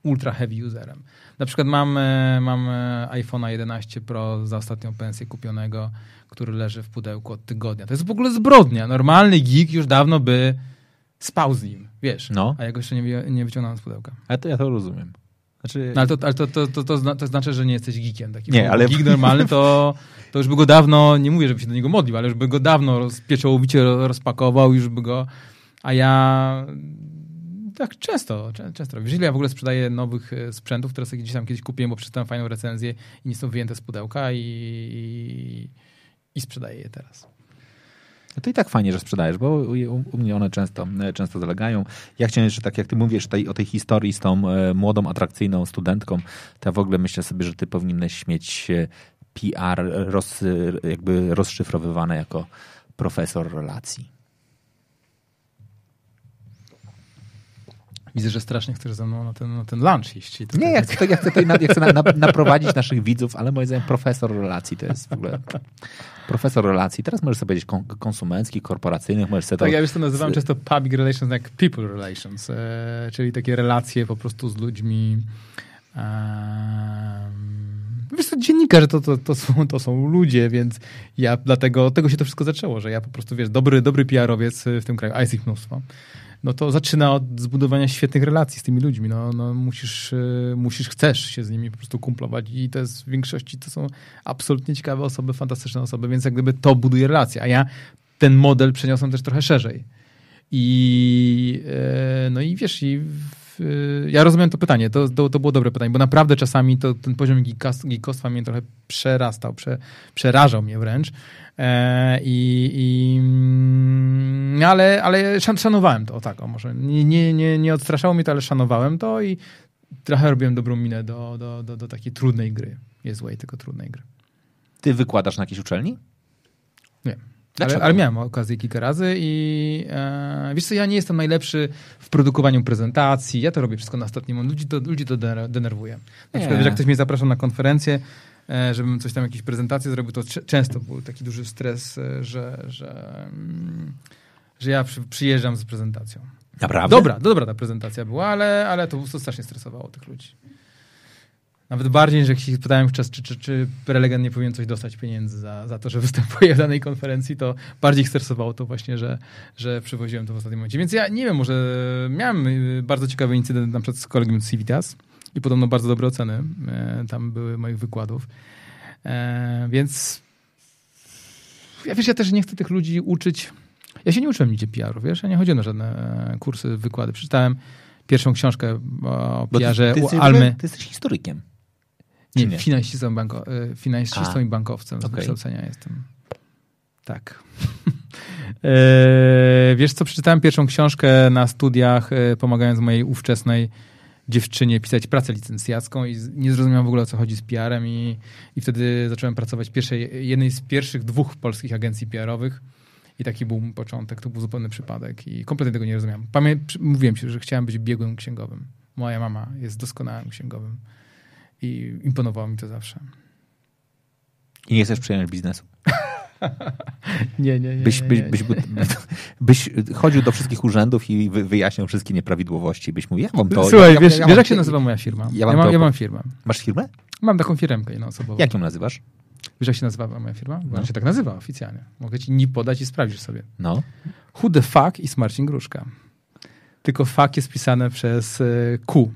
ultra heavy userem. Na przykład mam, e, mam iPhone'a 11 Pro za ostatnią pensję kupionego, który leży w pudełku od tygodnia. To jest w ogóle zbrodnia. Normalny geek już dawno by spał z nim, wiesz. No. A ja go jeszcze nie, nie wyciągnąłem z pudełka. Ale to ja to rozumiem. Znaczy... No, ale, to, ale to, to, to, to, to, znaczy, że nie jesteś geekiem. Taki nie, ale... Geek normalny to, to już by go dawno, nie mówię, żeby się do niego modlił, ale już by go dawno roz, pieczołowicie rozpakował, już by go... A ja tak często, często robię. Jeżeli ja w ogóle sprzedaję nowych e, sprzętów, które sobie gdzieś tam kiedyś kupiłem, bo przeczytałem fajną recenzję i nie są wyjęte z pudełka i, i, i sprzedaję je teraz. No to i tak fajnie, że sprzedajesz, bo u, mnie one często, e, często zalegają. Ja chciałem jeszcze, tak jak ty mówisz o tej historii z tą e, młodą, atrakcyjną studentką, to ja w ogóle myślę sobie, że ty powinieneś mieć e, PR roz, jakby rozszyfrowywane jako profesor relacji. Widzę, że strasznie chcesz ze mną na ten, na ten lunch iść. Nie, ja chcę, ja chcę, tutaj na, ja chcę na, na, naprowadzić naszych widzów, ale moim zdaniem profesor relacji to jest w ogóle profesor relacji. Teraz możesz sobie powiedzieć konsumenckich, korporacyjnych, możesz sobie Tak, to... ja już to nazywam często public relations jak people relations, e, czyli takie relacje po prostu z ludźmi. E, wiesz co, dziennikarze to, to, to, są, to są ludzie, więc ja dlatego, tego się to wszystko zaczęło, że ja po prostu, wiesz, dobry, dobry PR-owiec w tym kraju, a jest ich mnóstwo, no to zaczyna od zbudowania świetnych relacji z tymi ludźmi. No, no musisz, y, musisz, chcesz się z nimi po prostu kumplować i to jest w większości to są absolutnie ciekawe osoby, fantastyczne osoby, więc jak gdyby to buduje relacje. A ja ten model przeniosłem też trochę szerzej. I e, no i wiesz, i w, ja rozumiem to pytanie, to, to, to, było dobre pytanie, bo naprawdę czasami to, ten poziom geekostwa mnie trochę przerastał, prze, przerażał mnie wręcz. E, I, i, mm, ale, ale szanowałem to, o tak, o może. Nie, nie, nie, nie odstraszało mnie to, ale szanowałem to i trochę robiłem dobrą minę do, do, do, do takiej trudnej gry. Jest złej, tylko trudnej gry. Ty wykładasz na jakiejś uczelni? Nie. Ale, ale, miałem okazję kilka razy i e, wiesz co, ja nie jestem najlepszy w produkowaniu prezentacji, ja to robię wszystko na ostatnim, ludzi to, ludzi to denerwuje. Na przykład, wiesz, jak ktoś mnie zaprasza na konferencję, żebym coś tam, jakieś prezentacje zrobił, to często był taki duży stres, e, że, że, mm, że ja przy, przyjeżdżam z prezentacją. Naprawdę? Dobra, dobra ta prezentacja była, ale, ale to, to strasznie stresowało tych ludzi. Nawet bardziej, niż jak się pytałem wczoraj, czy, czy, czy prelegent nie powinien coś dostać pieniędzy za, za to, że występuje w danej konferencji, to bardziej stresowało to właśnie, że, że przywoziłem to w ostatnim momencie. Więc ja nie wiem, może miałem y, bardzo ciekawy incydent na przykład z kolegą z Civitas, i podobno bardzo dobre oceny e, tam były moich wykładów. E, więc ja wiesz, ja też nie chcę tych ludzi uczyć. Ja się nie uczyłem nigdzie PR-u, wiesz, ja nie chodziłem na żadne kursy, wykłady. Przeczytałem pierwszą książkę o PR-ze ty, ty, u Almy. Ty jesteś historykiem. Nie, nie? finansistą, banko, e, finansistą i bankowcem z okay. wykształcenia jestem. Tak. wiesz co, przeczytałem pierwszą książkę na studiach, pomagając mojej ówczesnej dziewczynie pisać pracę licencjacką i nie zrozumiałem w ogóle o co chodzi z PR-em i, i wtedy zacząłem pracować pierwszej, jednej z pierwszych dwóch polskich agencji PR-owych i taki był początek, to był zupełny przypadek i kompletnie tego nie rozumiałem. Pamię mówiłem ci, że chciałem być biegłym księgowym. Moja mama jest doskonałym księgowym i imponowało mi to zawsze. I nie chcesz przejąć biznesu? nie, nie, nie. Byś, byś, byś, byś, chodził do wszystkich urzędów i wyjaśniał wszystkie nieprawidłowości. Byś mówił, ja mam to. Słuchaj, ja, wiesz, ja, wiesz jak się nazywa moja firma? Ja mam, ja mam, ja mam firmę. Masz firmę? Mam taką firmę jednoosobową. Jak ją nazywasz? Wiesz, jak się nazywa moja firma? Bo no. się tak nazywa oficjalnie. Mogę ci nie podać i sprawdzisz sobie. No. Who the fuck is Marcin Gruszka? Tylko fuck jest pisane przez e, Q.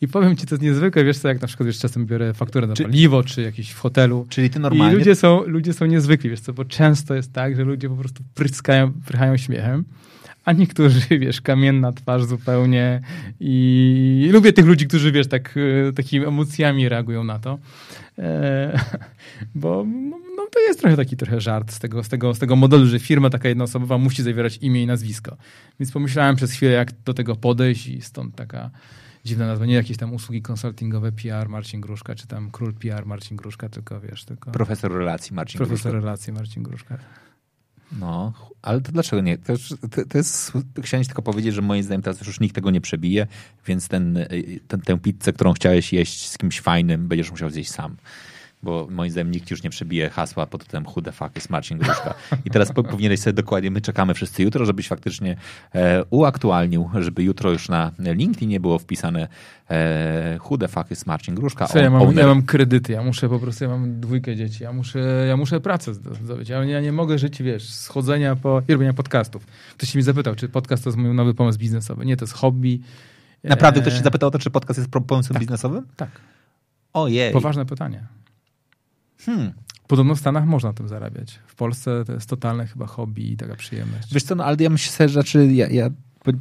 I powiem ci, to jest niezwykłe, wiesz co, jak na przykład wiesz, czasem biorę fakturę na czy, paliwo, czy jakiś w hotelu. Czyli ty normalnie... I ludzie są, ludzie są niezwykli, wiesz co, bo często jest tak, że ludzie po prostu pryskają, prychają śmiechem a niektórzy, wiesz, kamienna twarz zupełnie i lubię tych ludzi, którzy, wiesz, tak, e, takimi emocjami reagują na to, e, bo no, no, to jest trochę taki trochę żart z tego, z, tego, z tego modelu, że firma taka jednoosobowa musi zawierać imię i nazwisko. Więc pomyślałem przez chwilę, jak do tego podejść i stąd taka dziwna nazwa, nie jakieś tam usługi konsultingowe PR Marcin Gruszka, czy tam król PR Marcin Gruszka, tylko wiesz, tylko... Profesor relacji Marcin Profesor Gruszka. Profesor relacji Marcin Gruszka. No, ale to dlaczego nie? To, to, to jest, chciałem tylko powiedzieć, że moim zdaniem teraz już nikt tego nie przebije, więc ten, ten, tę pizzę, którą chciałeś jeść z kimś fajnym, będziesz musiał zjeść sam bo moim zdaniem nikt już nie przebije hasła pod tym who the fuck is Marcin Gruszka. I teraz powinieneś sobie dokładnie, my czekamy wszyscy jutro, żebyś faktycznie e, uaktualnił, żeby jutro już na LinkedInie było wpisane e, who the fuck is Marcin Gruszka. On, ja, mam, ja mam kredyty, ja muszę po prostu, ja mam dwójkę dzieci, ja muszę, ja muszę pracę zdobyć. Ja, ja nie mogę żyć, wiesz, schodzenia po, i robienia podcastów. Ktoś mi zapytał, czy podcast to jest mój nowy pomysł biznesowy. Nie, to jest hobby. Naprawdę ktoś się zapytał o to, czy podcast jest pomysłem tak, biznesowym? Tak. Ojej. Poważne pytanie. Hmm. Podobno w Stanach można tym zarabiać. W Polsce to jest totalne chyba hobby i taka przyjemność. Wiesz co, no ale ja myślę, że znaczy ja, ja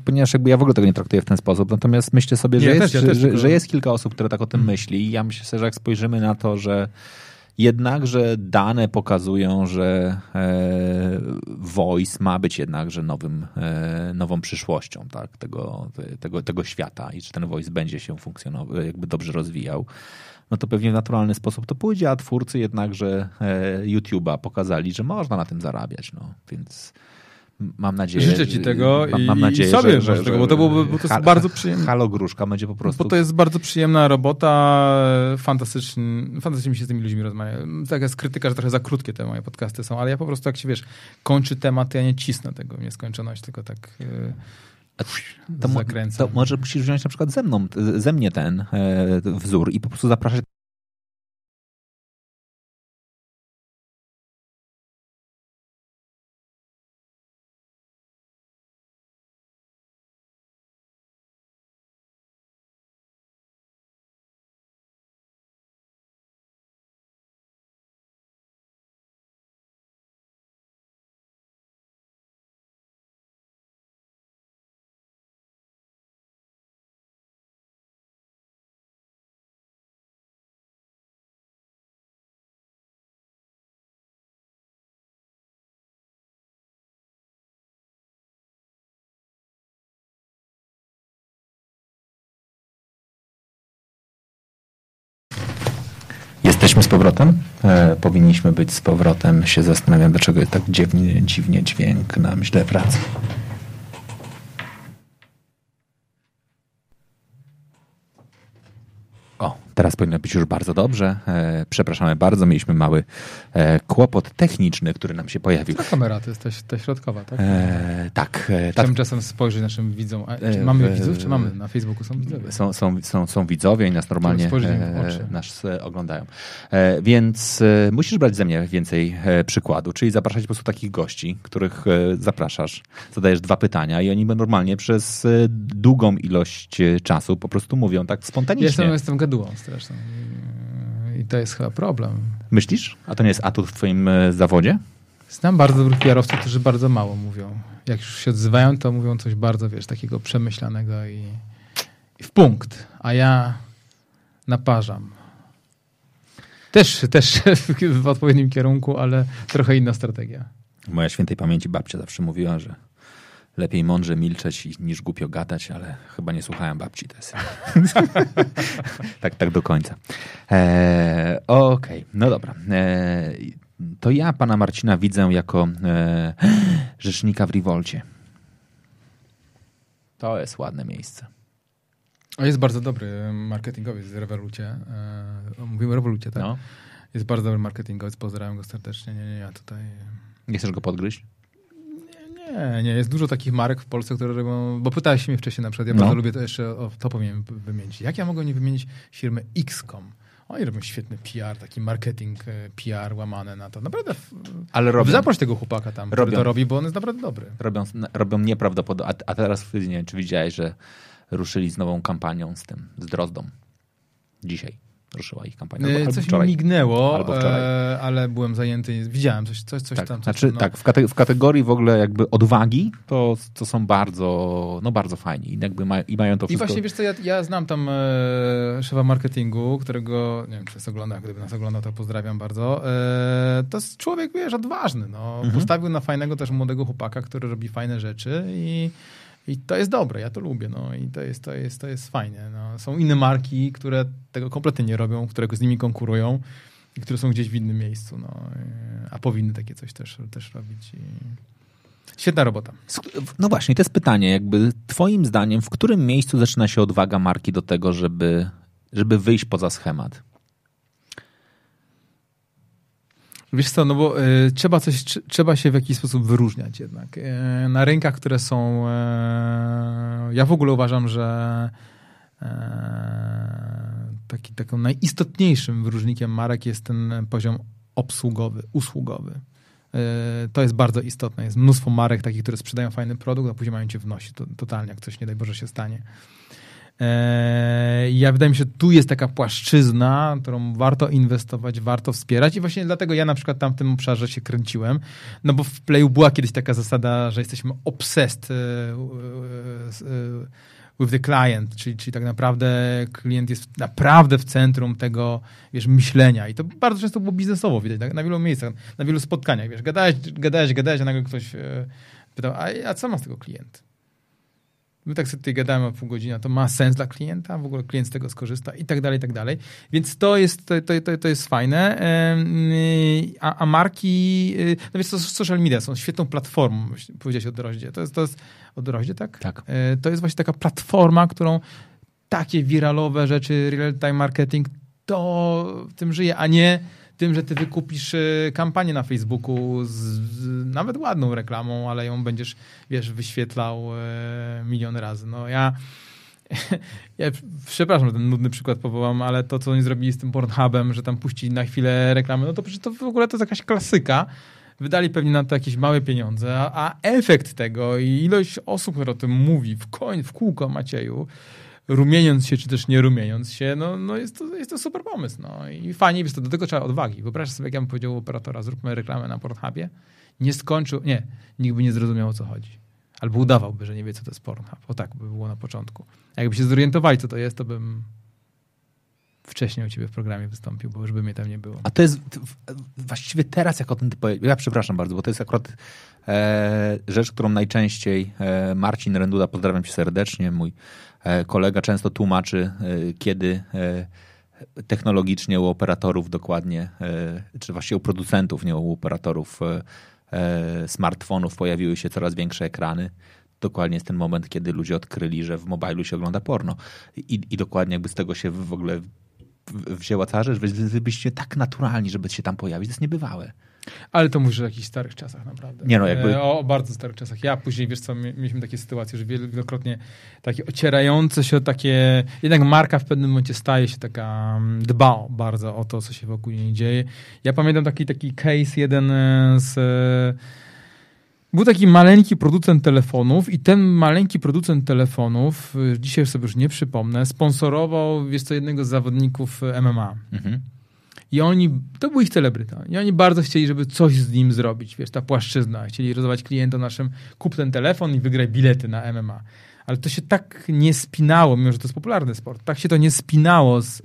ponieważ jakby ja w ogóle tego nie traktuję w ten sposób, natomiast myślę sobie, że, ja jest, też, ja że, że, jest kilka osób, które tak o tym hmm. myśli i ja myślę, że jak spojrzymy na to, że jednakże dane pokazują, że e, voice ma być jednakże nowym, e, nową przyszłością tak, tego, tego, tego świata i że ten voice będzie się funkcjonował, jakby dobrze rozwijał no to pewnie w naturalny sposób to pójdzie, a twórcy jednakże e, YouTube'a pokazali, że można na tym zarabiać. No, więc mam nadzieję... Życzę ci tego mam, mam nadzieję, i sobie że, że, tego, bo to, byłoby, bo to jest bardzo przyjemne. Halo Gruszka będzie po prostu... Bo to jest bardzo przyjemna robota, fantastycznie, fantastycznie mi się z tymi ludźmi rozmawia. Tak jest krytyka, że trochę za krótkie te moje podcasty są, ale ja po prostu jak się, wiesz, kończy temat, ja nie cisnę tego w nieskończoność, tylko tak... Yy to, to, może musisz wziąć na przykład ze mną, ze mnie ten e, wzór i po prostu zapraszać Jesteśmy z powrotem. E, powinniśmy być z powrotem. Się zastanawiam, dlaczego tak dziwnie, dziwnie dźwięk nam źle wraca. Teraz powinno być już bardzo dobrze. E, przepraszamy bardzo, mieliśmy mały e, kłopot techniczny, który nam się pojawił. Ta kamera to jest ta, ta środkowa, tak? E, tak. E, Chciałbym czasem spojrzeć naszym widzom. A, czy mamy widzów, czy mamy? Na Facebooku są widzowie. Są, są, są, są widzowie i nas normalnie nas oglądają. Więc musisz brać ze mnie więcej przykładu, czyli zapraszać po prostu takich gości, których zapraszasz, zadajesz dwa pytania i oni normalnie przez długą ilość czasu po prostu mówią tak spontanicznie. Jestem, jestem gadułą zresztą. I to jest chyba problem. Myślisz? A to nie jest atut w twoim e, zawodzie? Znam bardzo dobrych PR-owców, którzy bardzo mało mówią. Jak już się odzywają, to mówią coś bardzo, wiesz, takiego przemyślanego i, i w punkt. A ja naparzam. Też, też w odpowiednim kierunku, ale trochę inna strategia. Moja świętej pamięci babcia zawsze mówiła, że lepiej mądrze milczeć niż głupio gadać, ale chyba nie słuchałem babci też. tak, tak do końca. E, Okej, okay. no dobra. E, to ja pana Marcina widzę jako e, rzecznika w Rivolcie. To jest ładne miejsce. O, jest bardzo dobry marketingowiec w Revolucie. E, mówimy o Revolucie, tak? No. Jest bardzo dobry marketingowiec, pozdrawiam go serdecznie. Nie, nie, ja tutaj... Nie chcesz go podgryźć? Nie, nie, jest dużo takich marek w Polsce, które robią, bo pytałeś mnie wcześniej na przykład, ja no. bardzo lubię to jeszcze, o, to powinien wymienić. Jak ja mogę nie wymienić firmy XCOM? Oni robią świetny PR, taki marketing e, PR łamane na to. Naprawdę. Ale robią. Zaproś tego chłopaka tam, robią. to robi, bo on jest naprawdę dobry. Robią, robią nieprawdopodobnie. A, a teraz nie wiem, czy widziałeś, że ruszyli z nową kampanią z tym, z Drozdą. Dzisiaj ruszyła ich kampania. Albo, albo coś wczoraj. mi mignęło, albo wczoraj. E, ale byłem zajęty, widziałem coś, coś, coś tak, tam. Coś znaczy, tam, no. Tak, w, kate w, kategorii w ogóle jakby odwagi, to, to są bardzo, no bardzo fajni i, jakby ma, i mają to wszystko. I właśnie, wiesz co, ja, ja znam tam e, szefa marketingu, którego, nie wiem, czy nas ogląda, gdyby nas oglądał, to pozdrawiam bardzo. E, to jest człowiek, wiesz, odważny, no. Mhm. Postawił na fajnego też młodego chłopaka, który robi fajne rzeczy i i to jest dobre, ja to lubię, no i to jest, to jest, to jest fajne. No. Są inne marki, które tego kompletnie nie robią, które z nimi konkurują i które są gdzieś w innym miejscu, no. a powinny takie coś też, też robić. I... Świetna robota. No właśnie, to jest pytanie, jakby twoim zdaniem, w którym miejscu zaczyna się odwaga marki do tego, żeby, żeby wyjść poza schemat? Wiesz co, no bo y, trzeba coś, trzeba się w jakiś sposób wyróżniać jednak. Y, na rynkach, które są... Y, ja w ogóle uważam, że taki, taką najistotniejszym wyróżnikiem marek jest ten poziom obsługowy, usługowy. To jest bardzo istotne. Jest mnóstwo marek takich, które sprzedają fajny produkt, a później mają cię w to, totalnie, jak coś nie daj Boże się stanie. Eee, ja wydaje mi się, tu jest taka płaszczyzna, którą warto inwestować, warto wspierać i właśnie dlatego ja na przykład tam w tym obszarze się kręciłem, no bo w Playu była kiedyś taka zasada, że jesteśmy obsessed e, e, with the client, czyli, czyli tak naprawdę klient jest naprawdę w centrum tego, wiesz, myślenia i to bardzo często było biznesowo widać, tak? na wielu miejscach, na wielu spotkaniach, wiesz, gadałeś, gadałeś, gadałeś, a nagle ktoś e, pytał, a, a co ma z tego klient? My tak sobie tutaj gadamy o pół godziny, to ma sens dla klienta, w ogóle klient z tego skorzysta i tak dalej, i tak dalej. Więc to jest, to, to, to jest fajne. A, a marki, y, no więc to social media są świetną platformą, powiedziałeś o Doroździe. To jest, to jest o Doroździe, tak? Tak. E, to jest właśnie taka platforma, którą takie wiralowe rzeczy, real-time marketing, to w tym żyje, a nie tym, że ty wykupisz e, kampanię na Facebooku z, z nawet ładną reklamą, ale ją będziesz, wiesz, wyświetlał e, milion razy. No ja, ja przepraszam, że ten nudny przykład powołam, ale to, co oni zrobili z tym Pornhubem, że tam puścili na chwilę reklamy, no to przecież to w ogóle to jest jakaś klasyka. Wydali pewnie na to jakieś małe pieniądze, a, a efekt tego i ilość osób, które o tym mówi w koń, w kółko Macieju, rumieniąc się, czy też nie rumieniąc się, no, no jest, to, jest to super pomysł. No. I fajnie, jest to do tego trzeba odwagi. Wyobraź sobie, jak ja bym powiedział operatora, zróbmy reklamę na Pornhubie. Nie skończył, nie, nikt by nie zrozumiał, o co chodzi. Albo udawałby, że nie wie, co to jest Pornhub. O tak by było na początku. Jakby się zorientowali, co to jest, to bym wcześniej u ciebie w programie wystąpił, bo już by mnie tam nie było. A to jest właściwie teraz, jak o tym ty powiedziałeś, ja przepraszam bardzo, bo to jest akurat rzecz, którą najczęściej e, Marcin Renduda, pozdrawiam cię serdecznie, mój E, kolega często tłumaczy, e, kiedy e, technologicznie u operatorów dokładnie, czy właściwie u producentów, nie u operatorów smartfonów pojawiły się coraz większe ekrany. Dokładnie jest ten moment, kiedy ludzie odkryli, że w mobilu się ogląda porno. I, i dokładnie jakby z tego się w ogóle wzięła cała rzecz. Wy, wy byście tak naturalni, żeby się tam pojawić. To jest niebywałe. Ale to mówisz o jakichś starych czasach naprawdę. Nie no, jakby... E, o, o bardzo starych czasach. Ja później, wiesz co, mieliśmy takie sytuacje, że wielokrotnie takie ocierające się o takie... Jednak marka w pewnym momencie staje się taka... Mm, dba bardzo o to, co się wokół niej dzieje. Ja pamiętam taki, taki case jeden e, z... E, był taki maleńki producent telefonów i ten maleńki producent telefonów, dzisiaj sobie już nie przypomnę, sponsorował, jest to jednego z zawodników MMA. Mhm. I oni, to był ich celebryta. I oni bardzo chcieli, żeby coś z nim zrobić, wiesz, ta płaszczyzna. Chcieli rozdawać klientom naszym, kup ten telefon i wygraj bilety na MMA. Ale to się tak nie spinało, mimo że to jest popularny sport, tak się to nie spinało z,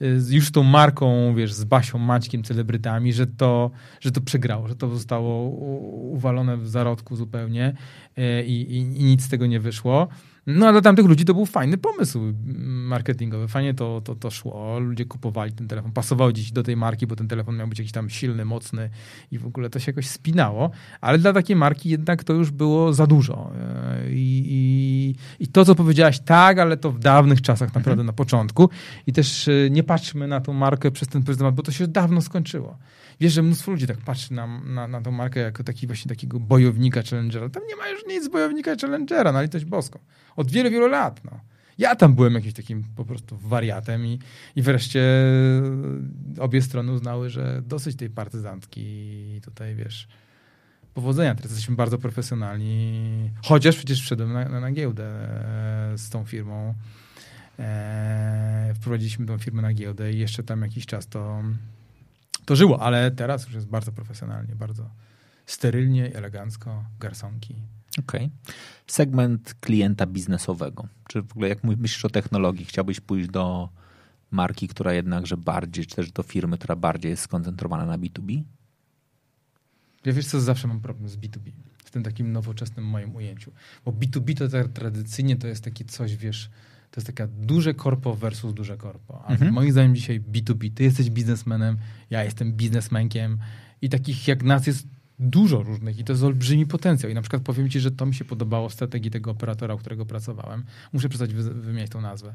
z już tą marką, wiesz, z Basią, Maćkiem, celebrytami, że to, że to przegrało, że to zostało uwalone w zarodku zupełnie e, i, i, i nic z tego nie wyszło. No a dla tamtych ludzi to był fajny pomysł marketingowy. Fajnie to, to, to szło. Ludzie kupowali ten telefon, pasował gdzieś do tej marki, bo ten telefon miał być jakiś tam silny, mocny i w ogóle to się jakoś spinało. Ale dla takiej marki jednak to już było za dużo. E, I, i, i to, co powiedziałaś, tak, ale to w dawnych czasach naprawdę mhm. na początku. I też e, nie patrzmy na tą markę przez ten pryzmat, bo to się dawno skończyło wiesz, że mnóstwo ludzi tak patrzy na, na, na tą markę jako taki właśnie takiego bojownika Challengera. Tam nie ma już nic bojownika Challengera, na litość boską. Od wielu, wielu lat, no. Ja tam byłem jakimś takim po prostu wariatem i, i wreszcie obie strony uznały, że dosyć tej partyzantki i tutaj, wiesz, powodzenia. Teraz jesteśmy bardzo profesjonalni, chociaż przecież wszedłem na, na, na giełdę e, z tą firmą. E, wprowadziliśmy tą firmę na giełdę i jeszcze tam jakiś czas to, to żyło, ale teraz już jest bardzo profesjonalnie, bardzo sterylnie, elegancko, garsonki. Okej. Okay. Segment klienta biznesowego. Czy w ogóle jak myślisz o technologii, chciałbyś pójść do marki, która jednakże bardziej, czy też do firmy, która bardziej jest skoncentrowana na B2B? Ja wiesz co, zawsze mam problem z B2B. W tym takim nowoczesnym moim ujęciu. Bo B2B to tak tradycyjnie to jest takie coś, wiesz, to jest taka duże korpo versus duże korpo. A mhm. moim zdaniem dzisiaj B2B, ty jesteś biznesmenem, ja jestem biznesmenkiem i takich jak nas jest dużo różnych i to jest olbrzymi potencjał. I na przykład powiem ci, że to mi się podobało strategii tego operatora, u którego pracowałem. Muszę przestać wy, wymieniać tą nazwę.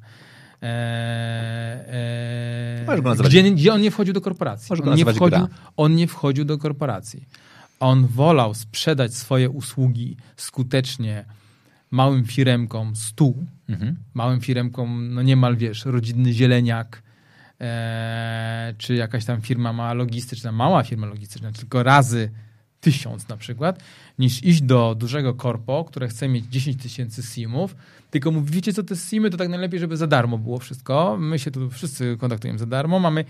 Eee, eee, gdzie, gdzie on nie wchodził do korporacji. On nie wchodził, on nie wchodził do korporacji. On wolał sprzedać swoje usługi skutecznie małym firemkom stół, mhm. małym firemkom, no niemal wiesz, rodzinny zieleniak, e, czy jakaś tam firma mała logistyczna, mała firma logistyczna, tylko razy tysiąc na przykład, niż iść do dużego korpo, które chce mieć 10 tysięcy simów, tylko mówi, wiecie co, te simy to tak najlepiej, żeby za darmo było wszystko. My się tu wszyscy kontaktujemy za darmo, mamy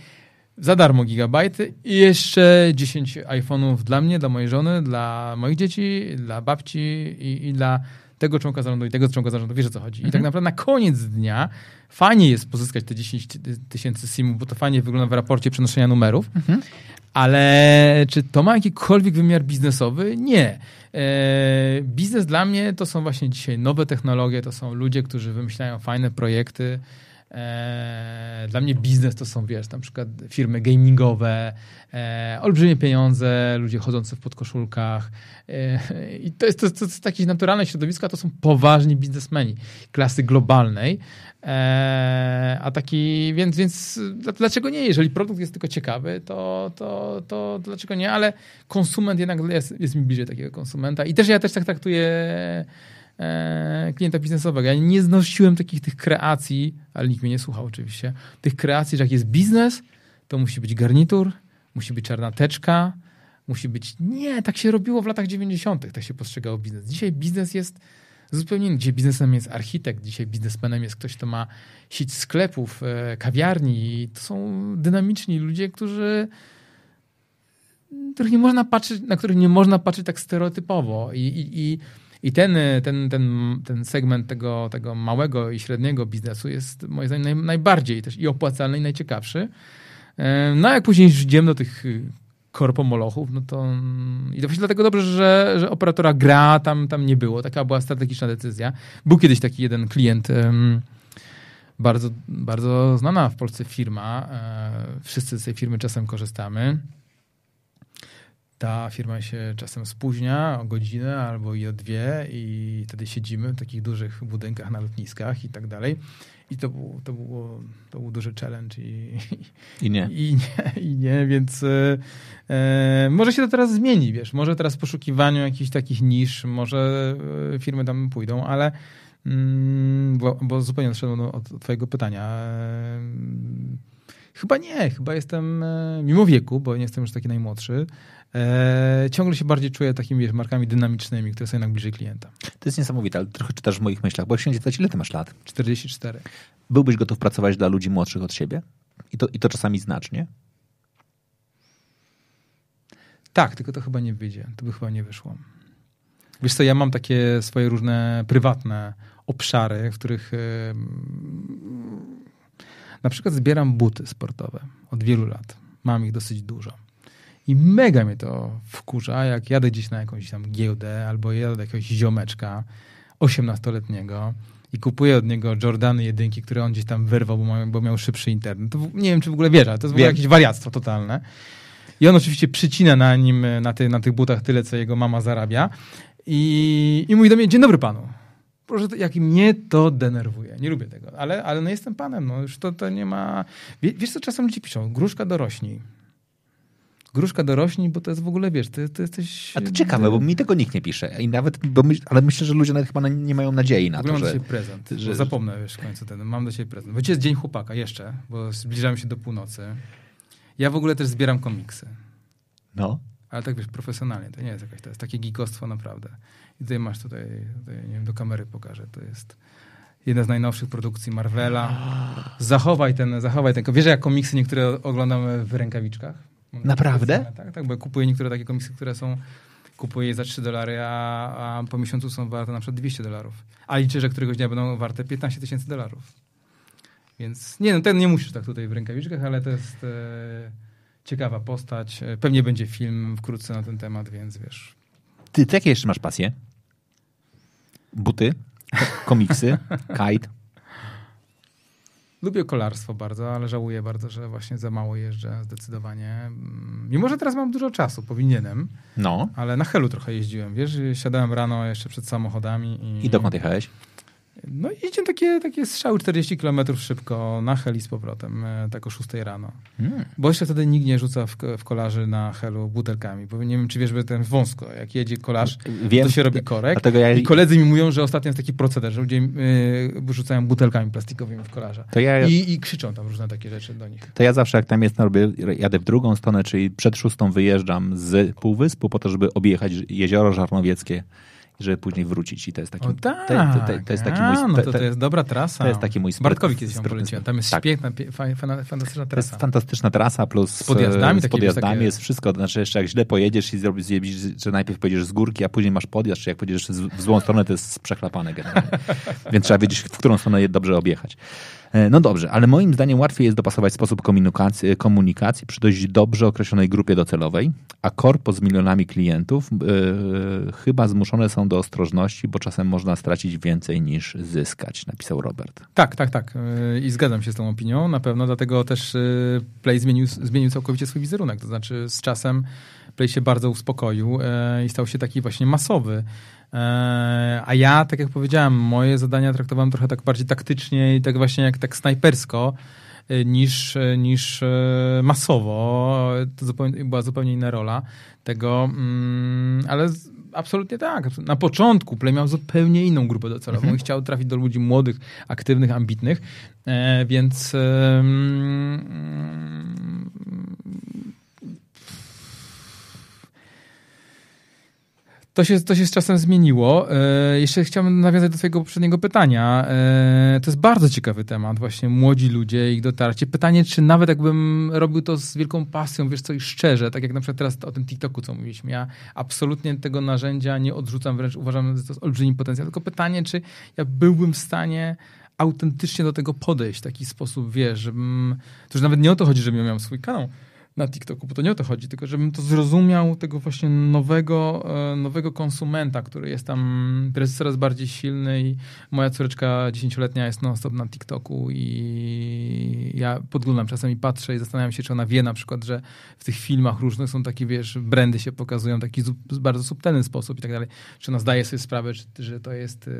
za darmo gigabajty i jeszcze 10 iPhone'ów dla mnie, dla mojej żony, dla moich dzieci, dla babci i, i dla tego członka zarządu i tego członka zarządu, wiesz o co chodzi. I tak mhm. naprawdę na koniec dnia fajnie jest pozyskać te 10 tysięcy SIM-ów, bo to fajnie wygląda w raporcie przenoszenia numerów, mhm. ale czy to ma jakikolwiek wymiar biznesowy? Nie. E, biznes dla mnie to są właśnie dzisiaj nowe technologie, to są ludzie, którzy wymyślają fajne projekty, E, dla mnie biznes to są, wiesz, na przykład firmy gamingowe, e, olbrzymie pieniądze, ludzie chodzący w podkoszulkach. E, I to jest, to, to jest takie naturalne środowisko, a to są poważni biznesmeni klasy globalnej. E, a taki, więc, więc dlaczego nie? Jeżeli produkt jest tylko ciekawy, to, to, to dlaczego nie? Ale konsument jednak jest, jest mi bliżej takiego konsumenta. I też ja też tak traktuję klienta biznesowego. Ja nie znosiłem takich tych kreacji, ale nikt mnie nie słuchał oczywiście, tych kreacji, że jak jest biznes, to musi być garnitur, musi być czarna teczka, musi być... Nie, tak się robiło w latach 90., tak się postrzegało biznes. Dzisiaj biznes jest zupełnie inny. Dzisiaj biznesem jest architekt, dzisiaj biznesmenem jest ktoś, kto ma sieć sklepów, e, kawiarni. To są dynamiczni ludzie, którzy których nie można patrzeć, na których nie można patrzeć tak stereotypowo. I, i, i i ten, ten, ten, ten segment tego, tego małego i średniego biznesu jest moim zdaniem naj, najbardziej też i opłacalny i najciekawszy. E, no a jak później idziemy do tych korpomolochów, no to i to właśnie dlatego dobrze, że, że operatora gra tam, tam nie było. Taka była strategiczna decyzja. Był kiedyś taki jeden klient, bardzo, bardzo znana w Polsce firma. E, wszyscy z tej firmy czasem korzystamy ta firma się czasem spóźnia o godzinę albo i o dwie i wtedy siedzimy w takich dużych budynkach na lotniskach i tak dalej. I to, był, to, było, to był duży challenge i, I nie. I nie, i nie więc e, e, może się to teraz zmieni, wiesz, może teraz w poszukiwaniu jakichś takich nisz, może e, firmy tam pójdą, ale mm, bo, bo zupełnie odszedłem od twojego pytania. E, chyba nie, chyba jestem mimo wieku, bo nie jestem już taki najmłodszy, e, ciągle się bardziej czuję takimi wiesz, markami dynamicznymi, które są jednak bliżej klienta. To jest niesamowite, ale trochę czytasz w moich myślach, bo jak się nie ile ty masz lat? 44. Byłbyś gotów pracować dla ludzi młodszych od siebie? I to, i to czasami znacznie? Tak, tylko to chyba nie wyjdzie. To by chyba nie wyszło. Wiesz co, ja mam takie swoje różne prywatne obszary, w których yy, na przykład zbieram buty sportowe od wielu lat. Mam ich dosyć dużo. I mega mnie to wkurza, jak jadę gdzieś na jakąś tam giełdę albo jadę do jakiegoś ziomeczka 18-letniego i kupuję od niego Jordany jedynki, które on gdzieś tam wyrwał, bo miał, bo miał szybszy internet. To nie wiem, czy w ogóle wierzę, to jest w ogóle jakieś wariactwo totalne. I on oczywiście przycina na nim, na, ty, na tych butach tyle, co jego mama zarabia. I, i mówi do mnie, dzień dobry panu. Proszę, jak mnie to denerwuje. Nie lubię tego, ale, ale no jestem panem, no już to, to nie ma... Wiesz, co czasem ludzie piszą? Gruszka dorośnij Gruszka dorośnij, bo to jest w ogóle, wiesz, ty, ty jesteś... A to ciekawe, bo mi tego nikt nie pisze. I nawet, bo my, ale myślę, że ludzie nawet chyba nie mają nadziei na to, mam że... do ciebie prezent, że... zapomnę, wiesz, w końcu ten, mam do ciebie prezent. Bo dzisiaj jest Dzień Chłopaka jeszcze, bo zbliżamy się do północy. Ja w ogóle też zbieram komiksy. No. Ale tak, wiesz, profesjonalnie, to nie jest jakaś, to jest takie gigostwo naprawdę. I tutaj masz tutaj, tutaj, nie wiem, do kamery pokażę, to jest jedna z najnowszych produkcji Marvela. Zachowaj ten, zachowaj ten. Wiesz, jak komiksy niektóre oglądam w rękawiczkach? Naprawdę? Tak, tak, bo kupuję niektóre takie komiksy, które są kupuję je za 3 dolary, a, a po miesiącu są warte na przykład 200 dolarów. A liczę, że któregoś dnia będą warte 15 tysięcy dolarów. Więc nie, no ten nie musisz tak tutaj w rękawiczkach, ale to jest e, ciekawa postać. E, pewnie będzie film wkrótce na ten temat, więc wiesz. Ty, ty jakie jeszcze masz pasje? Buty? Komiksy? Kite? Lubię kolarstwo bardzo, ale żałuję bardzo, że właśnie za mało jeżdżę zdecydowanie. Mimo, że teraz mam dużo czasu, powinienem. No. Ale na Helu trochę jeździłem, wiesz, siadałem rano jeszcze przed samochodami. I, I dokąd jechałeś? No idzie takie, takie strzały 40 km szybko na heli z powrotem, e, tak o 6 rano. Hmm. Bo jeszcze wtedy nikt nie rzuca w, w kolarzy na helu butelkami, bo nie wiem, czy wiesz, że ten wąsko, jak jedzie kolarz, wiem, to się robi korek. Ja... I koledzy mi mówią, że ostatnio jest taki proceder, że ludzie yy, rzucają butelkami plastikowymi w kolarza. Ja... I, I, krzyczą tam różne takie rzeczy do nich. To ja zawsze jak tam jestem, robię, jadę w drugą stronę, czyli przed szóstą wyjeżdżam z Półwyspu po to, żeby objechać jezioro Żarnowieckie żeby później wrócić i to jest taki, o, tak. to, to, to, to jest taki mój... no to, to jest dobra trasa. To jest taki mój... Bartkowi kiedyś ją poleciłem. Tam jest tak. piękna, fantastyczna trasa. To jest fantastyczna trasa plus z podjazdami, z podjazdami takie... jest wszystko. Znaczy jeszcze jak źle pojedziesz i zrobisz, że najpierw pojedziesz z górki, a później masz podjazd, czy jak pojedziesz w złą stronę, to jest przechlapane generalnie. Więc trzeba wiedzieć, w którą stronę je dobrze objechać. E, no dobrze, ale moim zdaniem łatwiej jest dopasować sposób komunikacji, komunikacji przy dość dobrze określonej grupie docelowej, a korpo z milionami klientów yy, chyba zmuszone są do ostrożności, bo czasem można stracić więcej niż zyskać, napisał Robert. Tak, tak, tak. I zgadzam się z tą opinią na pewno, dlatego też Play zmienił, zmienił całkowicie swój wizerunek. To znaczy z czasem Play się bardzo uspokoił i stał się taki właśnie masowy. E, a ja, tak jak powiedziałem, moje zadania traktowałem trochę tak bardziej taktycznie i tak właśnie jak tak snajpersko e, niż, e, niż masowo. To zupełnie, była zupełnie inna rola tego, mm, ale absolutnie tak. Na początku Play miał zupełnie inną grupę docelową mhm. i chciał trafić do ludzi młodych, aktywnych, ambitnych, więc To się, to się z czasem zmieniło. E, jeszcze chciałbym nawiązać do twojego poprzedniego pytania. E, to jest bardzo ciekawy temat, właśnie młodzi ludzie, ich dotarcie. Pytanie, czy nawet jakbym robił to z wielką pasją, wiesz co, i szczerze, tak jak na przykład teraz o tym TikToku, co mówiliśmy. Ja absolutnie tego narzędzia nie odrzucam, wręcz uważam, że to jest olbrzymi potencjał. Tylko pytanie, czy ja byłbym w stanie autentycznie do tego podejść w taki sposób, wiesz, żebym... To już nawet nie o to chodzi, żebym miał swój kanał, na TikToku, bo to nie o to chodzi, tylko żebym to zrozumiał tego właśnie nowego, e, nowego konsumenta, który jest tam, który jest coraz bardziej silny i moja córeczka dziesięcioletnia jest non-stop na TikToku i ja podglądam czasem i patrzę i zastanawiam się, czy ona wie na przykład, że w tych filmach różnych są takie, wiesz, brandy się pokazują w taki bardzo subtelny sposób i tak dalej. Czy ona zdaje sobie sprawę, czy, że to jest e,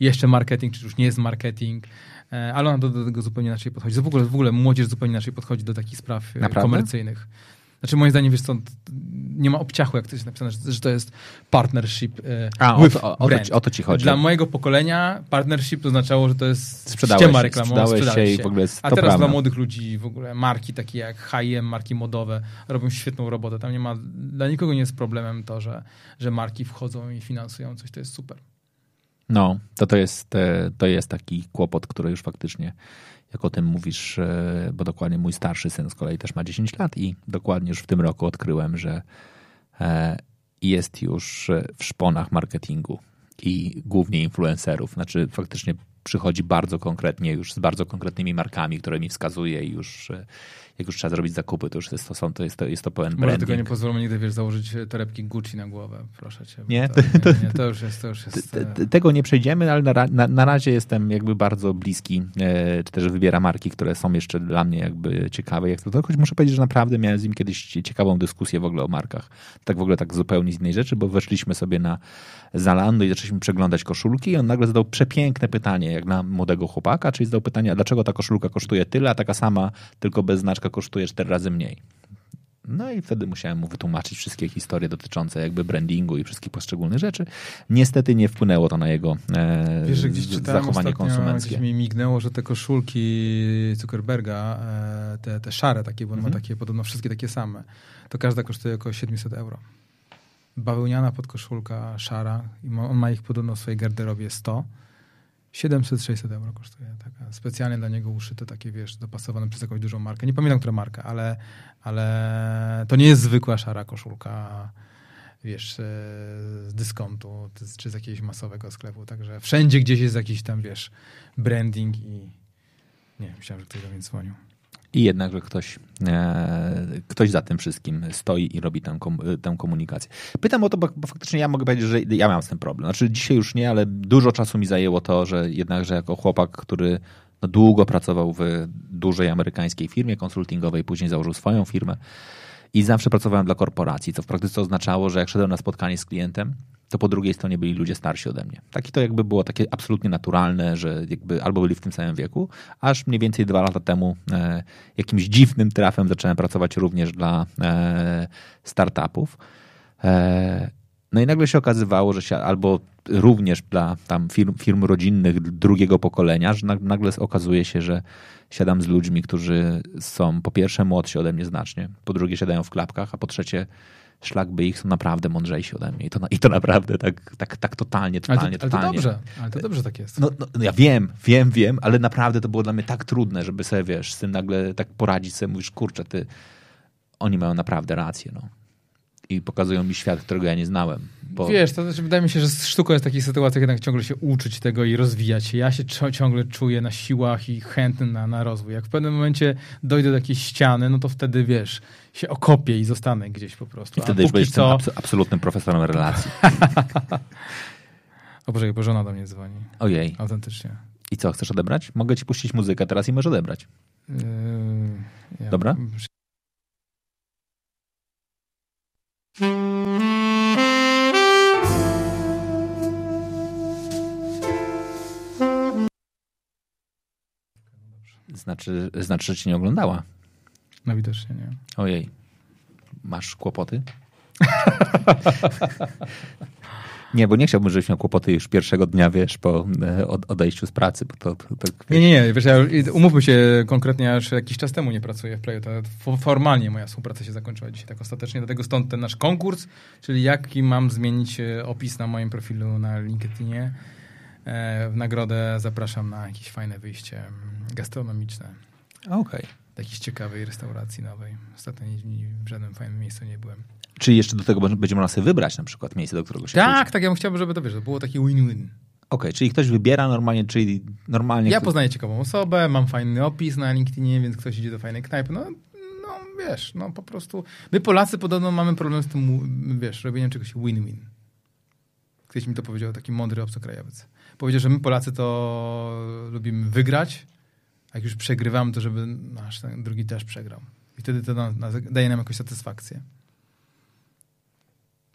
jeszcze marketing, czy już nie jest marketing. E, ale ona do, do, tego zupełnie inaczej podchodzi. W ogóle, w ogóle młodzież zupełnie inaczej podchodzi do takich spraw e, Naprawdę? komercyjnych. Znaczy moim zdaniem, wiesz co, nie ma obciachu, jak to jest napisane, że, to jest partnership e, A, o to, o, to, o to, ci chodzi. Dla mojego pokolenia partnership oznaczało, że to jest sprzedałeś ściema reklamowa, sprzedałeś, się. I w ogóle A teraz prawda. dla młodych ludzi w ogóle marki takie jak H&M, marki modowe robią świetną robotę. Tam nie ma, dla nikogo nie jest problemem to, że, że marki wchodzą i finansują coś, to jest super. No, to, to, jest, e, to jest taki kłopot, który już faktycznie, jak o tym mówisz, e, bo dokładnie mój starszy syn z kolei też ma 10 lat i dokładnie już w tym roku odkryłem, że e, jest już w szponach marketingu i głównie influencerów. Znaczy faktycznie przychodzi bardzo konkretnie, już z bardzo konkretnymi markami, które mi wskazuje i już jak już trzeba zrobić zakupy, to już jest to, są, to, jest to, jest to pełen Może branding. tylko nie pozwolą nigdy, wiesz, założyć torebki Gucci na głowę, proszę cię. Nie? To, nie, nie, to już jest... To już jest e, tego nie przejdziemy, ale na, na, na razie jestem jakby bardzo bliski, e, czy też wybiera marki, które są jeszcze dla mnie jakby ciekawe. Jak to, to choć muszę powiedzieć, że naprawdę miałem z nim kiedyś ciekawą dyskusję w ogóle o markach. Tak w ogóle tak zupełnie z innej rzeczy, bo weszliśmy sobie na Zalando i zaczęliśmy przeglądać koszulki i on nagle zadał przepiękne pytanie, jak na młodego chłopaka, czyli zadał pytanie, dlaczego ta koszulka kosztuje tyle, a taka sama, tylko bez znaczka kosztuje cztery razy mniej. No i wtedy musiałem mu wytłumaczyć wszystkie historie dotyczące jakby brandingu i wszystkich poszczególnych rzeczy. Niestety nie wpłynęło to na jego e, Wiesz, że gdzieś zachowanie konsumenckie. Gdzieś mi mignęło, że te koszulki Zuckerberga, e, te, te szare takie, bo on mhm. ma takie podobno wszystkie takie same, to każda kosztuje około 700 euro. Bawełniana podkoszulka szara on ma ich podobno w swojej garderobie 100 700-600 euro kosztuje. Taka specjalnie dla niego uszyte, takie wiesz, dopasowane przez jakąś dużą markę. Nie pamiętam, która marka, ale, ale to nie jest zwykła szara koszulka, wiesz, e, z dyskontu, czy z jakiegoś masowego sklepu. Także wszędzie gdzieś jest jakiś tam, wiesz, branding i nie, myślałem, że ktoś do mnie dzwonił. I jednak, że ktoś, e, ktoś za tym wszystkim stoi i robi tę, tę komunikację. Pytam o to, bo, bo, faktycznie ja mogę powiedzieć, że ja mam z tym problem. Znaczy dzisiaj już nie, ale dużo czasu mi zajęło to, że jednakże jako chłopak, który no, długo pracował w dużej amerykańskiej firmie konsultingowej, później założył swoją firmę i zawsze pracowałem dla korporacji, co w praktyce oznaczało, że jak szedłem na spotkanie z klientem, to po drugiej stronie byli ludzie starsi ode mnie. Taki to jakby było takie absolutnie naturalne, że jakby albo byli w tym samym wieku, aż mniej więcej dwa lata temu e, jakimś dziwnym trafem zacząłem pracować również dla e, startupów. E, no i nagle się okazywało, że się albo również dla tam firm, firm rodzinnych drugiego pokolenia, że nagle okazuje się, że siadam z ludźmi, którzy są po pierwsze młodsi ode mnie znacznie, po drugie siadają w klapkach, a po trzecie szlak by ich są naprawdę mądrzejsi ode mnie. I to, i to naprawdę tak, tak, tak totalnie, totalnie, ale to, totalnie. Ale to dobrze, ale to dobrze tak jest. No, no, no, ja wiem, wiem, wiem, ale naprawdę to było dla mnie tak trudne, żeby sobie, wiesz, z tym nagle tak poradzić sobie, mówisz, kurczę, ty, oni mają naprawdę rację, no i pokazują mi świat, którego ja nie znałem. Bo... Wiesz, to znaczy wydaje mi się, że sztuką jest w takich sytuacjach jednak ciągle się uczyć tego i rozwijać się. Ja się ciągle czuję na siłach i chętny na, na rozwój. Jak w pewnym momencie dojdę do jakiejś ściany, no to wtedy, wiesz, się okopię i zostanę gdzieś po prostu. I wtedy już będziesz co... abs absolutnym profesorem relacji. o Boże, bo żona do mnie dzwoni. Ojej. Autentycznie. I co, chcesz odebrać? Mogę ci puścić muzykę teraz i możesz odebrać. Yy, ja Dobra? Znaczy, znaczy, że cię nie oglądała. No widocznie nie. Ojej. Masz kłopoty? Nie, bo nie chciałbym, żebyś miał kłopoty już pierwszego dnia, wiesz, po e, odejściu z pracy. Bo to, to, to nie, nie, nie. Wiesz, ja, umówmy się konkretnie, już jakiś czas temu nie pracuję w Playu. Formalnie moja współpraca się zakończyła dzisiaj tak ostatecznie. Dlatego stąd ten nasz konkurs, czyli jaki mam zmienić e, opis na moim profilu na LinkedInie. E, w nagrodę zapraszam na jakieś fajne wyjście mm, gastronomiczne. Okej. Okay. Jakiejś ciekawej restauracji nowej. Ostatnio w żadnym fajnym miejscu nie byłem. Czyli jeszcze do tego będzie można sobie wybrać na przykład miejsce, do którego się Tak, pójdzie. tak, ja bym chciał, żeby to, wiesz, to było taki win-win. Okej, okay, czyli ktoś wybiera normalnie, czyli normalnie... Ja poznaję ciekawą osobę, mam fajny opis na LinkedInie, więc ktoś idzie do fajnej knajpy, no, no wiesz, no po prostu... My Polacy podobno mamy problem z tym, wiesz, robieniem czegoś win-win. Ktoś mi to powiedział, taki mądry obcokrajowiec. Powiedział, że my Polacy to lubimy wygrać, jak już przegrywamy, to żeby nasz ten drugi też przegrał. I wtedy to daje nam jakąś satysfakcję.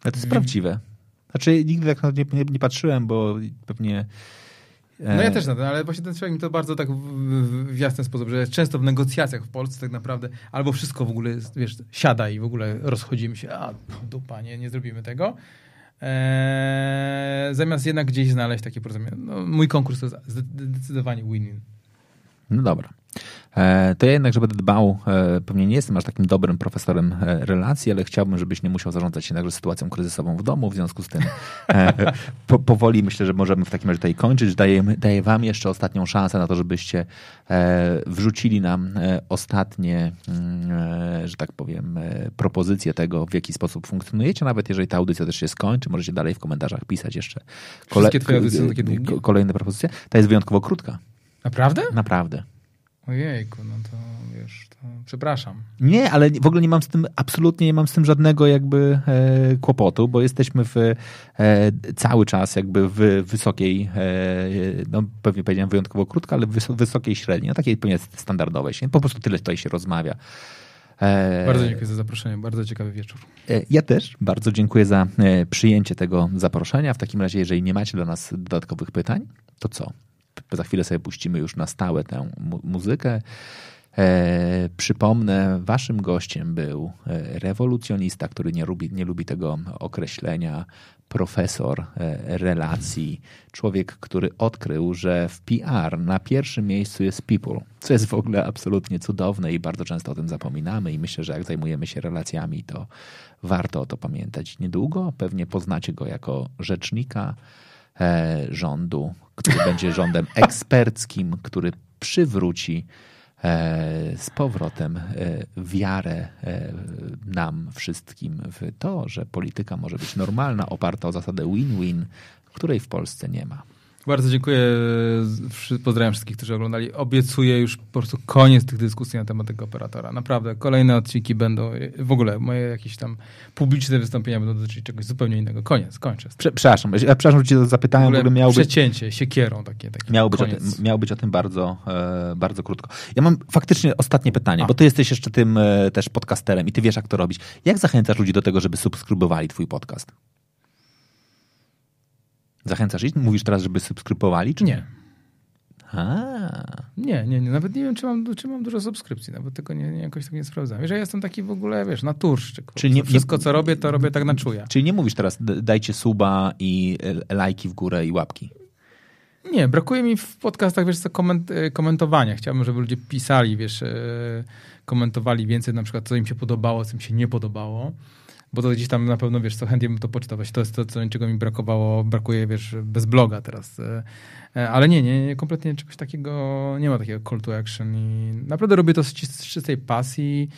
Ale to jest prawdziwe. Znaczy, nigdy tak nie, nie, nie patrzyłem, bo pewnie. No ja e, też na to, ale właśnie ten człowiek mi to bardzo tak w, w, w, jasny sposób, że często w negocjacjach w Polsce tak naprawdę albo wszystko w ogóle, wiesz, siada i w ogóle rozchodzimy się, a dupa, nie, nie zrobimy tego. Eee, zamiast jednak gdzieś znaleźć takie porozumienie. No, mój konkurs to jest zdecydowanie win-win. No dobra. E, to ja jednak, żeby dbał, e, pewnie nie jestem aż takim dobrym profesorem e, relacji, ale chciałbym, żebyś nie musiał zarządzać się także sytuacją kryzysową w domu, w związku z tym po, powoli myślę, że możemy w takim razie tutaj kończyć. Daję, daję wam jeszcze ostatnią szansę na to, żebyście wrzucili nam ostatnie, mm, że tak powiem, propozycje tego, w jaki sposób funkcjonujecie, nawet jeżeli ta audycja też się skończy, możecie dalej w komentarzach pisać jeszcze kole twoje audycje są takie długie? kolejne propozycje. Ta jest wyjątkowo krótka. Naprawdę? Naprawdę. Ojejku, no to wiesz, to przepraszam. Nie, ale w ogóle nie mam z tym, absolutnie nie mam z tym żadnego jakby e, kłopotu, bo jesteśmy w, e, cały czas jakby w wysokiej, e, no pewnie powiedziałem wyjątkowo krótko, ale w wysokiej średniej, no takiej pewnie standardowej. Po prostu tyle tutaj się rozmawia. E, bardzo dziękuję za zaproszenie, bardzo ciekawy wieczór. E, ja też bardzo dziękuję za e, przyjęcie tego zaproszenia. W takim razie, jeżeli nie macie dla nas dodatkowych pytań, to co? Za chwilę sobie puścimy już na stałe tę mu muzykę. E, przypomnę, waszym gościem był e, rewolucjonista, który nie lubi, nie lubi tego określenia, profesor e, relacji, człowiek, który odkrył, że w PR na pierwszym miejscu jest people, co jest w ogóle absolutnie cudowne i bardzo często o tym zapominamy i myślę, że jak zajmujemy się relacjami, to warto o to pamiętać. Niedługo pewnie poznacie go jako rzecznika rządu, który będzie rządem eksperckim, który przywróci E, z powrotem e, wiarę e, nam wszystkim w to, że polityka może być normalna, oparta o zasadę win-win, której w Polsce nie ma. Bardzo dziękuję. Pozdrawiam wszystkich, którzy oglądali. Obiecuję już po prostu koniec tych dyskusji na temat tego operatora. Naprawdę, kolejne odcinki będą, w ogóle moje jakieś tam publiczne wystąpienia będą dotyczyć czegoś zupełnie innego. Koniec, kończę. Prze przepraszam, przepraszam, że cię zapytałem. W ogóle miało przecięcie, być, siekierą takie. takie miało, być o tym, miało być o tym bardzo, e, bardzo krótko. Ja mam faktycznie ostatnie pytanie, A. bo ty jesteś jeszcze tym e, też podcasterem i ty wiesz, jak to robić. Jak zachęcasz ludzi do tego, żeby subskrybowali twój podcast? Zachęcasz ich? Mówisz teraz, żeby subskrybowali, czy nie? A. Nie, nie, nie. Nawet nie wiem, czy mam, czy mam dużo subskrypcji. Nawet tego nie, nie, jakoś tak nie sprawdzam. Wiesz, ja jestem taki w ogóle, wiesz, naturszczyk. Czyli nie, wszystko, co robię, to robię tak na czuja. Czyli nie mówisz teraz, dajcie suba i e, lajki w górę i łapki. Nie, brakuje mi w podcastach, wiesz, co, koment, e, komentowania. Chciałbym, żeby ludzie pisali, wiesz, e, komentowali więcej na przykład, co im się podobało, co im się nie podobało bo to gdzieś tam na pewno, wiesz, co chętnie bym to poczytał. To jest to, co, czego mi brakowało, brakuje, wiesz, bez bloga teraz. E, e, ale nie, nie, nie, kompletnie czegoś takiego, nie ma takiego call to action i naprawdę robię to z czystej pasji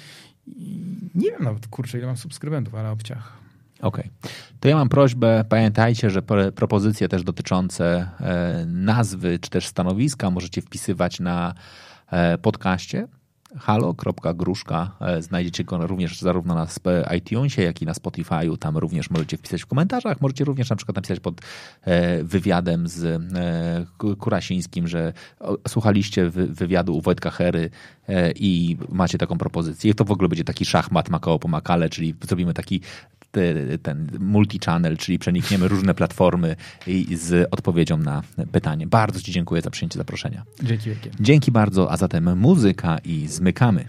i nie wiem nawet, kurczę, ile mam subskrybentów, ale obciach. Okej. Okay. To ja mam prośbę, pamiętajcie, że propozycje też dotyczące e, nazwy czy też stanowiska możecie wpisywać na podcaście halo.gruszka. E, znajdziecie go również zarówno na iTunesie, jak i na Spotify'u. Tam również możecie wpisać w komentarzach. Możecie również na przykład napisać pod e, wywiadem z e, Kurasińskim, że słuchaliście wywiadu u Wojtka Hery i macie taką propozycję. I to w ogóle będzie taki szachmat Makao po Makale, czyli zrobimy taki ten multi-channel, czyli przenikniemy różne platformy z odpowiedzią na pytanie. Bardzo Ci dziękuję za przyjęcie zaproszenia. Dzięki wielkie. Dzięki bardzo, a zatem muzyka i zmykamy.